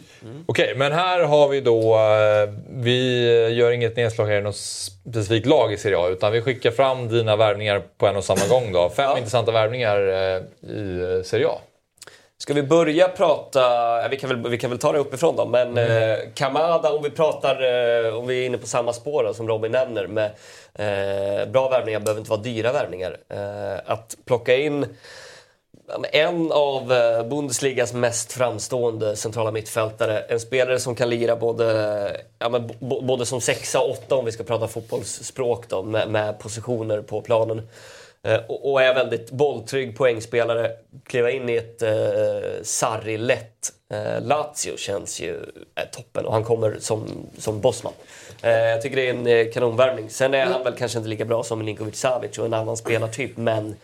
Okej, men här har vi då... eh, Vi gör inget nedslag här i något specifikt lag i Serie A, utan vi skickar fram dina värvningar på en och samma gång. Då. Fem intressanta värvningar eh, i eh, Serie A. Ska vi börja prata, ja, vi kan väl, vi kan väl ta det uppifrån då, men eh, Kamada om vi pratar, eh, om vi är inne på samma spår då, som Robin nämner med eh, bra värvningar behöver inte vara dyra värvningar. Eh, att plocka in ja, en av eh, Bundesligas mest framstående centrala mittfältare. En spelare som kan lira både, ja, men både som sexa och åtta om vi ska prata fotbollsspråk då, med, med positioner på planen. Eh, och, och är väldigt bolltrygg poängspelare. Kliva in i ett eh, sarri-lätt eh, Lazio känns ju eh, toppen och han kommer som, som bossman. Eh, jag tycker det är en eh, kanonvärvning. Sen är han väl kanske inte lika bra som Milinkovic Savic och en annan spelartyp men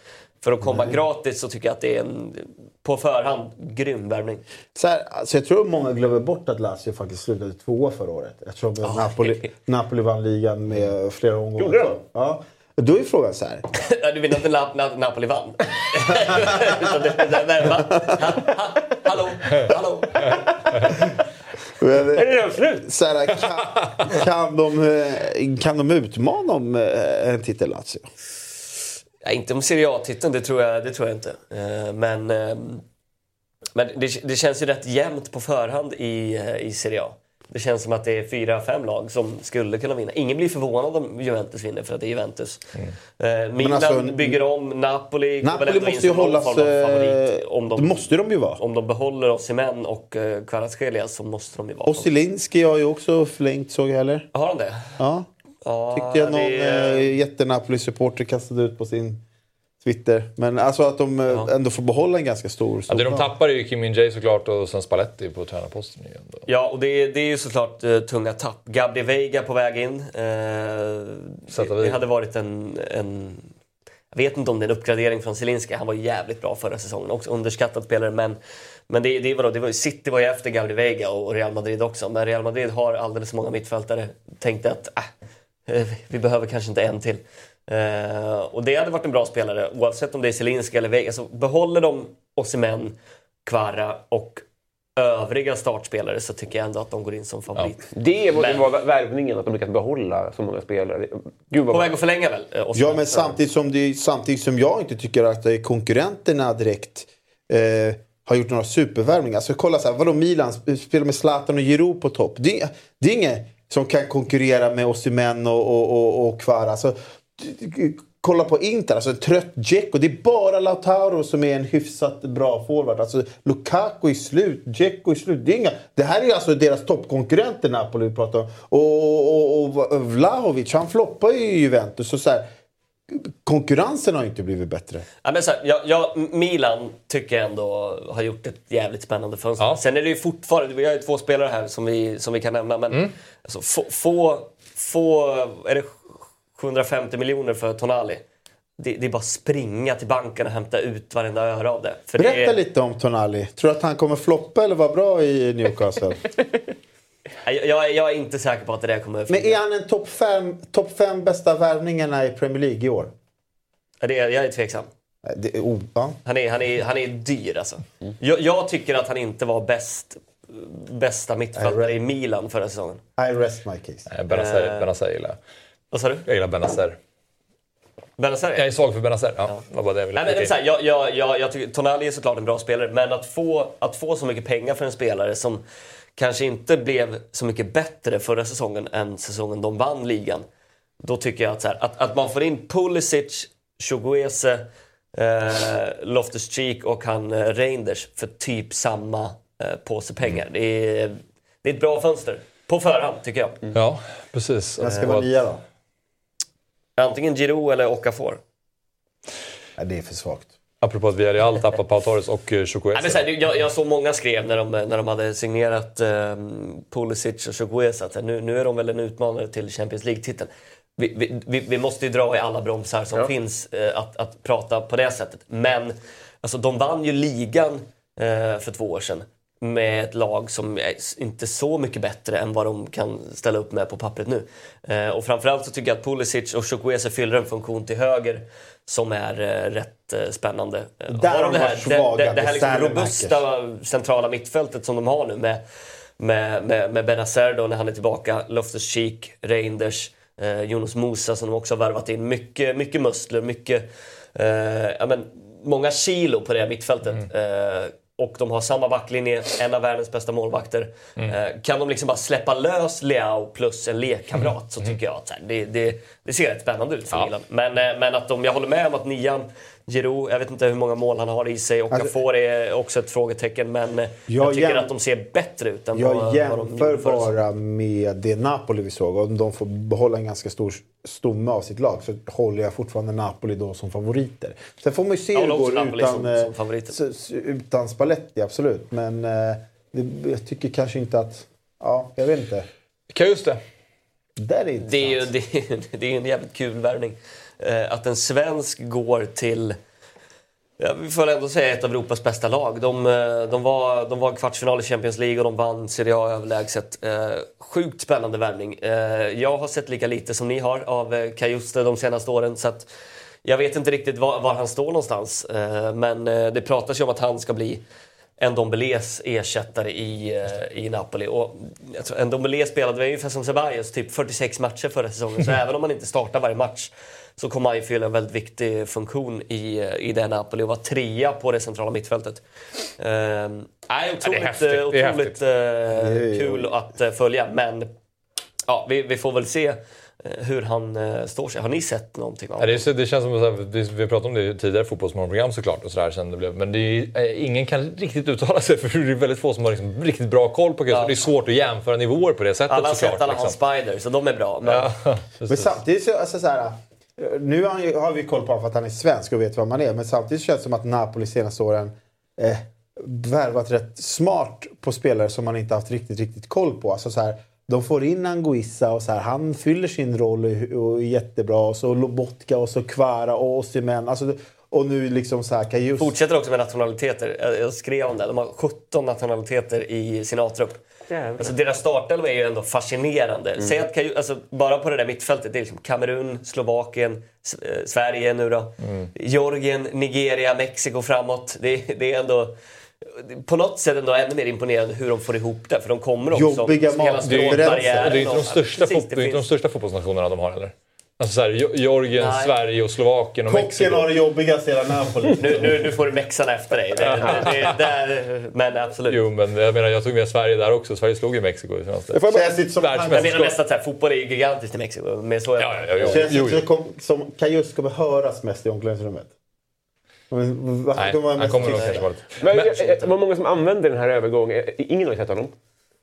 för att komma gratis så tycker jag att det är en på förhand grym värvning. Så här, alltså jag tror många glömmer bort att Lazio faktiskt slutade tvåa förra året. Eftersom Napoli, Napoli vann ligan med flera omgångar. Gjorde de? Ja. Då är frågan så här. Ja, Du menar inte Nap- Nap- Napoli vann? Hallå? Hallå? Men, Är det redan slut? så här kan, kan, de, eh, kan de utmana om eh, en titel Lazio? Ja, inte om Serie A-titeln, det tror jag, det tror jag inte. Eh, Men, ehm, men det, det känns ju rätt jämnt på förhand i, eh, i Serie A. Det känns som att det är fyra, fem lag som skulle kunna vinna. Ingen blir förvånad om Juventus vinner för att det är Juventus. Eh, Milan alltså, bygger om, Napoli, Napoli måste ju hållas... favorit. Om Det de, måste de ju vara. om de behåller Osimhen och Kvaratskhelia så måste de ju vara Ossilinski har ju också förlängt såg jag eller? Har de det? Ja. Ja, Tyckte jag någon det- eh, jätte-Napoli-supporter kastade ut på sin Twitter. Men alltså att de eh, ändå får behålla en ganska stor Ja, det de tappar är ju Kim Min-Jae såklart och sen Spalletti på tränarposten. igen då. Ja, och det är, det är ju såklart uh, tunga tapp. Gabri Veiga på väg in. Uh, Sätta det, det hade varit en, en... Jag vet inte om det är en uppgradering från Zielinski. Han var jävligt bra förra säsongen. Också underskattad spelare. Men, men det, det, var då, det var, City var ju efter Gabri Veiga och Real Madrid också. Men Real Madrid har alldeles för många mittfältare. Tänkte att äh, eh, vi behöver kanske inte en till. Eh, och det hade varit en bra spelare oavsett om det är Zielinski eller Veiga. Så behåller de Osimhen, Kvara och övriga startspelare så tycker jag ändå att de går in som favorit. Det måste Men- vara värvningen, att de lyckas behålla så många spelare. Gud vad På väg att förlänga väl? eh, Osimhen? Ja, men samtidigt som, det, samtidigt som jag inte tycker att eh, konkurrenterna direkt eh, har gjort några supervärvningar. Alltså kolla så här, vadå Milan sp- spelar med Zlatan och Giroud på topp. Det, det är ingen som kan konkurrera med Osimhen och, och, och, och Kvara. Alltså, kolla på Inter, alltså en trött Dzeko. Det är bara Lautaro som är en hyfsat bra forward. Alltså Lukaku är slut, Dzeko är slut. Det, är inga, det här är alltså deras toppkonkurrenter Napoli vi pratar om. Och, och, och, och Vlahovic, han floppar ju i Juventus. Så så här, konkurrensen har inte blivit bättre. Ja, men så här, jag, jag, Milan tycker jag ändå har gjort ett jävligt spännande fönster. Ja. Sen är det ju fortfarande, vi har ju två spelare här som vi, som vi kan nämna, men Mm. alltså, få, få, få, är det 750 miljoner för Tonali? Det, det är bara att springa till banken och hämta ut varenda öre av det. För det Berätta är, lite om Tonali. Tror du att han kommer floppa eller vara bra i Newcastle? jag, jag, är inte säker på att det där kommer Men är han en topp fem, top fem bästa värvningarna i Premier League i år? Ja, det är, jag är tveksam. Det är, oh, ja. Han är, han är, han är dyr alltså. Jag, jag tycker att han inte var bäst, bästa mittfältare i Milan förra säsongen. I rest my case. Benazer, Eh. Benazer gillar jag. Vad sa du? Jag gillar Benazer. Benazer? Jag är svag för Benazer. Ja, det var bara det jag ville Nej, men, så här, jag, jag, jag, jag tycker Tonali är såklart en bra spelare, men att få, att få så mycket pengar för en spelare som kanske inte blev så mycket bättre förra säsongen än säsongen de vann ligan. Då tycker jag att, så här, att, att man får in Pulisic, Chukwueze, eh, Loftus-Cheek och han eh, Reinders för typ samma eh, påse pengar. Mm. Det, är, det är ett bra fönster. På förhand, tycker jag. Ja, precis. Vem ska vara nia då? Antingen Giroud eller Okafor. Nej, det är för svagt. Apropå att Villarreal tappat Pau Torres och eh, Chukwueze. jag, jag såg många skrev när de, när de hade signerat eh, Pulisic och Chukwueze att nu, nu är de väl en utmanare till Champions League-titeln. Vi, vi, vi, vi måste ju dra i alla bromsar som Ja. finns eh, att, att prata på det sättet. Men alltså, de vann ju ligan eh, för två år sedan med ett lag som är inte så mycket bättre än vad de kan ställa upp med på pappret nu. Eh, och framförallt så tycker jag att Pulisic och Chukwueze fyller en funktion till höger som är eh, rätt eh, spännande. Eh, Där har de det, här, svaga det, det, det här liksom robusta centrala mittfältet som de har nu med, med, med, med Benazer då när han är tillbaka, Loftus-Cheek, Reinders, eh, Jonas Musa som de också har värvat in. Mycket, mycket muskler, mycket, eh, ja, men, många kilo på det här mittfältet. Eh, och de har samma backlinje, en av världens bästa målvakter. Eh, kan de liksom bara släppa lös Leao plus en lekkamrat så tycker jag att det, det, det ser rätt spännande ut för Milan. Men, eh, men att de, jag håller med om att nian, Giroud, jag vet inte hur många mål han har i sig. Och Alltså- får är också ett frågetecken. Men Jag jag tycker jäm- att de ser bättre ut än Jag vad, vad de jämför säsongen. bara med det Napoli vi såg. Om de får behålla en ganska stor stomme av sitt lag så håller jag fortfarande Napoli då som favoriter. Sen får man ju se hur det går utan, som- eh, som utan Spalletti, absolut. Men eh, det, jag tycker kanske inte att... Ja, jag vet inte. Kan just det. Där är Det är ju det är, det är en jävligt kul värvning. Eh, att en svensk går till, ja, vi får ändå säga ett av Europas bästa lag. De, eh, de, var, de var kvartsfinal i Champions League och de vann Serie A överlägset. Eh, sjukt spännande värvning. Eh, jag har sett lika lite som ni har av eh, Kajuste de senaste åren. Så att jag vet inte riktigt var, var han står någonstans. Eh, men det pratas ju om att han ska bli en Dombelés ersättare i, i Napoli. Och en Dombelé spelade väl ungefär som Ceballos, typ 46 matcher förra säsongen. Så även om han inte startar varje match så kommer han ju fylla en väldigt viktig funktion i, eh, i det Napoli och vara trea på det centrala mittfältet. Ehm, nej, otroligt, är otroligt eh, kul att eh, följa. Men ja, vi, vi får väl se eh, hur han eh, står sig. Har ni sett någonting av Ja, det, är, så- det känns som att vi, vi pratade om det i tidigare fotbollsmorgonprogram såklart. Och sådär, sen det blev, men det är, eh, ingen kan riktigt uttala sig för det är väldigt få som har liksom riktigt bra koll på. Ja. Det är svårt att jämföra nivåer på det sättet Alla har sett alla hans liksom. Spider, så de är bra. Men, Ja, Men samtidigt så, alltså så här, eh, nu har, vi koll på honom för att han är svensk och vet vad man är. Men samtidigt känns det som att Napoli senaste åren eh, värvat rätt smart på spelare som man inte haft riktigt, riktigt koll på. Alltså så här, de får in Anguissa och så här, han fyller sin roll och, och är jättebra. Och så Lobotka och så Kvara och Osimhen. Alltså, och nu liksom så här, just... Fortsätter också med nationaliteter. Jag skrev om det. De har 17 nationaliteter i sin A-trupp. Alltså deras startelva är ju ändå fascinerande. Mm. Säg att alltså, bara på det där mittfältet, det är liksom Kamerun, Slovakien, eh, Sverige nu då. Mm. Georgien, Nigeria, Mexiko framåt. Det, det är ändå på något sätt ändå ännu mer imponerande hur de får ihop det. För de kommer också Jobbiga som hela Det är, det är inte de det inte största fotbollsnationerna de har heller. Alltså såhär, Georgien, Nej. Sverige och Slovakien och Kocken Mexiko. har det jobbigast i hela Napoli. nu, nu, nu får du Mexarna efter dig. Det, det, det, men absolut. Jo, men jag menar, jag tog med Sverige där också. Sverige slog ju Mexiko i senaste. Det känns inte som att han- Jag menar Världsmästerskap. nästan såhär, fotboll är ju gigantiskt i Mexiko. Men så är Ja, ja, ja, Det känns jo, inte jo. som, som Kajus kommer höras mest i omklädningsrummet. Men, Nej, han mest kommer nog kanske vara lite... Men, Men- var många som använde den här övergången. Ingen har ju sett honom.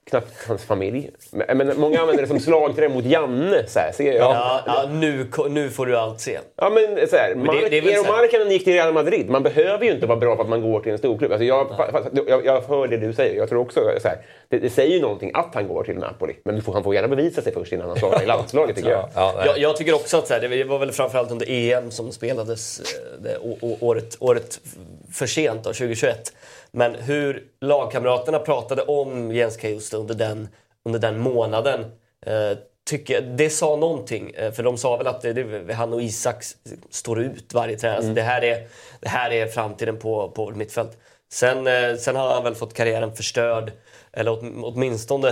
Knappt hans familj. Men, men många använder det som slagträ mot Janne. Så här, ser jag. Ja, ja, nu, nu får du allt se. Ja, men så här, Men det- Mark, det här- Markkanen gick till Real Madrid. Man behöver ju inte vara bra för att man går till en storklubb. Alltså jag, jag, jag hör det du säger. Jag tror också så här, det, det säger ju någonting att han går till Napoli. Men du får, han får gärna bevisa sig först innan han startar i landslaget tycker jag. jag, jag tycker också att så här, det var väl framförallt under EM som spelades eh, det, å, å, året, året för sent, då, 2021. Men hur lagkamraterna pratade om Jens Kajuste under den, under den månaden eh, tycker jag, det sa någonting. Eh, För de sa väl att det, det, han och Isak står ut varje träning. Alltså Mm. det, här är, det här är framtiden på, på mittfält. Sen, eh, sen har han väl fått karriären förstörd. Eller åt, åtminstone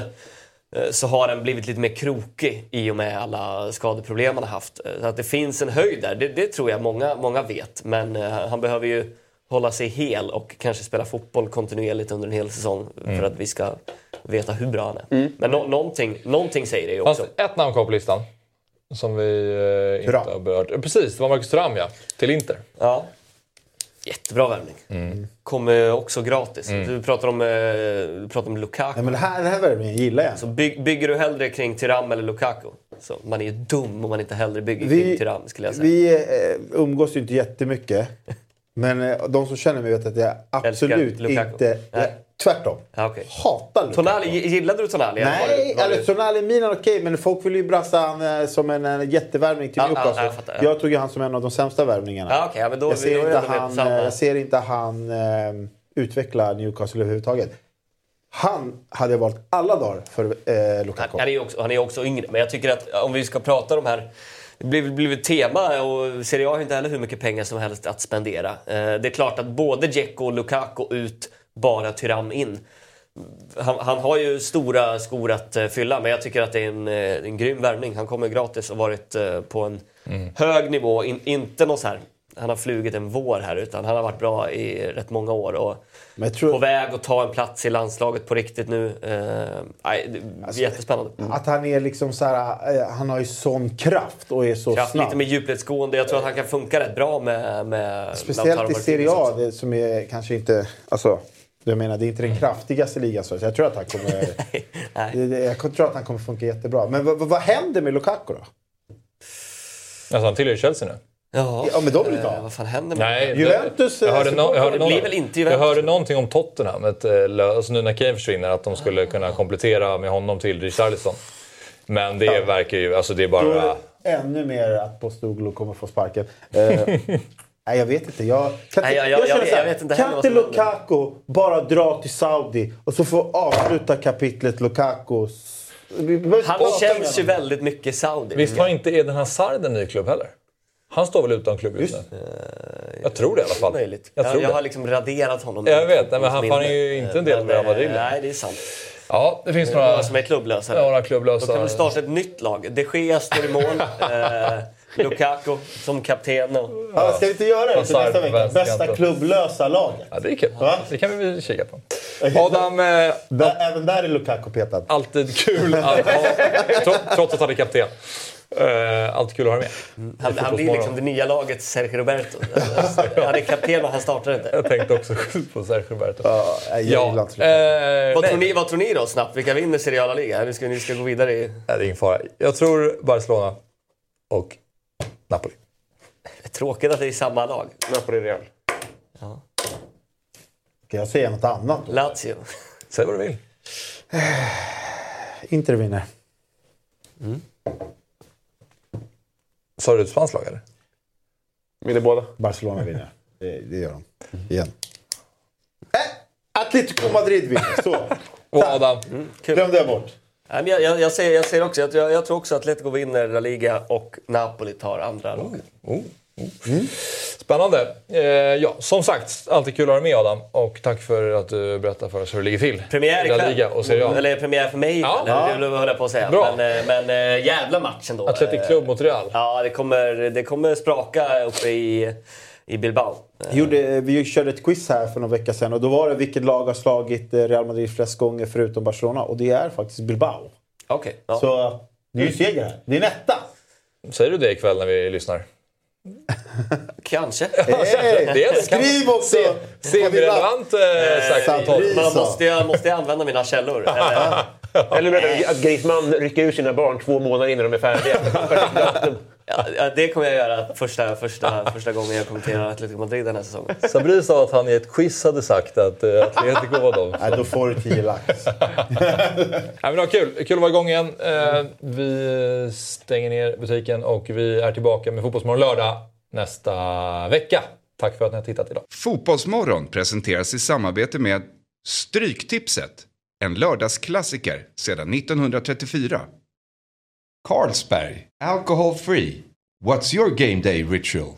eh, så har den blivit lite mer krokig i och med alla skadeproblem han har haft. Så att det finns en höjd där, det, det tror jag många, många vet. Men han behöver ju hålla sig hel och kanske spela fotboll kontinuerligt under en hel säsong Mm. för att vi ska veta hur bra han är. Men nå, någonting, någonting säger det ju också. Fanns ett namn kvar på listan. Som vi eh, inte har berört. Eh, Precis, det var Marcus Thuram ja. Till Inter. Ja. Jättebra värvning. Kommer också gratis. Mm. Du pratar om, eh, du pratar om Lukaku. Nej, men det här, den här värvningen gillar jag. Så by, bygger du hellre kring Tyram eller Lukaku? Så man är ju dum om man inte hellre bygger kring Vi, Tyram skulle jag säga. vi eh, umgås ju inte jättemycket. Men eh, de som känner mig vet att jag absolut Lukaku. inte... Jag, tvärtom. Ja, okay. Hatar Lukaku. Tonali, gillade du Tonali? var Nej, var det- eller Tonali Milan okej, men folk vill ju brassa han eh, som en, en jättevärvning till Ja, ja, Newcastle. jag fattar, ja. jag tog ju han som en av de sämsta värvningarna. Ja, ja, men då- jag, ser inte han, eh, jag ser inte han eh, utveckla Newcastle överhuvudtaget. Han hade jag valt alla dagar för eh, Lukaku. Han är också, han är också yngre, men jag tycker att om vi ska prata de här... Det blir blir ett tema och Serie A har inte heller hur mycket pengar som helst att spendera. Eh, Det är klart att både Dzeko och Lukaku ut, bara Tyram in. Han, han har ju stora skor att eh, fylla, men jag tycker att det är en, eh, en grym värvning. Han kommer gratis och varit eh, på en hög nivå. In, inte någon så här, han har flugit en vår här, utan han har varit bra i rätt många år. Och På väg att ta en plats i landslaget på riktigt nu. Eh, nej, det är jättespännande. Att han är liksom så här, eh, han har ju sån kraft och är så Kraft, snabb. lite mer djupledsgående. Jag tror att han kan funka rätt bra med, med Speciellt i Serie A, det, som är kanske inte... Alltså, jag menar, det är inte den kraftigaste ligan. Så jag tror att han kommer... jag tror att han kommer funka jättebra. Men vad, vad, vad händer med Lukaku då? Alltså han tillhör ju Chelsea nu. Ja, Ja, men de vill inte ha. vad fan händer med Nej, Juventus, Jag hörde, eh, no, jag, hörde det någon, blir väl inte jag Juventus? hörde någonting om Tottenham, ett, eh, alltså nu när Kane försvinner, att de skulle kunna komplettera med honom till Richarlison. Men det verkar ju, alltså det är Då är bara... det ännu mer att Postoglu kommer få sparken. Eh, nej, jag vet inte. Jag, kan Nej, jag- jag- känner jag så här, vet inte kan inte. Lukaku bara dra till Saudi och så få avsluta kapitlet Lukaku? Han känns ju väldigt mycket Saudi. Visst har inte Eden Hazard en ny klubb heller? Han står väl utan klubb just nu? Jag tror det i alla fall. Möjligt. Jag Jag, tror jag har liksom raderat honom. Jag vet, men han- han är ju inte en del av Real Madrid eh. Nej, det är sant. Ja, det finns några... några som är klubblösa. Några klubblösa. De kan väl starta ett nytt lag. De Gea står i mål. eh, Lukaku som kapten. Och... Ja, ska vi inte göra det till nästa vecka? Bästa klubblösa laget. Ja, det är kul. Va? Det kan vi väl kika på. Adam, eh, även där är Lukaku petad. alltid kul att ha, tro- trots att han är kapten. Eh, alltid kul att ha med. Han, han blir liksom det nya lagets Sergio Roberto. Han är kapten men han startar inte. Jag tänkte också på Sergio Roberto. Ja, jag gillar inte eh, Vad tror, ni, vad tror ni då snabbt? Vilka vinner Serie Liga? Nu ska, ni ska gå vidare i... Nej, det är ingen fara. Jag tror Barcelona och Napoli. Det är tråkigt att det är samma lag. Napoli Real. Ska jag säga något annat? då? Lazio. Säg vad du vill. Inter vinner. Sa du ett spanskt lag eller? Vinner båda. Barcelona vinner. Det, det gör de. Igen. Äh, Atletico Madrid vinner. Så. Och Adam? Glömde jag bort. Nej, men jag, jag, jag, säger, jag säger också, jag, jag, jag tror också att Atletico vinner La Liga och Napoli tar andra lag. Oh, Spännande. Eh, ja, som sagt, alltid kul att ha dig med Adam. Och tack för att du berättar för oss hur det ligger till. Premiär ikväll. Liga och Serie A. Eller premiär för mig Ja. ja. det höll jag på att säga. Bra. Men, eh, men eh, jävla match ändå. Athletic Club mot Real. Ja, det kommer, det kommer spraka uppe i, i Bilbao. Vi, gjorde, vi körde ett quiz här för några veckor sedan och då var det vilket lag har slagit eh, Real Madrid flest gånger förutom Barcelona och det är faktiskt Bilbao. Okej. ja. Så det är ju seger här. Det är en etta. Säger du det ikväll när vi lyssnar? Kanske. Hey, Det är- skriv också! Semi-relevant eh, sagt Sabri. tolv. Men måste jag, måste jag använda mina källor? Eller? Eller vänta, att Griezmann rycker ur sina barn två månader innan de är färdiga. Ja, ja, det kommer jag göra första, första, första gången jag kommenterar Atletico Madrid den här säsongen. Sabri sa att han i ett quiz hade sagt att uh, Atletico var dem. Nej, då får du 10 lax. Nej, men det kul. kul att vara igång igen. Uh, vi stänger ner butiken och vi är tillbaka med Fotbollsmorgon lördag nästa vecka. Tack för att ni har tittat idag. Fotbollsmorgon presenteras i samarbete med Stryktipset. En lördagsklassiker sedan 1934. Carlsberg, alcohol free. What's your game day ritual?